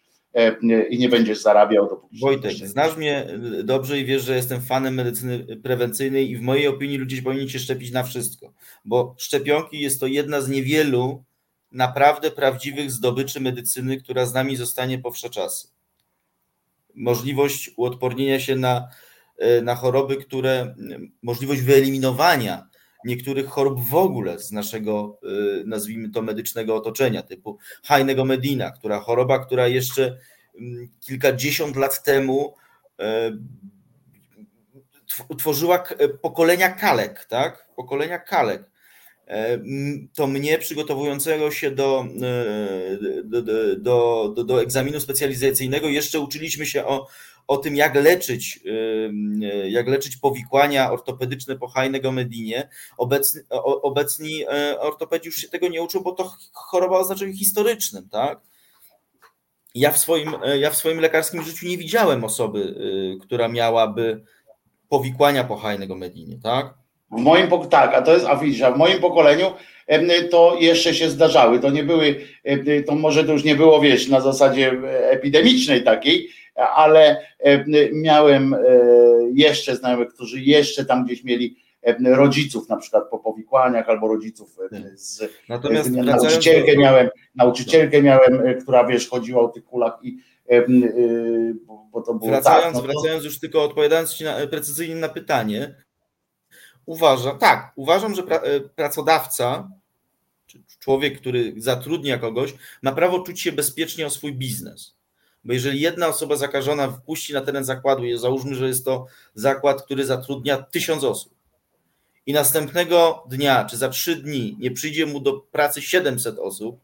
i nie będziesz zarabiał dopóki Wojtek, znasz mnie dobrze i wiesz, że jestem fanem medycyny prewencyjnej i w mojej opinii ludzie powinni się szczepić na wszystko, bo szczepionki jest to jedna z niewielu naprawdę prawdziwych zdobyczy medycyny, która z nami zostanie po wsze czasy. Możliwość uodpornienia się na, e, na choroby, które, możliwość wyeliminowania niektórych chorób w ogóle z naszego, y, nazwijmy to, medycznego otoczenia, typu Hajnego Medina, która choroba, która jeszcze mm, kilkadziesiąt lat temu e, pokolenia kalek, tak? Pokolenia kalek. E, to mnie przygotowującego się do, e, do, do, do, do egzaminu specjalizacyjnego jeszcze uczyliśmy się o o tym, jak leczyć, jak leczyć powikłania ortopedyczne po Hajnego Medinie. Obecni, obecni e, ortopedzi już się tego nie uczą, bo to choroba o znaczeniu historycznym, tak? Ja w, swoim, e, ja w swoim lekarskim życiu nie widziałem osoby, e, która miałaby powikłania po Hajnego Medinie, tak? W moim tak, a to jest, a widzisz, a w moim pokoleniu to jeszcze się zdarzały. To nie były, to może to już nie było, wiesz, na zasadzie epidemicznej takiej, ale e, miałem e, jeszcze znajomych, którzy jeszcze tam gdzieś mieli e, rodziców na przykład po powikłaniach albo rodziców z Natomiast nauczycielkę miałem, nauczycielkę miałem, która wiesz, chodziła o tych kulach i bo to było wracając, tak, no to... wracając już tylko odpowiadając ci na, precyzyjnie na pytanie, uważam, tak, uważam, że pra, pracodawca, czy człowiek, który zatrudnia kogoś, ma prawo czuć się bezpiecznie o swój biznes. Bo jeżeli jedna osoba zakażona wpuści na teren zakładu, załóżmy, że jest to zakład, który zatrudnia tysiąc osób, i następnego dnia, czy za trzy dni nie przyjdzie mu do pracy 700 osób,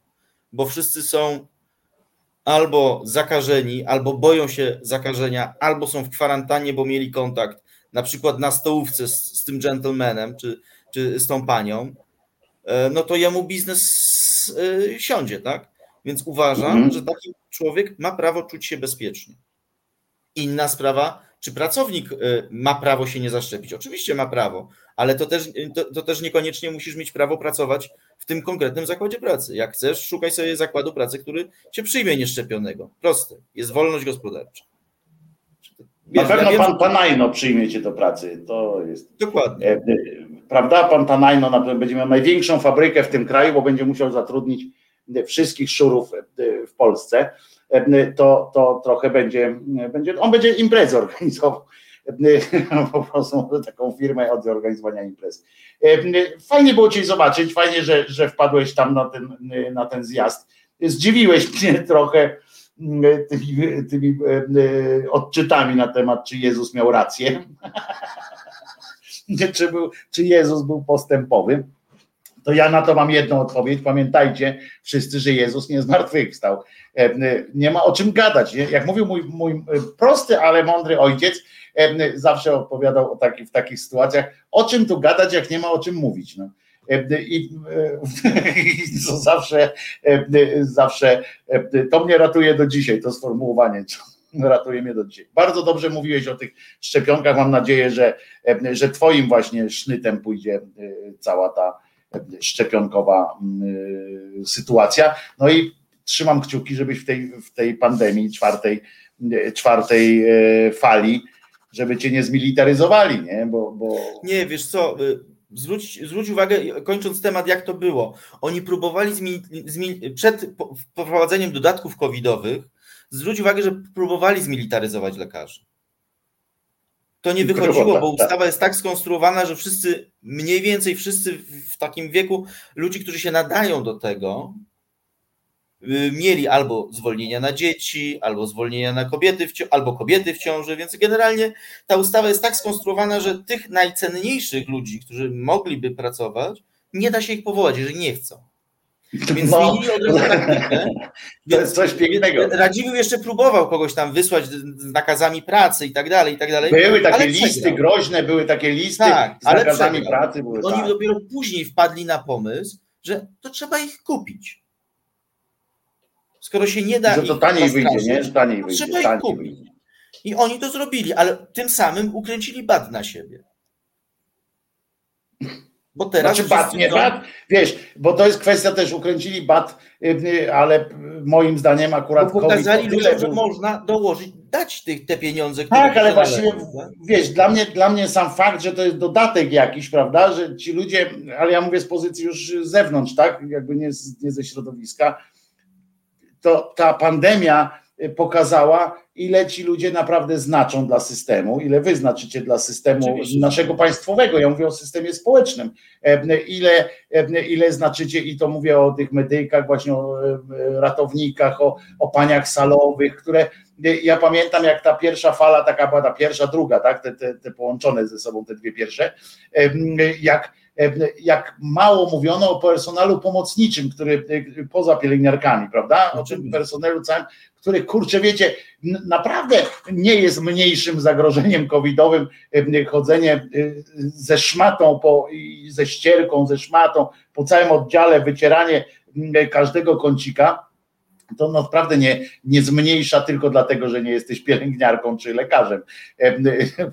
bo wszyscy są albo zakażeni, albo boją się zakażenia, albo są w kwarantannie, bo mieli kontakt, na przykład na stołówce z, z tym gentlemanem, czy, czy z tą panią, e, no to jemu biznes e, siądzie, tak? Więc uważam, mhm. że taki człowiek ma prawo czuć się bezpiecznie. Inna sprawa, czy pracownik e, ma prawo się nie zaszczepić? Oczywiście ma prawo, ale to też, to, to, też niekoniecznie musisz mieć prawo pracować w tym konkretnym zakładzie pracy. Jak chcesz, szukaj sobie zakładu pracy, który cię przyjmie nieszczepionego. Proste. Jest wolność gospodarcza. Wiesz, Na pewno ja pan Tanajno przyjmie cię do pracy. To jest. Dokładnie. E, e, prawda? Pan pewno będzie miał największą fabrykę w tym kraju, bo będzie musiał zatrudnić wszystkich szurów w Polsce. To, to trochę będzie, będzie. On będzie imprezę organizował *laughs* po prostu taką firmę od zorganizowania imprez. Fajnie było Cię zobaczyć, fajnie, że, że wpadłeś tam na ten, na ten zjazd. Zdziwiłeś mnie *laughs* trochę tymi, tymi odczytami na temat, czy Jezus miał rację, *laughs* czy, był, czy Jezus był postępowy. To ja na to mam jedną odpowiedź. Pamiętajcie wszyscy, że Jezus nie zmartwychwstał. Nie ma o czym gadać. Jak mówił mój, mój prosty, ale mądry ojciec, zawsze odpowiadał o taki, w takich sytuacjach, o czym tu gadać, jak nie ma o czym mówić. No. I, *laughs* i to zawsze, zawsze to mnie ratuje do dzisiaj, to sformułowanie *laughs* ratuje mnie do dzisiaj. Bardzo dobrze mówiłeś o tych szczepionkach. Mam nadzieję, że, że Twoim właśnie sznytem pójdzie cała ta szczepionkowa sytuacja. No i trzymam kciuki, żebyś w tej, w tej pandemii czwartej, czwartej fali żeby cię nie zmilitaryzowali, nie? Bo, bo... Nie, wiesz co, y, zwróć, zwróć uwagę, kończąc temat, jak to było. Oni próbowali zmi, zmi, przed wprowadzeniem dodatków covidowych, zwróć uwagę, że próbowali zmilitaryzować lekarzy. To nie wychodziło, bo tak. ustawa jest tak skonstruowana, że wszyscy, mniej więcej wszyscy w takim wieku, ludzi, którzy się nadają do tego, Y, mieli albo zwolnienia na dzieci, albo zwolnienia na kobiety, w, albo kobiety w ciąży, więc generalnie ta ustawa jest tak skonstruowana, że tych najcenniejszych ludzi, którzy mogliby pracować, nie da się ich powołać, jeżeli nie chcą. Więc no, zmienili taktykę. *laughs* To jest coś pięknego. Radziwił jeszcze próbował kogoś tam wysłać z nakazami pracy i tak dalej, i tak dalej. Były takie listy groźne, były takie listy tak, z nakazami pracy. Były, Oni tak. dopiero później wpadli na pomysł, że to trzeba ich kupić. Skoro się nie da. Że to taniej wyjdzie, nie? Że taniej wyjdzie. Trzeba taniej ich kupić. Wyjdzie. I oni to zrobili, ale tym samym ukręcili bat na siebie. Bo teraz znaczy bat, nie bat, wiesz, bo to jest kwestia też, ukręcili bat, y, y, ale moim zdaniem akurat bo pokazali ludziom, że można dołożyć, dać tych, te pieniądze, które Tak, ale właściwie, tak? wiesz, dla mnie, dla mnie sam fakt, że to jest dodatek jakiś, prawda, że ci ludzie, ale ja mówię z pozycji już z zewnątrz, tak, jakby nie, nie ze środowiska, to ta pandemia pokazała, ile ci ludzie naprawdę znaczą dla systemu, ile wy znaczycie dla systemu Oczywiście. naszego państwowego. Ja mówię o systemie społecznym. Ile, ile znaczycie, i to mówię o tych medykach, właśnie o ratownikach, o, o paniach salowych, które ja pamiętam, jak ta pierwsza fala, taka była ta pierwsza, druga, tak, te, te, te połączone ze sobą, te dwie pierwsze, jak jak mało mówiono o personelu pomocniczym, który e, poza pielęgniarkami, prawda? O tym personelu całym, który kurczę, wiecie, naprawdę nie jest mniejszym zagrożeniem covidowym chodzenie ze szmatą, po, ze ścierką, ze szmatą po całym oddziale, wycieranie każdego kącika to naprawdę nie, nie zmniejsza tylko dlatego, że nie jesteś pielęgniarką czy lekarzem.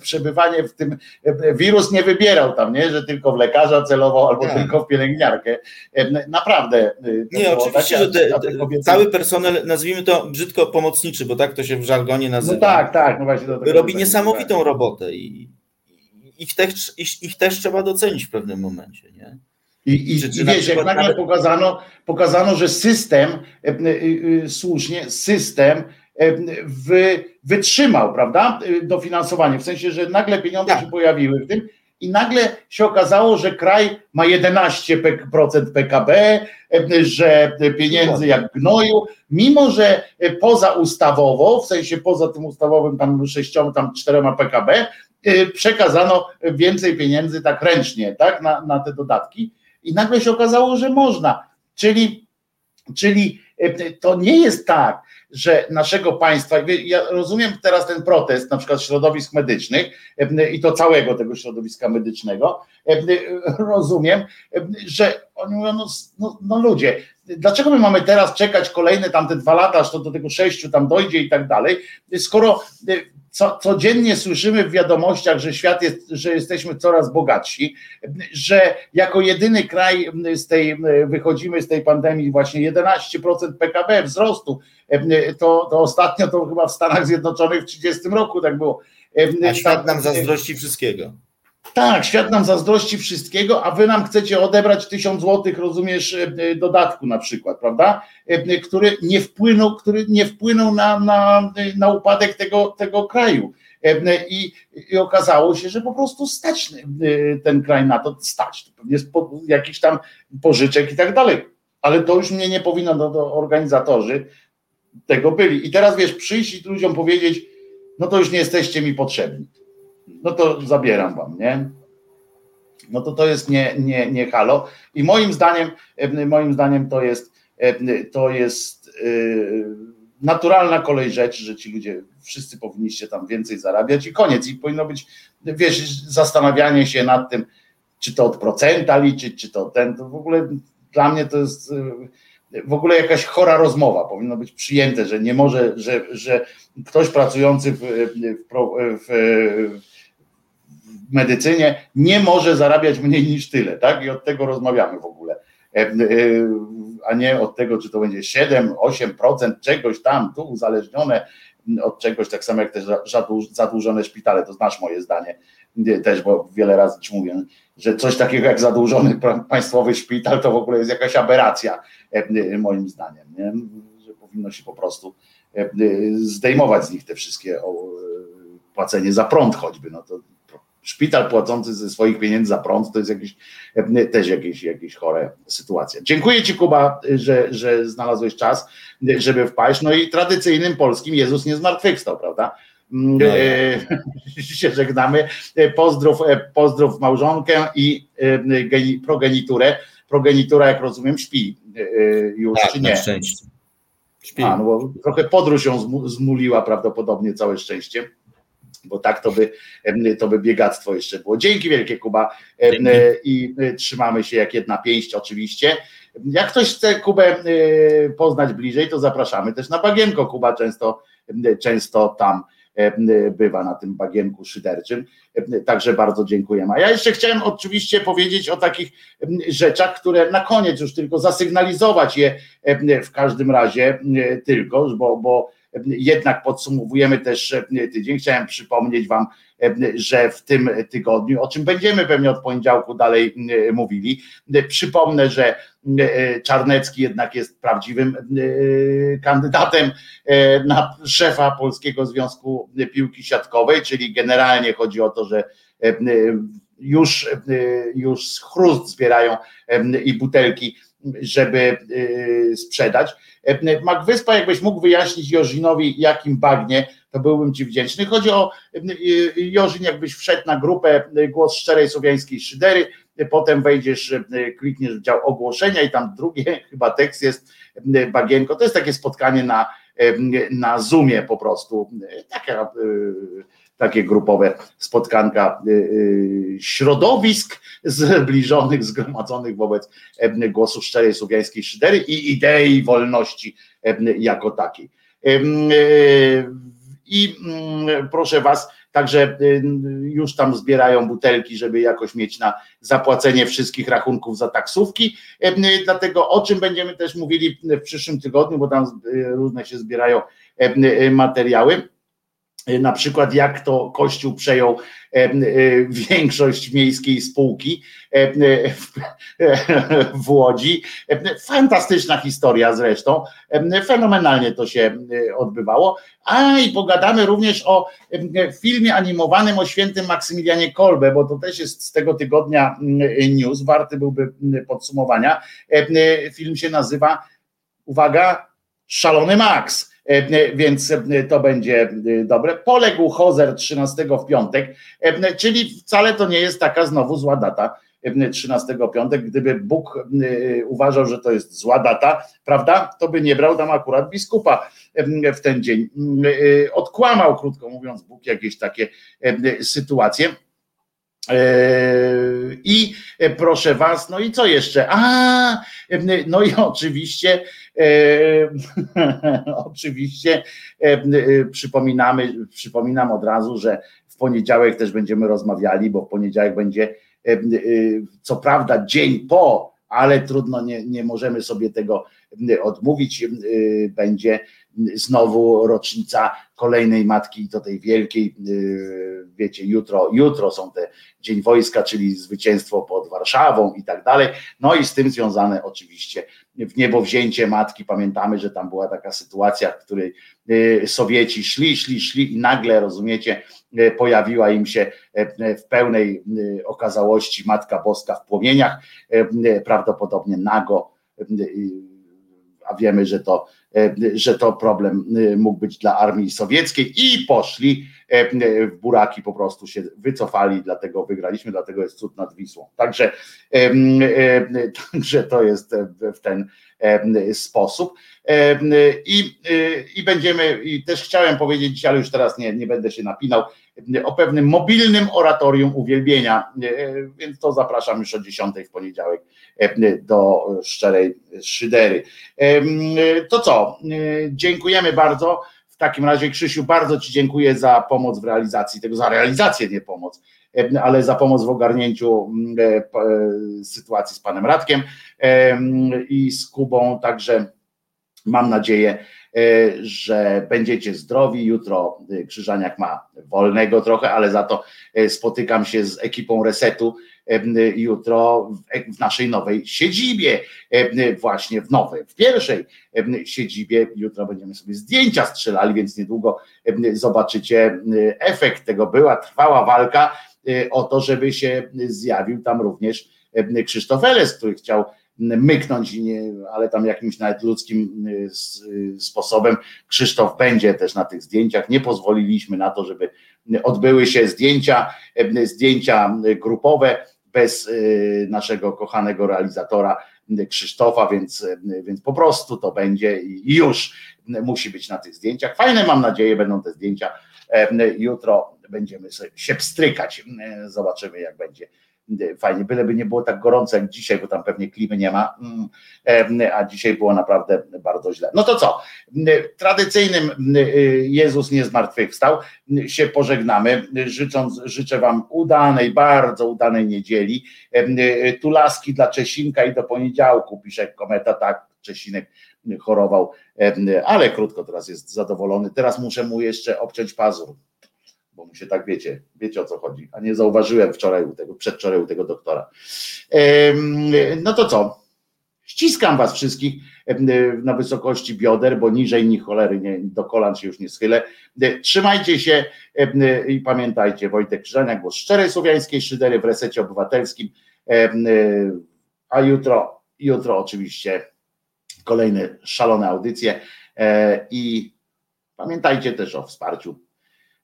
Przebywanie w tym, wirus nie wybierał tam, nie? że tylko w lekarza celował albo tak. tylko w pielęgniarkę. Naprawdę. Nie, oczywiście, że te, kobiety... cały personel, nazwijmy to brzydko pomocniczy, bo tak to się w żargonie nazywa. No tak, tak. No właśnie robi niesamowitą tak. robotę i ich też, ich, ich też trzeba docenić w pewnym momencie. Nie? I, i, i wiesz, jak nagle pokazano, pokazano, że system, e, e, e, słusznie, system wy, wytrzymał, prawda, dofinansowanie, w sensie, że nagle pieniądze tak. się pojawiły w tym i nagle się okazało, że kraj ma 11% PKB, że pieniędzy jak gnoju, mimo że poza ustawowo, w sensie poza tym ustawowym tam sześcioma, tam czterema PKB, przekazano więcej pieniędzy tak ręcznie, tak, na, na te dodatki i nagle się okazało, że można, czyli, czyli to nie jest tak, że naszego państwa, ja rozumiem teraz ten protest na przykład środowisk medycznych i to całego tego środowiska medycznego, rozumiem, że oni mówią, no, no, no ludzie, dlaczego my mamy teraz czekać kolejne tamte dwa lata, aż to do tego sześciu tam dojdzie i tak dalej, skoro co, codziennie słyszymy w wiadomościach, że świat jest, że jesteśmy coraz bogatsi, że jako jedyny kraj z tej, wychodzimy z tej pandemii właśnie 11% PKB wzrostu, to, to ostatnio to chyba w Stanach Zjednoczonych w 30 roku tak było. A świat nam zazdrości wszystkiego. Tak, świat nam zazdrości wszystkiego, a wy nam chcecie odebrać tysiąc złotych, rozumiesz, dodatku na przykład, prawda? Który nie wpłynął, który nie wpłynął na, na, na upadek tego, tego kraju. I, I okazało się, że po prostu stać ten kraj na to, stać. To pewnie jest jakiś tam pożyczek i tak dalej. Ale to już mnie nie powinno, no to organizatorzy tego byli. I teraz wiesz, przyjść i ludziom powiedzieć, no to już nie jesteście mi potrzebni no to zabieram wam, nie? No to to jest nie, nie, nie halo. I moim zdaniem, moim zdaniem to jest, to jest y, naturalna kolej rzeczy, że ci ludzie wszyscy powinniście tam więcej zarabiać i koniec. I powinno być, wiesz, zastanawianie się nad tym, czy to od procenta liczyć, czy to ten, to w ogóle dla mnie to jest w ogóle jakaś chora rozmowa. Powinno być przyjęte, że nie może, że, że ktoś pracujący w, w, w, w medycynie nie może zarabiać mniej niż tyle, tak? I od tego rozmawiamy w ogóle. E, e, a nie od tego, czy to będzie 7, 8% czegoś tam, tu uzależnione od czegoś, tak samo jak te zadłużone szpitale, to znasz moje zdanie też, bo wiele razy ci mówię, że coś takiego jak zadłużony państwowy szpital to w ogóle jest jakaś aberracja, e, moim zdaniem, nie? że powinno się po prostu zdejmować z nich te wszystkie płacenie za prąd choćby, no to szpital płacący ze swoich pieniędzy za prąd, to jest jakieś, e, też jakieś, jakieś chore sytuacja. Dziękuję Ci Kuba, że, że znalazłeś czas, żeby wpaść. No i tradycyjnym polskim Jezus nie zmartwychwstał, prawda? Mm, no, e, *laughs* się żegnamy. E, pozdrów, pozdrów małżonkę i progeniturę. Progenitura, jak rozumiem, śpi już, tak, czy nie? Na szczęście. Śpi. A, no trochę podróż ją zmuliła prawdopodobnie całe szczęście bo tak to by, to by biegactwo jeszcze było. Dzięki wielkie Kuba Dzięki. i e, trzymamy się jak jedna pięść oczywiście. Jak ktoś chce Kubę e, poznać bliżej, to zapraszamy też na Bagienko. Kuba często, często tam bywa na tym bagienku szyderczym. Także bardzo dziękujemy. A ja jeszcze chciałem oczywiście powiedzieć o takich rzeczach, które na koniec już tylko zasygnalizować je w każdym razie tylko, bo, bo jednak podsumowujemy też e, tydzień. Chciałem przypomnieć Wam, e, że w tym tygodniu, o czym będziemy pewnie od poniedziałku dalej e, mówili, przypomnę, że Czarnecki jednak jest prawdziwym kandydatem na szefa Polskiego Związku Piłki Siatkowej, czyli generalnie chodzi o to, że już, już chrust zbierają i butelki, żeby sprzedać E, Magwyspa, jakbyś mógł wyjaśnić Jorzinowi, jakim bagnie, to byłbym Ci wdzięczny. Chodzi o e, Jorzin, jakbyś wszedł na grupę Głos Szczerej Słowiańskiej Szydery, potem wejdziesz, klikniesz w dział ogłoszenia i tam drugie *laughs* chyba tekst jest bagienko. To jest takie spotkanie na, na Zoomie po prostu. Taka takie grupowe spotkanka y, y, środowisk *laughs* zbliżonych, zgromadzonych wobec głosu szczerej słowiańskiej szydery i idei wolności jako takiej. Y, I mm, proszę Was, także już tam zbierają butelki, żeby jakoś mieć na zapłacenie wszystkich rachunków za taksówki. Dlatego o czym będziemy też mówili w przyszłym tygodniu, bo tam różne się zbierają materiały na przykład jak to Kościół przejął większość miejskiej spółki *laughs* w Łodzi. Fantastyczna historia zresztą, fenomenalnie to się odbywało. A i pogadamy również o filmie animowanym o świętym Maksymilianie Kolbe, bo to też jest z tego tygodnia news, warty byłby podsumowania. Film się nazywa, uwaga, Szalony Max E, więc e, to będzie e, dobre. Poległ Hozer 13 w piątek, czyli wcale to nie jest taka znowu zła data. 13 piątek, gdyby Bóg uważał, że to jest zła data, prawda, to by nie brał tam akurat biskupa w ten dzień. Odkłamał, krótko mówiąc, Bóg jakieś takie sytuacje. I proszę was, no i co jeszcze? A, no i oczywiście E, *laughs* oczywiście e, e, przypominamy, przypominam od razu, że w poniedziałek też będziemy rozmawiali, bo w poniedziałek będzie co prawda dzień po, ale trudno, nie, nie możemy sobie tego odmówić. Będzie znowu rocznica kolejnej matki, to tej wielkiej, wiecie, jutro, jutro są te Dzień Wojska, czyli zwycięstwo pod Warszawą i tak dalej. No i z tym związane oczywiście w niebo wzięcie matki. Pamiętamy, że tam była taka sytuacja, w której y, Sowieci szli, szli, szli i nagle, rozumiecie, y, pojawiła im się y, w pełnej okazałości Matka Boska w płomieniach, prawdopodobnie nago, a wiemy, że to, że to problem mógł być dla armii sowieckiej i poszli w buraki, po prostu się wycofali, dlatego wygraliśmy, dlatego jest cud nad Wisłą. Także, także to jest w ten sposób. I, I będziemy, i też chciałem powiedzieć, ale już teraz nie, nie będę się napinał, o pewnym mobilnym oratorium uwielbienia, więc to zapraszam już o 10 w poniedziałek do szczerej szydery. To co? Dziękujemy bardzo. W takim razie, Krzysiu, bardzo Ci dziękuję za pomoc w realizacji tego, za realizację, nie pomoc, ale za pomoc w ogarnięciu sytuacji z panem Radkiem i z Kubą. Także mam nadzieję, E, że będziecie zdrowi. Jutro e, Krzyżaniak ma wolnego trochę, ale za to e, spotykam się z ekipą resetu jutro w naszej nowej siedzibie, właśnie w nowej, w pierwszej siedzibie. Jutro będziemy sobie zdjęcia strzelali, więc niedługo zobaczycie efekt tego. Była trwała walka o to, żeby się zjawił tam również Krzysztof Eles, który chciał myknąć, ale tam jakimś nawet ludzkim y, y, sposobem. Krzysztof będzie też na tych zdjęciach. Nie pozwoliliśmy na to, żeby odbyły się zdjęcia, zdjęcia grupowe bez naszego kochanego realizatora Krzysztofa, więc, więc po prostu to będzie i już musi być na tych zdjęciach. Fajne mam nadzieję będą te zdjęcia. Jutro będziemy się pstrykać. Zobaczymy jak będzie fajnie, byleby nie było tak gorąco jak dzisiaj, bo tam pewnie klimy nie ma, mm, a dzisiaj było naprawdę bardzo źle. No to co, tradycyjnym Jezus nie zmartwychwstał, się pożegnamy, życząc, życzę Wam udanej, bardzo udanej niedzieli, tu laski dla Czesinka i do poniedziałku, pisze kometa, tak, Czesinek chorował, ale krótko teraz jest zadowolony, teraz muszę mu jeszcze obciąć pazur, bo mu się tak wiecie, wiecie o co chodzi, a nie zauważyłem wczoraj u tego, przedwczoraj u tego doktora. No to co? Ściskam was wszystkich na wysokości bioder, bo niżej ni cholery nie, do kolan się już nie schylę. Trzymajcie się i pamiętajcie, Wojtek Krzyżaniak, głos szczerej słowiańskiej szydery w resecie obywatelskim, a jutro, jutro oczywiście kolejne szalone audycje e, i pamiętajcie też o wsparciu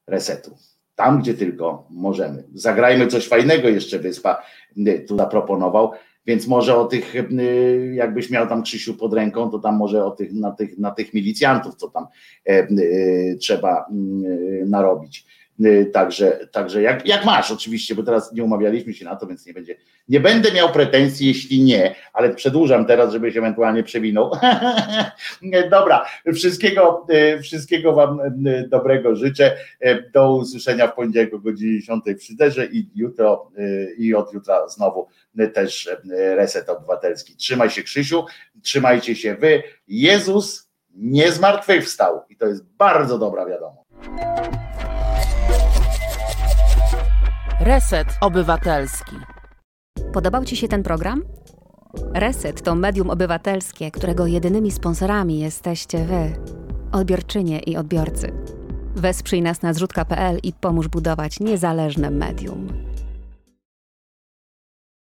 resetu. Tam, gdzie tylko możemy. Zagrajmy coś fajnego jeszcze Wyspa y, tu zaproponował, więc może o tych, y, jakbyś miał tam Krzysiu pod ręką, to tam może o tych, na tych, na tych milicjantów, co tam e, y, trzeba narobić. Także, także jak, jak masz oczywiście, bo teraz nie umawialiśmy się na to, więc nie będzie. Nie będę miał pretensji, jeśli nie, ale przedłużam teraz, żebyś ewentualnie przewinął. *laughs* Dobra, wszystkiego, wszystkiego Wam dobrego życzę. Do usłyszenia w poniedziałek o godzinie 10 w Szyderze i jutro i od jutra znowu też reset obywatelski. Trzymaj się Krzysiu, trzymajcie się Wy. Jezus nie zmartwychwstał i to jest bardzo dobra wiadomość. Reset Obywatelski. Podobał Ci się ten program? Reset to medium obywatelskie, którego jedynymi sponsorami jesteście Wy, odbiorczynie i odbiorcy. Wesprzyj nas na zrzutka.pl i pomóż budować niezależne medium.